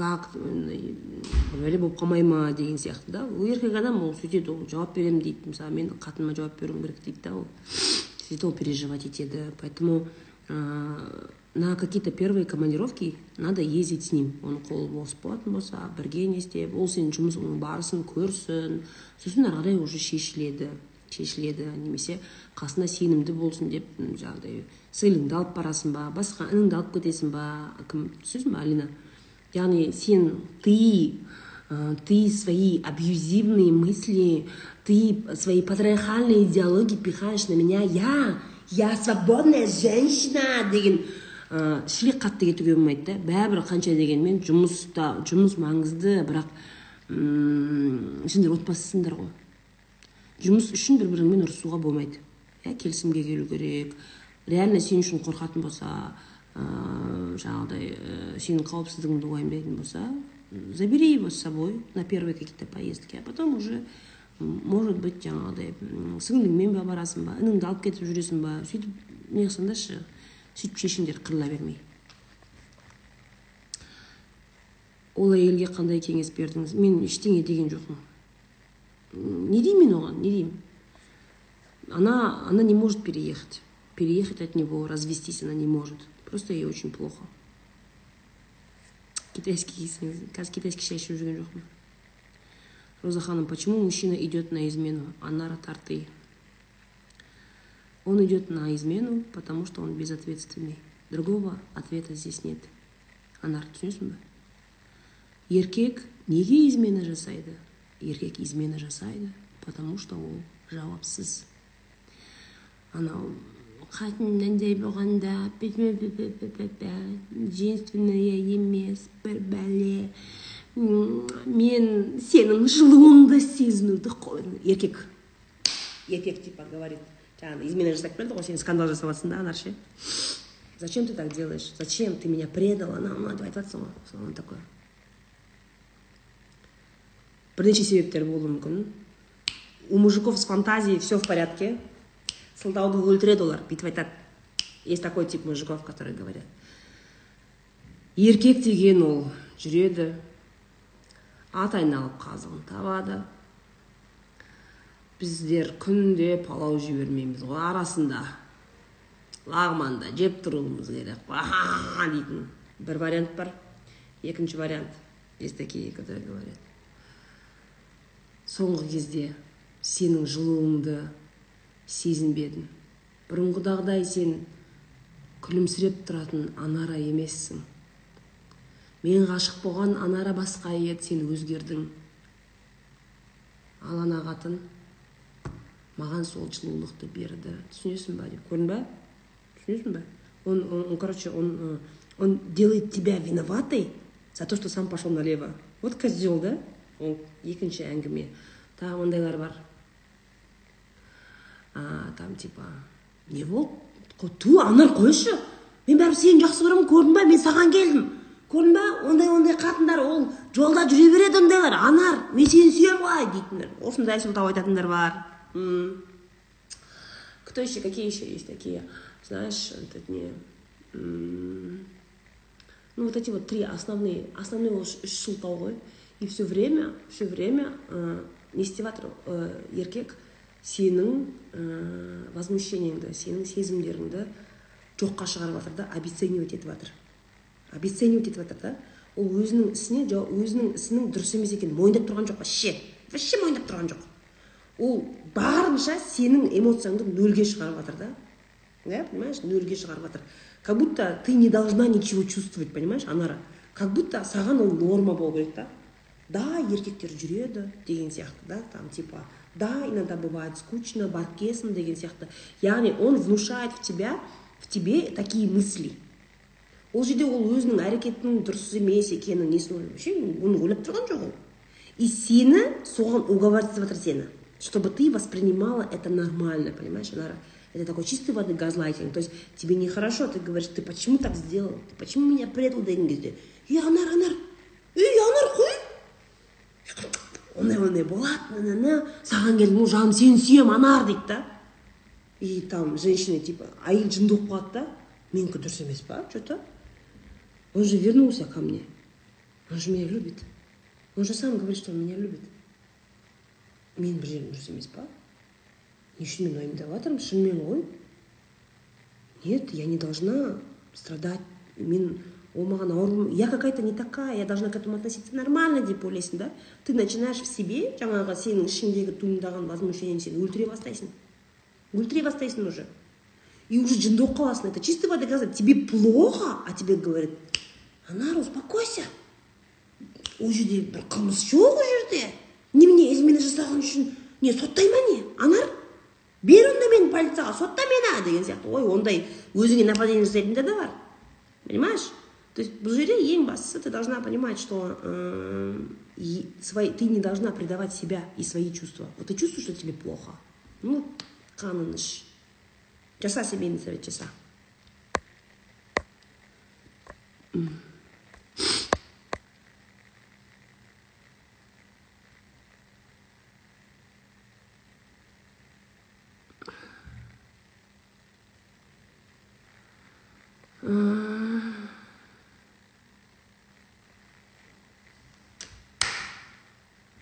как бәле болып қалмай ма деген сияқты да. Ол еркек адам ол сөйтеді ол жауап беремін дейді. Мысалы мен қатыныма жауап беруім керек дейді да ол сөйтіп ол переживать етеді. Поэтому на какие то первые командировки надо ездить с ним. Оның қолы бос болатын болса бірге не істеп ол сенің жұмысыңның барысын көрсін. Сосын ары қарай уже шешіледі шешіледі немесе қасына сенімді болсын деп жаңағыдай сіңліңді алып барасың ба басқа ініңді алып кетесің ба кім түсінесің ба алина? Яғни сен ты ты свои абьюзивные мысли ты свои патриархальные идеологии пихаешь на меня. Я я свободная женщина деген ә, шілек қатты кетуге болмайды да. Бәрібір қанша дегенмен жұмыста жұмыс маңызды. Бірақ м сендер отбасысыңдар ғой. Жұмыс үшін бір біріңмен ұрысуға болмайды иә келісімге келу керек. Реально сен үшін қорқатын болса жаңағыдай сенің қауіпсіздігіңді уайымдайтын болса забери его с собой на первые какие то поездки а потом уже может быть жаңағыдай сіңліңмен ба барасың ба ініңді алып кетіп жүресің ба. Сөйтіп не қылсаңдаршы сөйтіп шешіңдер қырыла бермей ол әйелге қандай кеңес бердіңіз мен ештеңе деген жоқпын. Не деймін мен оған не деймін. Она она не может переехать. Переехать от него развестись она не может. просто ей очень плохо китайский қазір китайский шай ішіп жүрген жоқпын роза ханым почему мужчина идет на измену анара тарты он идет на измену потому что он безответственный другого ответа здесь нет анар түсінесің ба еркек неге измена жасайды еркек измена жасайды потому что ол жауапсыз анау қатын мынандай болғанда женственная емес бір бәле мен сенің жылуыңды сезінуді еркек еркек типа говорит жаңағы измена жасап келді ғой сен скандал жасап жатрсың да анар ше зачем ты так делаешь зачем ты меня предал анау мынау деп айтып жатрсың ғой соған такое бірнеше себептер болуы мүмкін у мужиков с фантазией все в порядке сылтауды өлтіреді олар бүйтіп айтады есть такой тип мужиков которые говорят. Еркек деген ол жүреді ат айналып қазығын табады. Біздер күнде палау жібермейміз ғой арасында лағманда жеп тұруымыз керек. Дейтін бір вариант бар. Екінші вариант есть такие которые говорят. Соңғы кезде сенің жылуыңды сезінбедім. Бұрынғыдағыдай сен күлімсіреп тұратын анара емессің. Мен ғашық болған анара басқа еді сен өзгердің. Ал ана қатын маған сол жылулықты берді. Түсінесің ба деп. Көрдің ба? Түсінесің ба? Он, он, он короче он, э, он делает тебя виноватой за то что сам пошел налево. Вот козел да? Ол екінші әңгіме. Тағы ондайлар бар. А, там типа не болды ту анар қойшы мен бәрібір сені жақсы көремін көрдің ба мен саған келдім көрдің ба ондай ондай қатындар ол жолда жүре береді ондайлар анар мен сені сүйемін ғой дейтіндер осындай сылтау айтатындар бар. Кто еще? Какие еще есть такие? Знаешь, это не... Ну, вот эти вот три основные, основные ол үш сылтау ғой. И все время, все время ә, не істеп жатыр ә, еркек сенің ә, возмущениеңді сенің сезімдеріңді жоққа шығарып жатыр да обесценивать етіп жатыр. Обесценивать етіп жатыр да ол өзінің ісіне өзінің ісінің дұрыс емес екенін мойындап тұрған жоқ вообще вообще мойындап тұрған жоқ. Ол барынша сенің эмоцияңды нөлге шығарып жатыр да. Да понимаешь нөлге шығарып жатыр. Как будто ты не должна ничего чувствовать понимаешь анара? Как будто саған ол норма болу керек та. Да еркектер жүреді деген сияқты да там типа да иногда бывает скучно барып келсін деген сияқты яғни он внушает в тебя в тебе такие мысли ол жерде ол өзінің әрекетінің дұрыс емес екенін несін вообще оны ойлап тұрған жоқ ол и сені соған уговаривать етіп жатыр сені чтобы ты воспринимала это нормально понимаешь анара это такой чистой воды газлайтинг то есть тебе нехорошо ты говоришь ты почему так сделал ты почему меня предал деген кезде ей анар анар ей анар қой ондай ондай болады на на саған келдім ғой жаным сені сүйемін анар дейді да и там женщина типа әйел жынды болып қалады да менікі дұрыс емес па че то он же вернулся ко мне он же меня любит он же сам говорит что он меня любит менің бір жерім дұрыс емес па не үшін мен уайымдап жатырмын шынымен ғой нет я не должна страдать мен ол маған ауыр я какая то не такая я должна к этому относиться нормально деп ойлайсың да? Ты начинаешь в себе жаңағы сенің ішіңдегі туындаған возмущениені сен өлтіре бастайсың. Өлтіре бастайсың уже. И уже жынды болып қаласың. Это чистой воды газа. Тебе плохо а тебе говорят анар успокойся ол жерде бір қылмыс жоқ ол жерде. Немене измена жасаған үшін не соттай ма не анар бер онда мені полицияға сотта мені деген сияқты ой ондай өзіңе нападение жасайтындар да бар понимаешь? То есть бұл жерде ең ты должна понимать что э, свои, ты не должна предавать себя и свои чувства. Вот ты чувствуешь что тебе плохо? Ну қанын іш жаса семейный совет жаса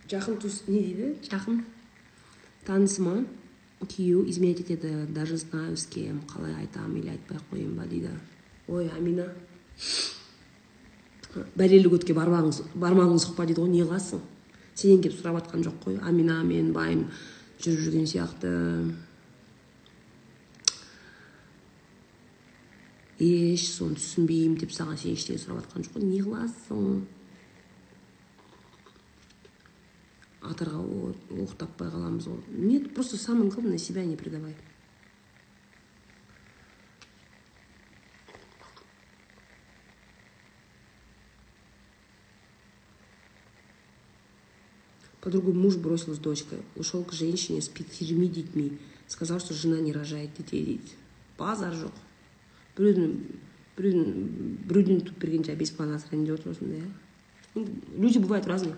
жақын туыс не дейді? Жақын танысыма күйеуі изменять етеді. Даже знаю с кем. Қалай айтамын или айтпай ақ қояйын ба дейді. Ой амина. Бәлелі көтке бармағың бармағың сұқпа дейді ғой не қыласың? Сенен келіп сұрап жатқан жоқ қой. Амина мен байым жүріп жүрген сияқты. Еш соны түсінбеймін деп саған сен ештеңе сұрап жатқан жоқ қой. Не қыласың? қатарға оқ таппай қаламыз ғой нет просто самое главное себя не предавай Подругу муж бросил с дочкой. Ушел к женщине с пятерьми детьми. Сказал, что жена не рожает детей. Базар жоқ. Біреудің біреудің туып бергенше бес баланы асырайын деп отыр осындай иә люди бывают разные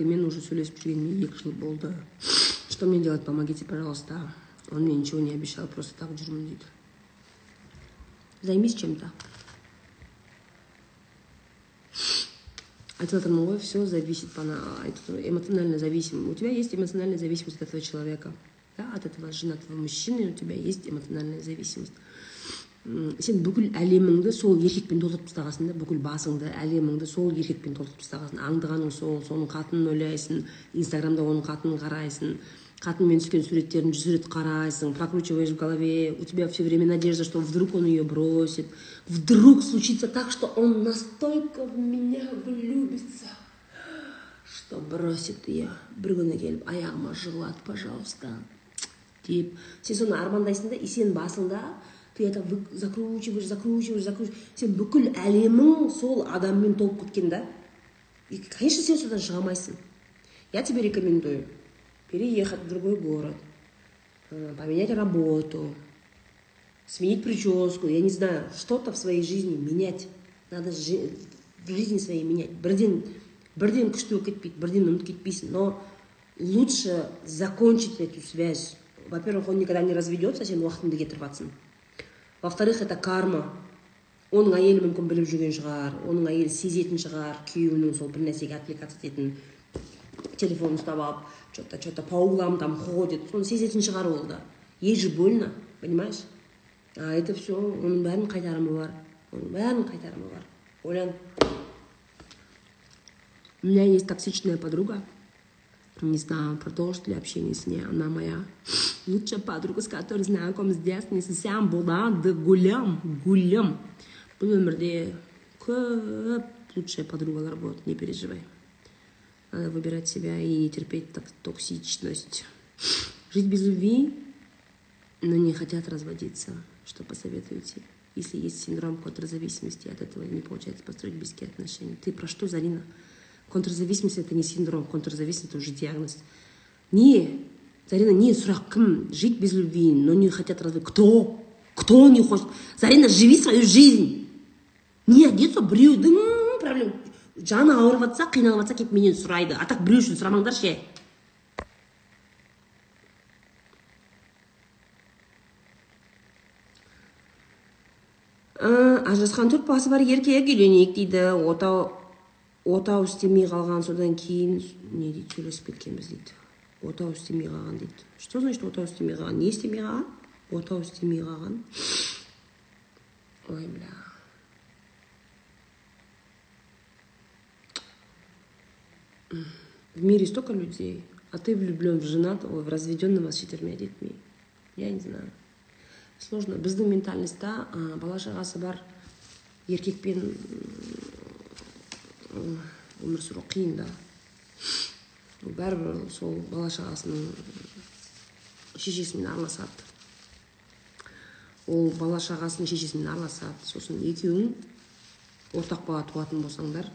женатыймен уже сөйлесіп жүргеніме екі жыл болды что мне делать помогите пожалуйста он мне ничего не обещал просто так жүрмін дейді займись чем то айтып жатырмын ғой все зависит эмоционально зависим у тебя есть эмоциональная зависимость от этого человека да, от этого женатого мужчины у тебя есть эмоциональная зависимость Сен бүкіл әлеміңді сол еркекпен толтырып тастағансың да бүкіл басыңды әлеміңді сол еркекпен толтырып тастағансың. Аңдығаның сол соның қатынын ойлайсың инстаграмда оның қатынын қарайсың қатынмен түскен суреттерін жүз рет қарайсың прокручиваешь в голове у тебя все время надежда что вдруг он ее бросит. Вдруг случится так что он настолько в меня влюбится что бросит ее бір күні келіп аяғыма жығылады пожалуйста. Деп сен соны армандайсың да и сенің басыңда ты это закручиваешь закручиваешь закручиваешь сен бүкіл әлемің сол адаммен толып кеткен да и конечно сен содан шыға алмайсың я тебе рекомендую переехать в другой город поменять работу сменить прическу я не знаю что-то в своей жизни менять надо в жизни своей менять бірден бірден күшті болып кетпейді бірден ұмытып кетпейсің но лучше закончить эту связь во-первых он никогда не разведется сен уақытыңды кетіріп жатрсың во вторых это карма. Оның әйелі мүмкін біліп жүрген шығар оның әйелі сезетін шығар күйеуінің сол бір нәрсеге отвлекаться ететінін телефон ұстап алып че то че то по углам там ходит. Соны сезетін шығар ол да. Ей же больно понимаешь? А это все оның бәрінің қайтарымы бар. Оның бәрінің қайтарымы бар. Ойлан у меня есть токсичная подруга. Не знаю продолжит ли общение с ней. Она моя лучшая подруга с которой знаком с детства. Совсем болады гулям гулям. Бұл өмірде көп лучшая подругалар болады не переживай. Надо выбирать себя и не терпеть токсичность. Жить без любви но не хотят разводиться. Что посоветуете? Если есть синдром контрзависимости от этого не получается построить близкие отношения. Ты про что зарина контрзависимость это не синдром контрзависимость это уже диагноз. Не зарина не сұрақ кім жить без любви но не хотят разводиться кто? Кто не хочет? Зарина живи свою жизнь! Не одеться біреудің проблема жаны ауырып жатса қиналып жатса келіп менен сұрайды а так біреу үшін сұрамаңдаршы ажырасқан төрт баласы бар еркек үйленейік дейді отау отау істемей қалған содан кейін не дейді сөйлесіп кеткенбіз дейді. Отау істемей қалған дейді. Что значит отау істемей қалған не істемей қалған? Отау істемей қалған. Ой бля. В мире столько людей а ты влюблен в женатого в разведенного с четырьмя детьми. Я не знаю. Сложно. Біздің ментальностьта бала шағасы бар еркекпен өмір сүру қиын да. Бәрібір сол бала шағасының шешесімен араласады. Ол бала шағасының шешесімен араласады. Сосын екеуің ортақ бала туатын болсаңдар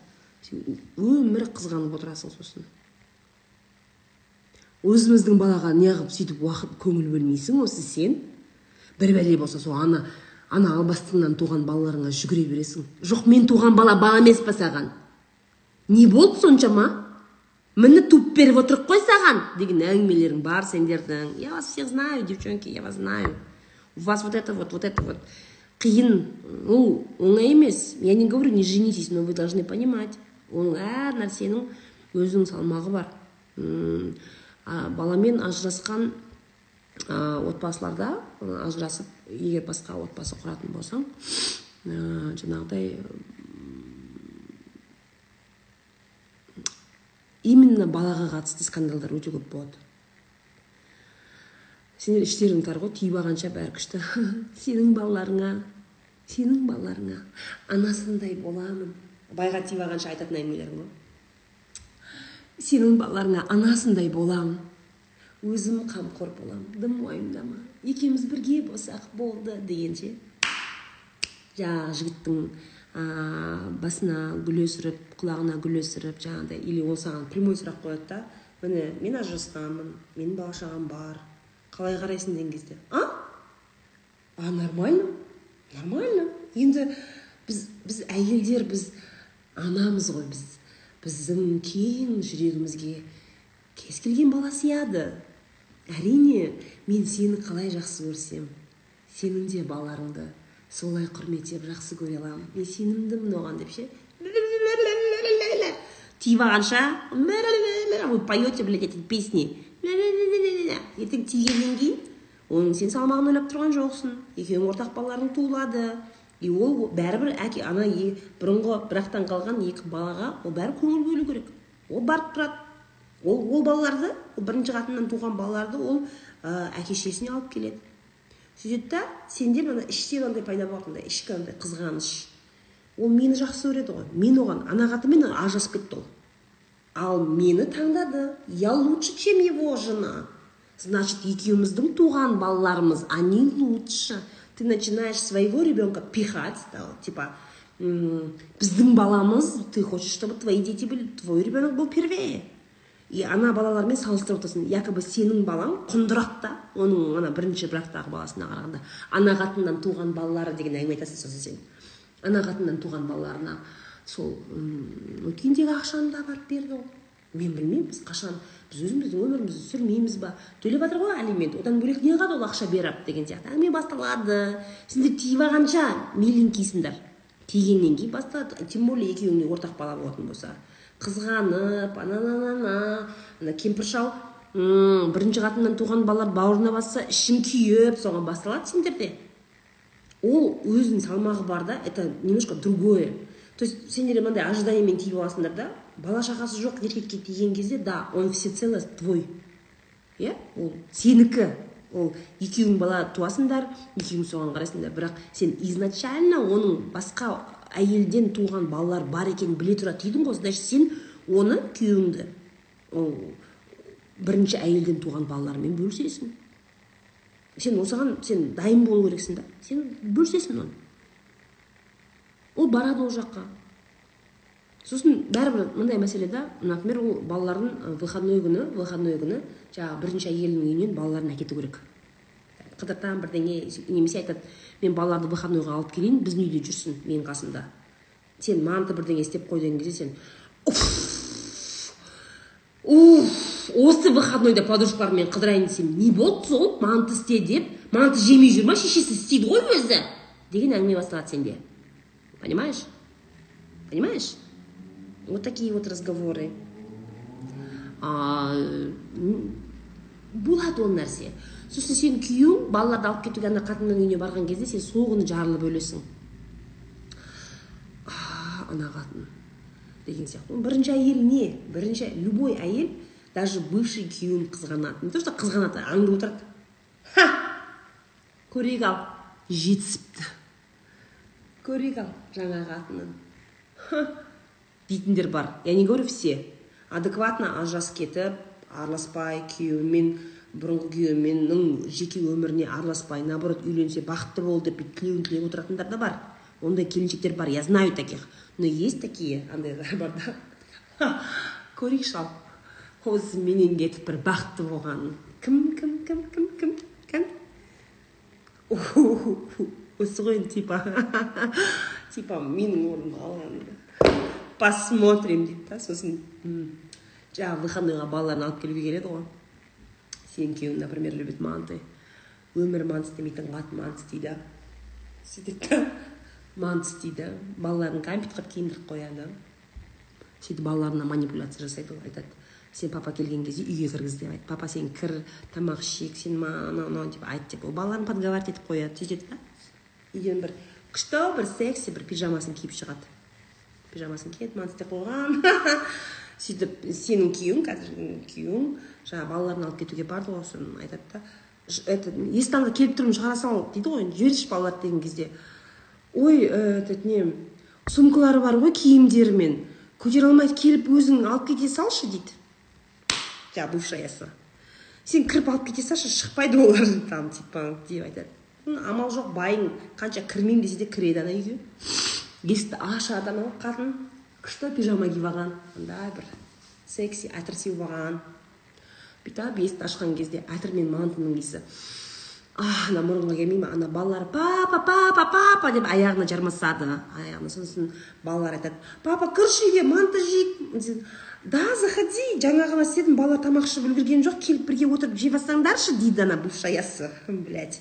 сен өмір қызғанып отырасың сосын. Өзіміздің балаға неғып сөйтіп уақыт көңіл бөлмейсің осы сен. Бір бәле болса сол ана ана албастыңнан туған балаларыңа жүгіре бересің. Жоқ мен туған бала бала емес па саған? Не болды соншама? Міне туып беріп отырық қой саған деген әңгімелерің бар сендердің. Я вас всех знаю девчонки я вас знаю. У вас вот это вот вот это вот. Қиын. Ол оңай емес. Я не говорю не женитесь но вы должны понимать. Оның әр нәрсенің өзінің салмағы бар. Баламен ажырасқан отбасыларда ажырасып егер басқа отбасы құратын болсаң жаңағыдай именно балаға қатысты скандалдар өте көп болады. Сендер іштерің ғой тиіп алғанша бәрі күшті. (laughs) Сенің балаларыңа сенің балаларыңа анасындай боламын. Байға тиіп алғанша айтатын әңгімелерің ғой. Сенің балаларыңа анасындай боламын. Өзім қамқор боламын. Дым уайымдама. Екеуміз бірге болсақ болды дегенше жаңағы жігіттің ә, басына гүл өсіріп құлағына гүл өсіріп жаңағыдай или ол саған прямой сұрақ қояды да міне мен ажырасқанмын менің бала шағам бар қалай қарайсың деген кезде а а нормально нормально енді біз біз әйелдер біз анамыз ғой біз біздің кең жүрегімізге кез келген бала сияды әрине мен сені қалай жақсы көрсем сенің де балаларыңды солай құрметтеп жақсы көре аламын мен сенімдімін оған деп ше? Тиіп алғанша вы поете блять эти песни ертең тигеннен кейін оның сен салмағын ойлап тұрған жоқсың екеуің ортақ балаларың туылады и ол бәрібір әке ана бұрынғы бірақтан қалған екі балаға ол бәрі көңіл бөлу керек ол барып тұрады ол ол балаларды ол бірінші қатыннан туған балаларды ол ә, әке шешесіне алып келеді сөйтеді да сенде мына іште мынандай пайда болады мындай ішкі андай қызғаныш ол мені жақсы көреді ғой. Мен оған ана қатынмен ажырасып кетті ол. Ал мені таңдады. Я лучше чем его жена. Значит екеуміздің туған балаларымыз они лучше. Ты начинаешь своего ребенка пихать да, типа біздің баламыз ты хочешь чтобы твои дети были твой ребенок был первее. И ана балалармен салыстырып отырсың. Якобы сенің балаң құндырақ та оның ана бірінші брактағы баласына қарағанда. Ана қатыннан туған балалары деген әңгіме айтасың сосын сен. Ана қатыннан туған балаларына сол өткендегі ақшаны да апарып берді ғой мен білмеймін біз қашан біз өзіміздің өмірімізді сүрмейміз ба? Төлеп жатыр ғой алимент одан бөлек не қылады ол ақша беріп деген сияқты. Әңгіме басталады. Сендер тиіп алғанша миленькийсіңдер тигеннен кейін басталады. Тем более екеуіңде ортақ бала болатын болса. Қызғанып анананана ана кемпір шал бірінші қатыннан туған балалар бауырына басса ішің күйіп соған басталады сендерде. Ол өзінің салмағы бар да это немножко другое. То есть сендер мындай ожиданиемен тиіп аласыңдар да бала шағасы жоқ еркекке тиген кезде да он всецело твой. Иә? Ол сенікі. Ол екеуің бала туасыңдар екеуің соған қарайсыңдар бірақ сен изначально оның басқа әйелден туған балалар бар екенін біле тұра түйдің ғой. Значит сен оны күйеуіңді ол бірінші әйелден туған балалармен бөлісесің. Сен осыған сен дайын болу керексің да. Сен бөлісесің оны. Ол барады ол жаққа. Сосын бәрібір мындай мәселе да например ол балаларын выходной күні выходной күні жаңағы бірінші әйелінің үйінен балаларын әкету керек. Қыдыртамын бірдеңе немесе айтады мен балаларды выходнойға алып келейін біздің үйде жүрсін менің қасымда сен манты бірдеңе істеп қой деген кезде сен уф! Осы выходнойда подружкаларыммен қыдырайын десем не болды сол? Манты істе деп манты жемей жүр ма шешесі істейді ғой өзі? Деген әңгіме басталады сенде. Понимаешь? Понимаешь? Вот такие вот разговоры. Болады ол нәрсе. Сосын сен күйеуің балаларды алып кетуге ана қатынның үйіне барған кезде сен сол күні жарылып өлесің. Ана қатын. Деген сияқты. Бірінші әйел не? Бірінші любой әйел даже бывший күйеуін қызғанады. Не то что қызғанады аңдып отырады. Ха! Көрейік ал. Жетісіпті. Көрейік ал жаңа қатынын дейтіндер бар. Я не говорю все. Адекватно ажырасып кетіп араласпай күйеуімен бұрынғы күйеуіменнің жеке өміріне араласпай наоборот үйленсе бақытты бол деп бүйтіп тілеуін тілеп отыратындар да бар. Ондай келіншектер бар. Я знаю таких. Но есть такие андайлар бар да көрейікші ал осыменен кетіп бір бақытты болғанын кім кім кім кім кім кім осы ғой енді типа. (laughs) Типа менің орнымды алған посмотрим. Дейді да сосын. Жаңағы выходныйға балаларын алып келуге келеді ғой сенің күйеуің например любит манты. Өмірі манты істемейтін қатын манты істейді сөйтеді да манты істейді балаларын кәмпит қылып киіндіріп қояды. Сөйтіп балаларына манипуляция жасайды ғой айтады. Сен папа келген кезде үйге кіргіз деп айтады. Папа сен кір тамақ ішейік сен анау мынау деп айт деп ол балаларын подговаривать етіп қояды. Сөйтеді да үйден бір күшті бір секси бір пижамасын киіп шығады. Пижамасын киеді манты істеп қойған. (laughs) Сөйтіп сенің күйеуің қазіргі күйеуің жаңағы балаларын алып кетуге барды ғой сосын айтады да. Это есікті алдына келіп тұрмын шығара сал дейді ғой. Жіберші балаларды деген кезде ой этот не сумкалары бар ғой киімдерімен. Көтере алмайды келіп өзің алып кете салшы дейді. Жаңағы бывшаясы сен кіріп алып кете салшы шықпайды олар (laughs) там типа деп айтады. Амал жоқ байың қанша кірмеймін десе де кіреді ана үйге. Есікті ашады анау қатын. Күшті пижама киіп алған. Андай бір секси әтір сеуіп алған. Бүйтіп есікті ашқан кезде әтір мен мантының иісі. Ана мұрынға келмей ма ана балалар папа папа папа деп аяғына жармасады аяғына сосын балалар айтады папа кірші үйге манты жейік да заходи жаңа ғана істедім балалар тамақ ішіп үлгерген жоқ келіп бірге отырып жей бастаңдаршы дейді ана бывшаясы блять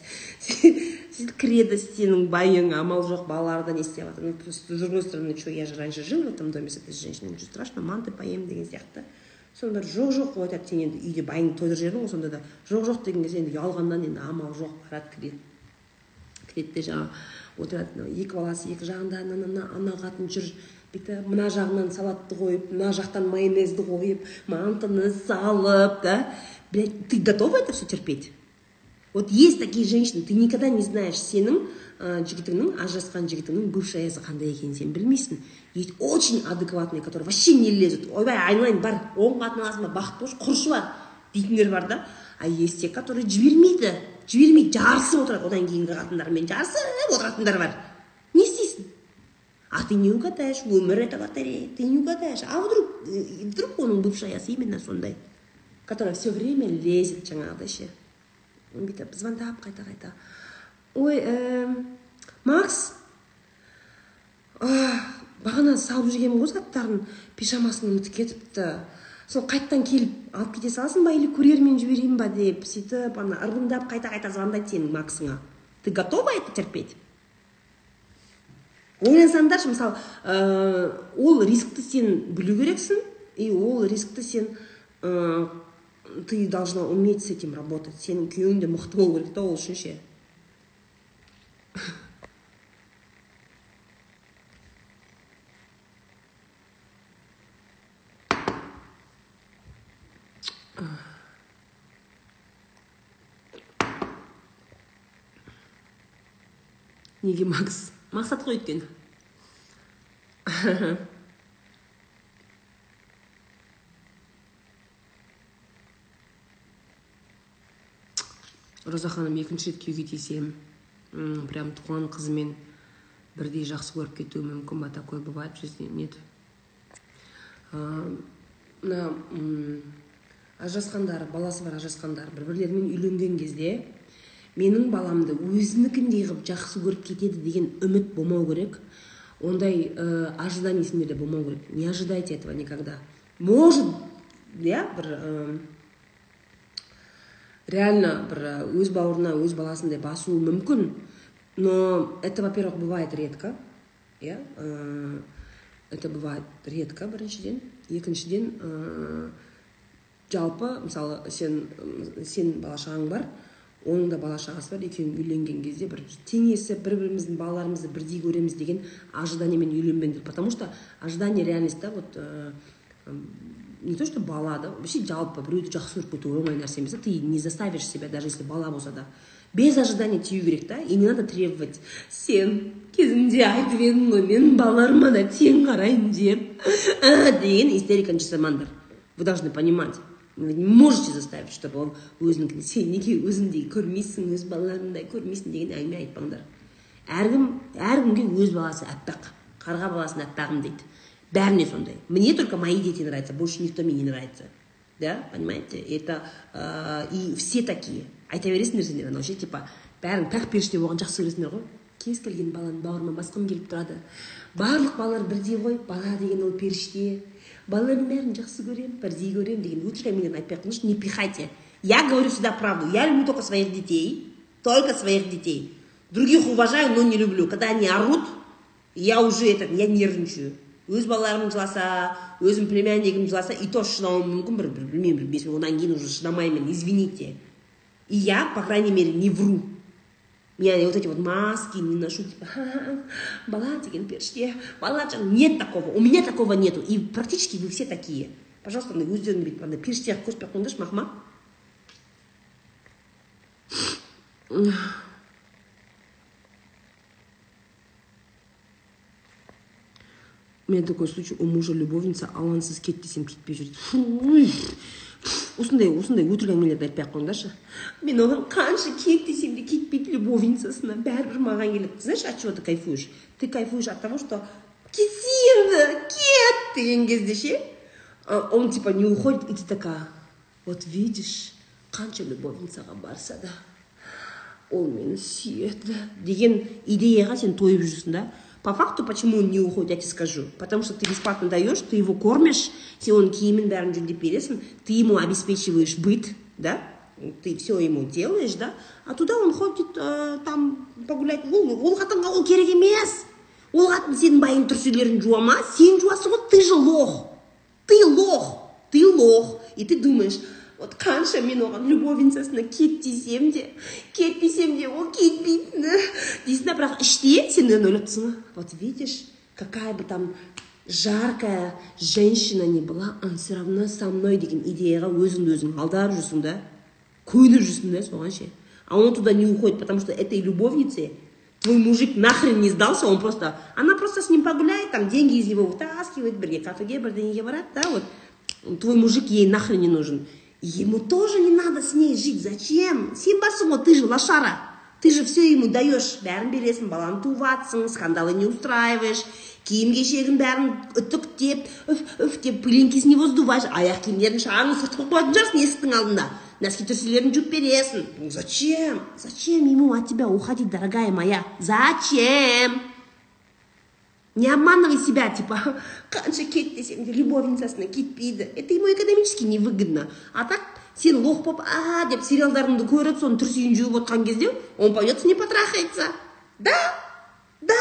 кіреді сенің байың амал жоқ балаларды не істеп жатыр с другой стороны что я же раньше жил в этом доме с этой женщиной ничего страшного манты поем деген сияқты бәрі жоқ жоқ қылып айтады сен енді үйде байыңды тойдырып жібердің ғой сонда да жоқ жоқ деген кезде енді ұялғаннан енді амал жоқ барады кіреді. Кіреді де жаңағы отырады екі баласы екі жағында ана қатын жүр. Бүйтіп мына жағынан салатты қойып мына жақтан майонезді қойып мантыны салып да. Блядь ты готова это все терпеть? Вот есть такие женщины ты никогда не знаешь сенің ә, жігітіңнің ажырасқан жігітіңнің бывшаясы қандай екенін сен білмейсің. Есть очень адекватные которые вообще не лезут ойбай айналайын бар оң қатын аласың ба бақытты болшы құрышы бар дейтіндер бар да. А есть те которые жібермейді жібермейді жарысып отырады. Одан кейінгі қатындармен жарысып отыратындар бар. Не істейсің? А ты не угадаешь, умер это лотерея, ты не угадаешь. А вдруг, вдруг он бывшаясы именно сондай, которая все время лезет жаңағыдай ше. Бүйтіп звондап қайта қайта ой ә, макс? Бағана салып жүргенмін ғой заттарын. Пижамасын ұмытып кетіпті. Сол қайтадан келіп алып кете саласың ба или курьермен жіберейін ба деп сөйтіп ана ырғындап қайта қайта звондайды сенің максыңа. Ты готова это терпеть? Ойлансаңдаршы мысалы ә, ол рискті сен білу керексің и ол рискті сен ә, ты должна уметь с этим работать. Сенің күйеуің де мықты болу керек та ол үшін ше неге макс мақсат қой өйткені роза ханым екінші рет күйеуге тисем прям туған қызымен бірдей жақсы көріп кетуі мүмкін ба? Такое бывает в жизни? Нет. Мына ажырасқандар баласы бар ажырасқандар бір бірлерімен үйленген кезде менің баламды өзінікіндей қылып жақсы көріп кетеді деген үміт болмау керек. Ондай ә, ожидание сендерде болмау керек. Не ожидайте этого никогда. Может иә бір ә, реально бір өз бауырына өз баласындай басуы мүмкін. Но это во первых бывает редко иә это бывает редко біріншіден екіншіден ә, жалпы мысалы сен сен бала шағаң бар оның да бала шағасы бар екеуің үйленген кезде бір теңесіп бір біріміздің балаларымызды бірдей көреміз деген ожиданиемен үйленбеңдер. Потому что ожидание реальность да вот ә, не то что бала да вообще жалпы біреуді жақсы көріп кету оңай нәрсе емес ты не заставишь себя даже если бала болса да без ожидания тию керек та и не надо требовать сен кезінде айтып едің ғой мен балаларыма да тең қараймын деп деген истериканы жасамаңдар вы должны понимать вы не можете заставить чтобы ол өзінікін сен неге өзіңдей көрмейсің өз балаларыңдай көрмейсің деген әңгіме айтпаңдар әркім әркімге өз баласы аппақ қарға баласын аппағым дейді бәріне сондай мне только мои дети нравятся больше никто мне не нравится да понимаете это ә, и все такие айта бересіңдер сендер анау ше типа бәрің пәк періште болған жақсы көресіңдер ғой кез келген баланы бауырыма басқым келіп тұрады барлық балалар бірдей ғой бала деген ол періште балалардың бәрін жақсы көремін бірдей көремін деген лучше фамилияны айтпай ақ қойыңызшы не пихайте я говорю всегда правду я люблю только своих детей только своих детей других уважаю но не люблю когда они орут я уже это я нервничаю Өз балаларым жыласа өзім племяннигім жыласа и то шыдауым мүмкін бір білмеймін бір бес одан кейін уже шыдамаймын извините. И я по крайней мере не вру. Я вот эти вот маски не ношу, типа, бала деген періште, бала нет такого, у меня такого нету, и практически вы все такие. Пожалуйста, өздерің бүйтіп андай періште қылып көрсетпей ақ қойыңдаршы мақма меня такой случай у мужа любовница алаңсыз кет десем кетпей жүрді осындай осындай өтірік әңгімелерді айтпай ақ қойыңдаршы мен оған қанша кет десем де кетпейді любовницасына бәрібір маған келеді знаешь от чего ты кайфуешь? Ты кайфуешь от того что кетсей енді кет! деген кезде ше он типа не уходит и ты такая вот видишь қанша любовницаға барса да ол мені сүйеді деген идеяға сен тойып жүрсің да по факту почему он не уходит я тебе скажу. Потому что ты бесплатно даешь ты его кормишь сен оның киімін бәрін жөндеп бересің ты ему обеспечиваешь быт да? Ты все ему делаешь да? А туда он ходит ә, там погулять ол ол қатынға ол керек емес ол қатын сенің байың тірселерін жуа ма сен жуасың ты же лох. Ты лох. Ты лох. И ты думаешь вот қанша мен оған любовницасына кет десем де кетпесем де ол кетпейтіні дейсің да бірақ іште сен оны ойлап тұрсың вот видишь какая бы там жаркая женщина не была он все равно со мной деген идеяға өзіңді өзің алдап жүрсің да? Көніп жүрсің да соған ше? А он туда не уходит потому что этой любовнице твой мужик нахрен не сдался он просто она просто с ним погуляет там деньги из него вытаскивает бірге кафеге бірдеңеге барады да вот. Твой мужик ей нахрен не нужен. Ему тоже не надо с ней жить. Зачем? Сен ты же лошара. Ты же все ему даешь бәрін бересің баланы туып жатсың скандалы не устраиваешь. Киім кешегін бәрін үтіктеп үф үф деп пылинки с него сдуваешь. Аяқ киімдерін шаңын сыртқа қоятын шығарсың есіктің алдында. Носки труселерін жуып бересің. Зачем? Зачем ему от тебя уходить дорогая моя? Зачем? Не обманывай себя типа (laughs) қанша кет десем де любовницасына кетпейді это ему экономически невыгодно. А так сен лох болып а деп сериалдарыңды көріп соның трусигін жуып отқан кезде он пойдет с ней потрахается. Да да.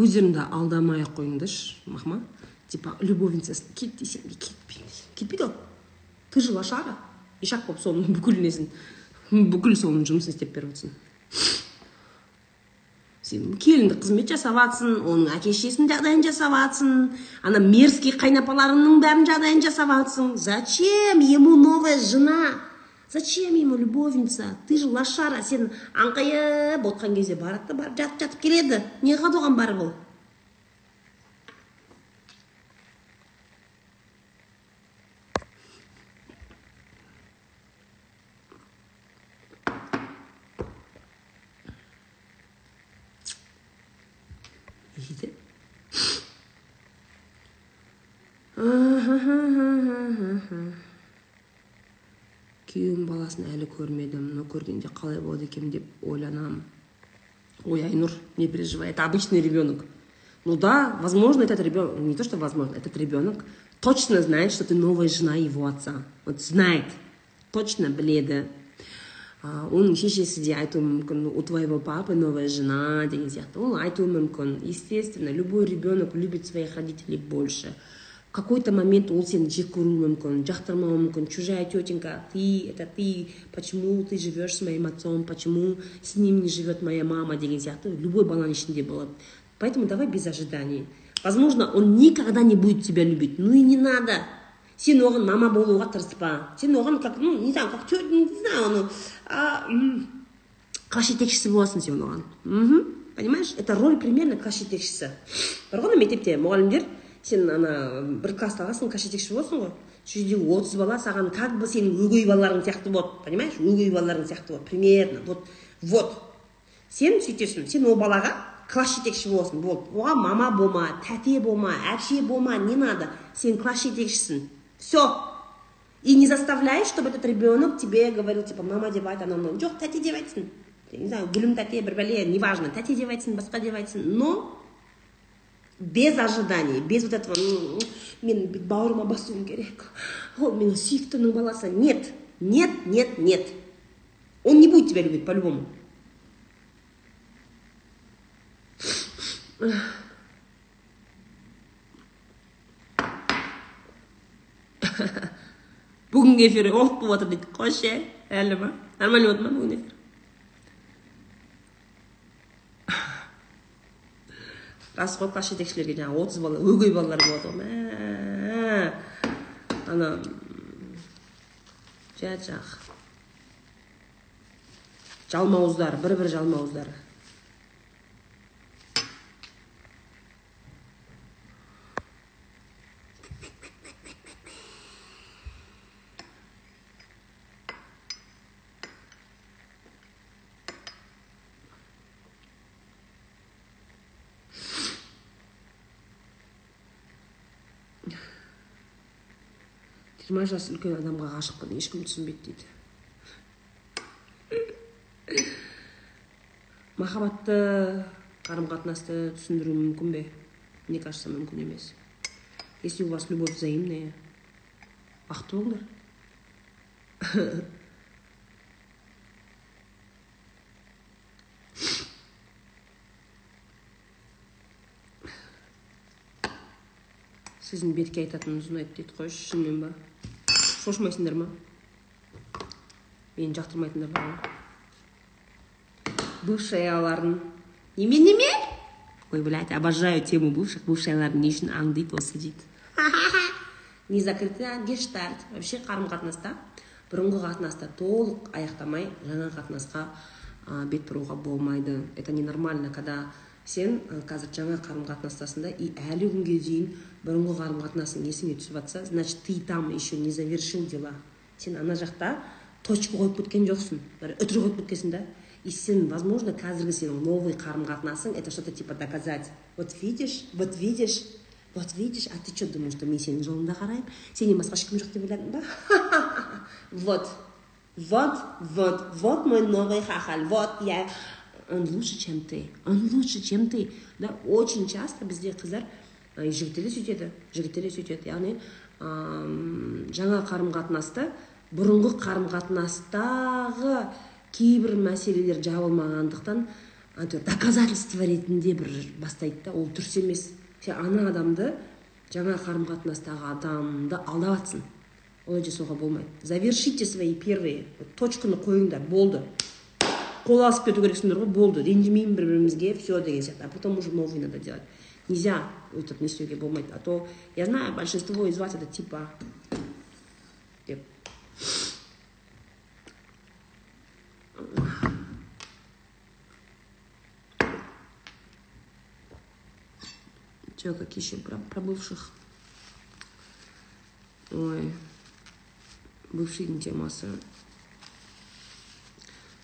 Өздеріңді алдамай ақ қойыңдаршы махма типа любовницасына кет десем де кетпейді кетпейді ол. Ты же лошара ишак болып соның бүкіл несін бүкіл соның жұмысын істеп беріп отырсың. Сен келіндік қызмет жасап жатсың оның әке шешесінің жағдайын жасап жатсың ана мерзкий қайнапаларыңның бәрін жағдайын жасап жатсың зачем? Ему новая жена. Зачем ему любовница? Ты же лошара сен аңқайып отқан кезде барады да барып жатып жатып келеді. Не қылады оған барып ол? күйеуім баласын әлі көрмедім но көргенде қалай болады екен деп ойланамын ой айнұр не переживай это обычный ребенок ну да возможно этот ребенок не то что возможно этот ребенок точно знает что ты новая жена его отца вот знает точно біледі а, оның шешесі де айтуы мүмкін у твоего папы новая жена деген сияқты ол айтуы мүмкін естественно любой ребенок любит своих родителей больше Какой-то момент ол сені жек көруі мүмкін жақтырмауы мүмкін чужая тетенька ты это ты почему ты живешь с моим отцом почему с ним не живет моя мама? Деген сияқты любой баланың ішінде болады поэтому давай без ожиданий. Возможно он никогда не будет тебя любить. Ну и не надо. Сен оған мама болуға тырыспа сен оған как ну не знаю как тетя не знаю а, класс жетекшісі боласың сен оған мхм понимаешь это роль примерно класс жетекшісі бар ғой мектепте мұғалімдер сен ана бір класста аласың класс жетекшісі боласың ғой. Сол жерде отыз бала саған как бы сенің өгей балаларың сияқты болады понимаешь? Өгей балаларың сияқты болады примерно вот вот. Сен сөйтесің сен ол балаға класс жетекші боласың болды оған мама болма тәте болма әпше болма не надо. Сен класс жетекшісің. Все и не заставляй чтобы этот ребенок тебе говорил типа мама деп айт анау мынау жоқ тәте деп айтсын не знаю гүлім тәте бір бәле неважно тәте деп айтсын басқа деп айтсын но без ожиданий без вот этого мен бауырыма басуым керек ол менің сүйіктімнің баласы нет нет нет нет он не будет тебя любить по-любому бүгінгі эфир оқ болып отыр дейді қош е әлі ма нормально болды ма бүгін эфир рас қой класс жетекшілерге жаңағы отыз бала өгей балалар болады ғой. Мә. Ана жә жақ. Жалмауыздар бір бір жалмауыздар. Жиырма жас үлкен адамға ғашықпын ешкім түсінбейді дейді. Махаббатты қарым қатынасты түсіндіру мүмкін бе? Мне кажется мүмкін емес. Если у вас любовь взаимная. Бақытты болыңдар. Сіздің бетке айтатыныңыз ұнайды дейді қойшы шынымен ба? Шошымайсыңдар ма? Мені жақтырмайтындар бар ма бывшаяларын неме неме ой блядь обожаю тему бывших. Бывшаяларын не үшін аңдиды осы дейді. (laughs) Незакрытый гештальт. Вообще қарым қатынаста бұрынғы қатынасты толық аяқтамай жаңа қатынасқа ә, бет бұруға болмайды. Это ненормально когда сен ә, қазір жаңа қарым қатынастасың да и әлі күнге дейін бұрынғы қарым қатынасың есіңе түсіп жатса значит ты там еще не завершил дела. Сен ана жақта точка қойып кеткен жоқсың. Бір үтір қойып кеткенсің да. И сен возможно қазіргі сенің новый қарым қатынасың это что то типа доказать. Вот видишь вот видишь вот видишь. А ты что думаешь что мен сенің жолыңда қараймын сенен басқа ешкім жоқ деп ойладың ба? (laughs) Вот. Вот вот вот мой новый хахаль. Вот я. Он лучше чем ты. Он лучше чем ты. Да очень часто бізде қыздар и жігіттер де сөйтеді жігіттер де сөйтеді. Яғни ыыы жаңа қарым қатынасты бұрынғы қарым қатынастағы кейбір мәселелер жабылмағандықтан әйтеуір доказательство ретінде бір бастайды да ол дұрыс емес. Сен ана адамды жаңа қарым қатынастағы адамды алдап жатсың олай жасауға болмайды. Завершите свои первые точканы қойыңдар болды. Қол алысып кету керексіңдер ғой болды. Ренжімеймін бір бірімізге все деген сияқты. А потом уже новый надо делать. Нельзя өйтіп не істеуге болмайды а то я знаю большинство из вас это типа деп че какие еще про, про бывших ой бывшийдің темасы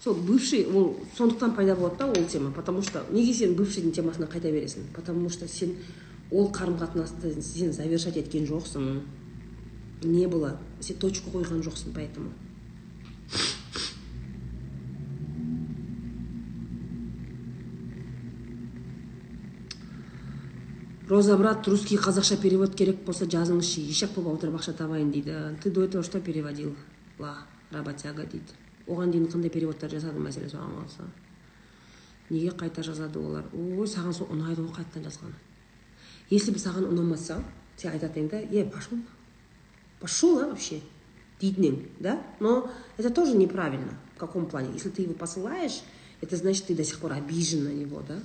сол бывший ол сондықтан пайда болады да ол тема потому что неге сен бывшийдің темасына қайта бересің потому что сен ол қарым қатынасты сен завершать еткен жоқсың. Не было? Сен точку қойған жоқсың поэтому. Роза брат русский қазақша перевод керек болса жазыңызшы. Ешек болып отырып ақша табайын дейді. Ты до этого что переводила работяга дейді. Оған дейін қандай переводтар жасадың мәселе соған қалса неге қайта жазады олар? Ой саған сол ұнайды ғой қайтадан жазғаны. Если бы саған ұнамаса сен айтатын едің да е пошел пошел а вообще? Дейтін едің да? Но это тоже неправильно. В каком плане? Если ты его посылаешь это значит ты до сих пор обижен на него да?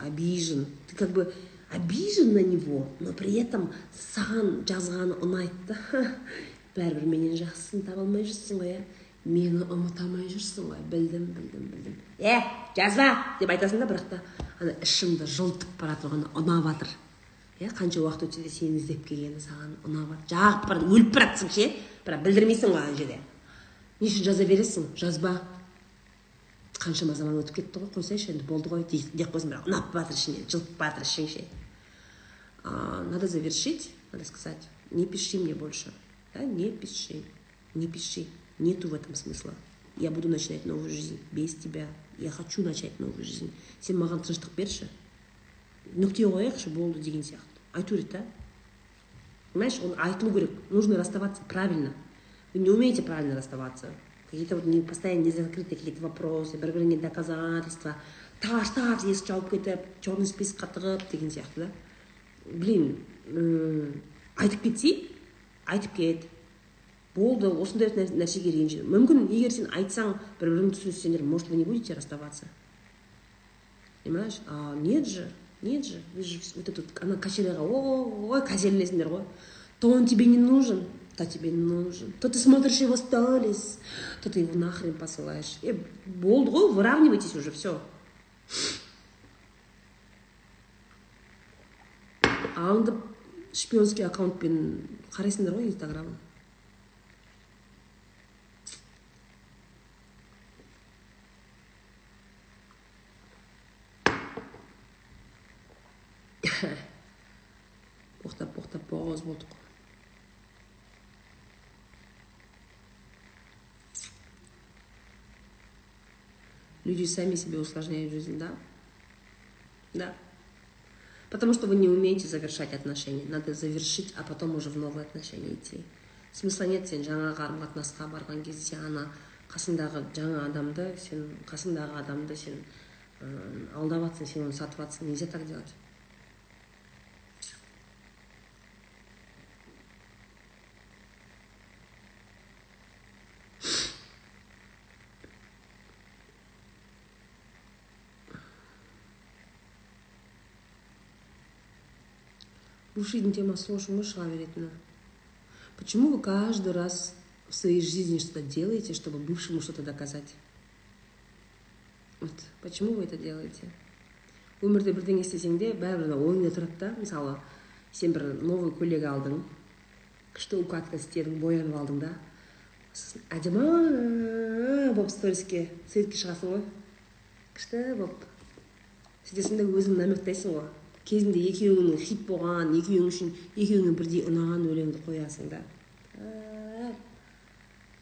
Обижен. Ты как бы обижен на него но при этом саған жазғаны ұнайды да. (laughs) Бәрібір менен жақсысын таба алмай жүрсің ғой иә? Мені ұмыта алмай жүрсің ғой. Білдім білдім білдім. Е жазба! Деп айтасың да бірақ та ана ішіңді жылытып бара ғой ұнап жатыр иә қанша уақыт өтсе де сені іздеп келгені саған ұнап жағып бара өліп бара жатсың ше? Бірақ білдірмейсің ғой ана жерде. Не үшін жаза бересің? Жазба. Қаншама заман өтіп кетті ғой. Қойсайшы енді болды ғой деп қойсың бірақ ұнап жатыр ішіңнен жылып бара жатыр ішің ше. Надо завершить надо сказать не пиши мне больше. Да не пиши не пиши. Нету в этом смысла. Я буду начинать новую жизнь без тебя. Я хочу начать новую жизнь. Сен маған тыныштық берші? Нүкте қояйықшы болды деген сияқты. Айту керек та. Понимаешь оны айтылу керек. Нужно расставаться правильно. Вы не умеете правильно расставаться. Какие-то вот не, постоянно не закрытые какие-то вопросы бір біріңе доказательства таштап есік жауып кетіп черный списокқа тығып деген сияқты да. Блин айтып кетсей айтып кет. Болды осындай нәрсеге ренжі мүмкін егер сен айтсаң бір біріңді түсінсеңдер может вы не будете расставаться? Понимаешь? А нет же. Нет же вы же вот этот ана качеляға ой качелесіңдер ғой то он тебе не нужен то тебе не нужен, то ты смотришь его сторис, то ты его нахрен посылаешь. Е, болды ғой выравнивайтесь уже, все. аңдып шпионский аккаунтпен қарайсыңдар ғой инстаграмын болдық люди сами себе усложняют жизнь да да потому что вы не умеете завершать отношения надо завершить а потом уже в новые отношения идти смысла нет сен жаңа қарым қатынасқа барған кезде ана қасыңдағы жаңа адамды сен қасыңдағы адамды сен алдап жатсың сен оны сатып жатсың нельзя так делать. Сол үшін ғой шыға беретіні почему вы каждый раз в своей жизни что-то делаете чтобы бывшему что то доказать? Вот почему вы это делаете? Өмірде бірдеңе істесең де бәрібір ойыңда тұрады да мысалы сен бір новый көйлек алдың күшті укладка істедің боянып алдың да? Сосын әдемі болып сториске суретке шығасың ғой күшті болып сөйтесің да өзің намектайсың ғой кезінде екеуіңнің хит болған екеуің үшін екеуіңе бірдей ұнаған өлеңді қоясың да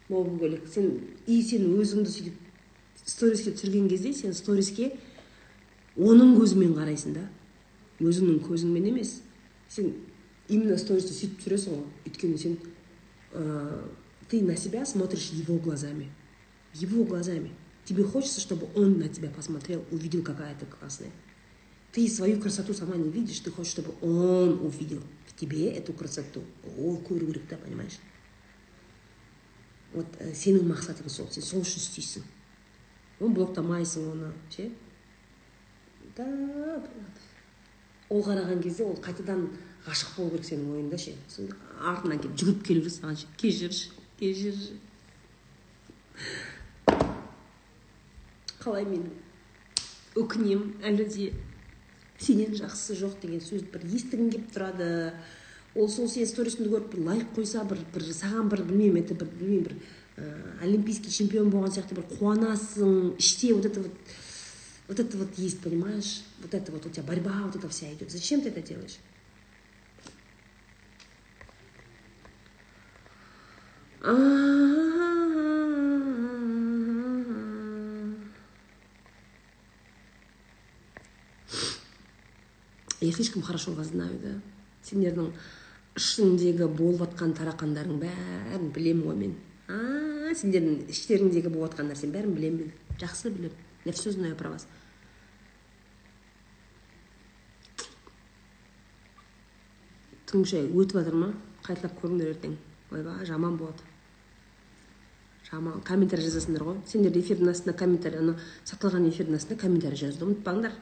болу керек сен и сен өзіңді сөйтіп сториске түсірген кезде сен сториске оның көзімен қарайсың да. Өзіңнің көзіңмен емес. Сен именно стористі сөйтіп түсіресің ғой. Өйткені сен ә, ты на себя смотришь его глазами. Его глазами. Тебе хочется чтобы он на тебя посмотрел увидел какая ты классная. Ты свою красоту сама не видишь, ты хочешь, чтобы он увидел в тебе эту красоту. Ол та понимаешь? Вот ә, сенің мақсатың сол сен сол үшін істейсің оны блоктамайсың оны ше ол қараған кезде ол қайтадан ғашық болу керек сенің ойыңда ше? Сосын артынан келіп жүгіріп келу керек саған ше? Кешірші кешірші. Қалай мен өкінемін әлі де. Сенен жақсысы жоқ деген сөзді бір естігім келіп тұрады. Ол сол сенің сторисіңді көріп бір лайк қойса бір бір саған бір білмеймін это бір білмеймін бір ә, олимпийский чемпион болған сияқты бір қуанасың іште вот это вот вот это вот есть понимаешь? Вот это вот у тебя борьба вот эта вся идет. Зачем ты это делаешь? Я слишком хорошо вас знаю да. Сендердің ішіңдегі болып жатқан тарақандарың бәрін білемін ғой мен а сендердің іштеріңдегі болып жатқан нәрсенің бәрін білемін мен жақсы білемін я все знаю про вас. Тыңшай өтіп жатыр ма? Қайталап көріңдер ертең. Ойбай жаман болады. Жаман. Комментарий жазасыңдар ғой. Сендер эфирдің астына комментарий ана сақталған эфирдің астына комментарий жазуды ұмытпаңдар.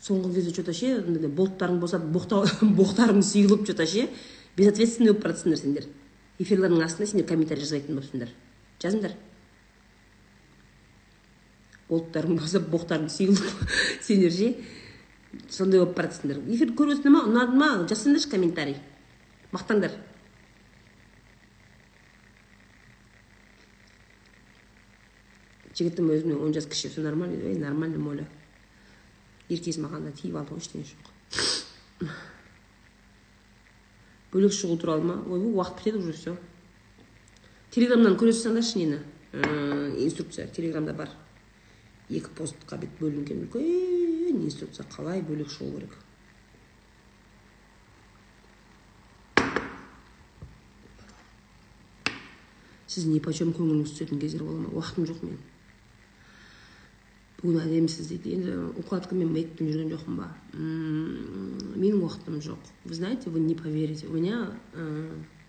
Соңғы кезде че то ше болттарың босап (laughs) боқтарың сұйылып че то ше безответственный болып бара жатсыңдар сендер. Эфирлердің астына сендер комментарий жазбайтын болыпсыңдар. Жазыңдар. Болттарың босап боқтарың сұйылып (laughs) сендер ше сондай болып бара жатсыңдар эфирді көріп отырсыңдар ма ұнады ма жазсаңдаршы комментарий. Мақтаңдар. Жігітім өзімнен он жас кіші все нормально ей нормально моля еркесі маған да тиіп алды ғой ештеңе жоқ бөлек шығу туралы ма ойбай уақыт бітеді уже все телеграмнан көре салсаңдаршы нені инструкция телеграмда бар екі постқа бүйтіп бөлінген үлкен инструкция қалай бөлек шығу керек сіз не почем көңіліңіз түсетін кездер бола ма уақытым жоқ менің бүгін әдемісіз дейді енді укладкамен мейкпен жүрген жоқпын ба менің уақытым жоқ вы знаете вы не поверите. У меня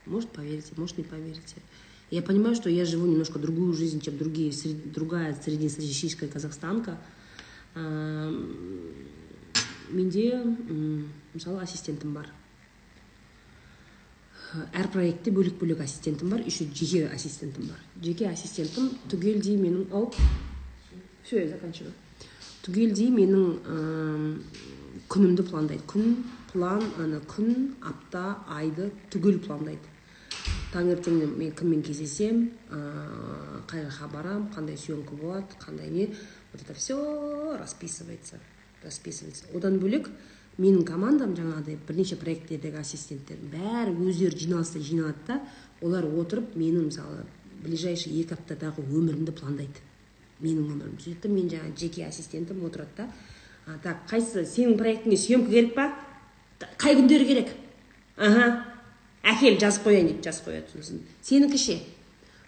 может поверите может не поверите. Я понимаю что я живу немножко другую жизнь чем другие другая среднестатистическая казахстанка. Менде мысалы ассистентім бар. Әр проектте бөлек бөлек ассистентім бар еще жеке ассистентім бар. Жеке ассистентім түгелдей менің ау все я заканчиваю. Түгелдей менің м, күнімді пландайды. Күн план ана күн апта айды түгел пландайды. Таңертеңнен мен кіммен кездесем ыыы қай жаққа барам қандай съемка болады қандай не вот это все расписывается расписывается. Одан бөлек менің командам жаңағыдай бірнеше проекттердегі ассистенттердің бәрі өздері жиналыста жиналады да олар отырып менің мысалы ближайший екі аптадағы өмірімді пландайды. Менің сөйтеді да мен жаңағы жеке ассистентім отырады да. Так қайсы сенің проектіңе съемка керек па? «Т- қай күндері керек? Аха әкел жазып қояйын дейді жазып қояды сосын. Сенікі ше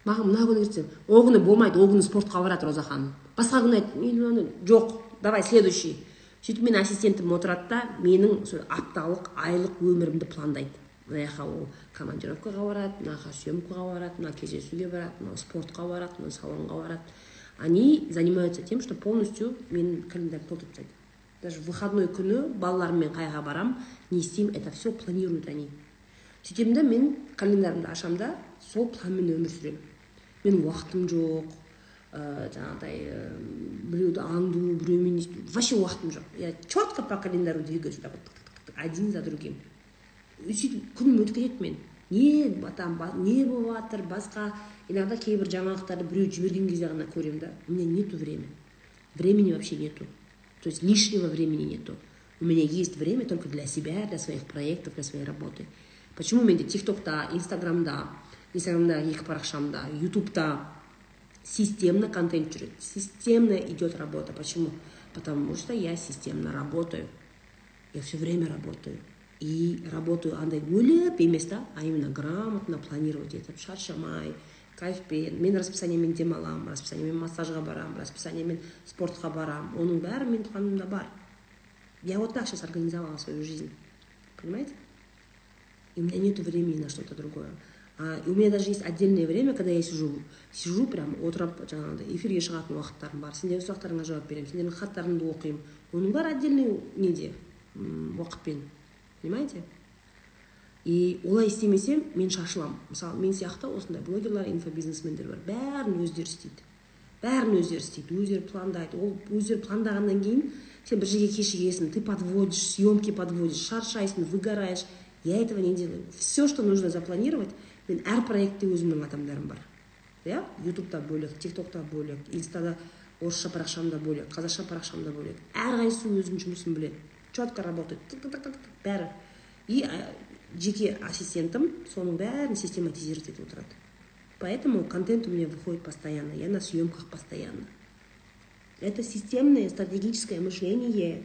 маған мына күні десем ол күні болмайды ол күні спортқа барады роза ханым. Басқа күні айт жоқ давай следующий. Сөйтіп менің ассистентім отырады да менің сол апталық айлық өмірімді пландайды. Мына жаққа ол командировкаға барады мына жаққа съемкаға барады мына кездесуге барады мынау спортқа барады мынау салонға барады. Они занимаются тем что полностью менің календарь толтырып тастайды даже выходной күні балаларыммен қайға барам не істеймін это все планируют они. Сөйтемін да мен календарымды ашамын да сол планмен өмір сүремін. Менің уақытым жоқ ә, жаңағыдай ә, біреуді аңду біреумен вообще уақытым жоқ. Я четко по календарю двигаюсь вот один за другим. Сөйтіп күнім өтіп кетеді мен не там не болып жатыр басқа иногда кейбір жаңалықтарды біреу жіберген кезде ғана көремін да у меня нету времени времени вообще нету то есть лишнего времени нету у меня есть время только для себя для своих проектов для своей работы почему менде тиктокта инстаграмда инстаграмда екі парақшамда ютубта системно контент жүреді системно идет работа почему потому что я системно работаю я все время работаю и работаю андай бөліп емес та а именно грамотно планировать етіп шаршамай кайфпен мен расписаниемен демаламын расписаниемен массажға барамын расписаниемен спортқа барамын оның бәрі менің планымда бар. Я вот так сейчас организовала свою жизнь понимаете? И у меня нет времени на что-то другое. А, и у меня даже есть отдельное время когда я сижу сижу прям отырып жаңағыдай эфирге шығатын уақыттарым бар сендердің сұрақтарыңа жауап беремін сендердің хаттарыңды оқимын. Оның бәрі отдельный неде? Уақытпен понимаете? И олай істемесем мен шашыламын. Мысалы мен сияқты осындай блогерлар инфобизнесмендер бар. Бәрін өздері істейді. Бәрін өздері істейді. Өздері пландайды. Ол өздері пландағаннан кейін сен бір жерге кешігесің ты подводишь съемки подводишь шаршайсың выгораешь. Я этого не делаю. Все что нужно запланировать мен әр проектте өзімнің адамдарым бар. Иә? Ютубта бөлек тиктокта бөлек инстада орысша парақшамда бөлек қазақша парақшамда бөлек. Әрқайсысы өзінің жұмысын біледі. Четко работает. Бәрі. И жеке ассистентім соның бәрін систематизировать етіп отырады поэтому контент у меня выходит постоянно я на съемках постоянно это системное стратегическое мышление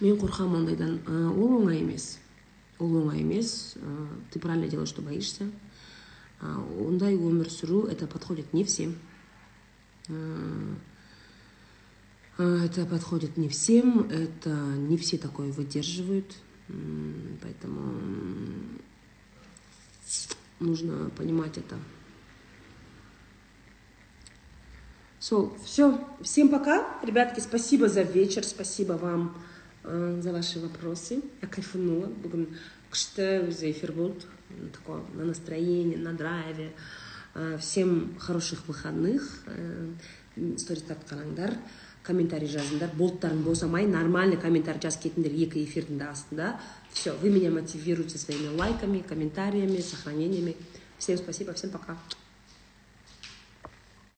мен қорқамын ондайдан Ә, ол оңай емес ол оңай емес Ә, ты правильно делаешь что боишься А, ондай өмір сүру это подходит не всем Ә, а, это подходит не всем это не все такое выдерживают М, поэтому м, нужно понимать это Сол, все. Всем пока. Ребятки, спасибо за вечер, спасибо вам э, за ваши вопросы. Я кайфанула. Бүгін күшті өзі эфир болды. М, Такое на настроении, на драйве. Э, Всем хороших выходных. Э, м, Стористарды қараңдар. Комментарий жазыңдар. Болттарың босамай. Нормальный комментарий жазып кетіңдер екі эфирдің де астында. Все, вы меня мотивируете своими лайками, комментариями, сохранениями. Всем спасибо, всем пока.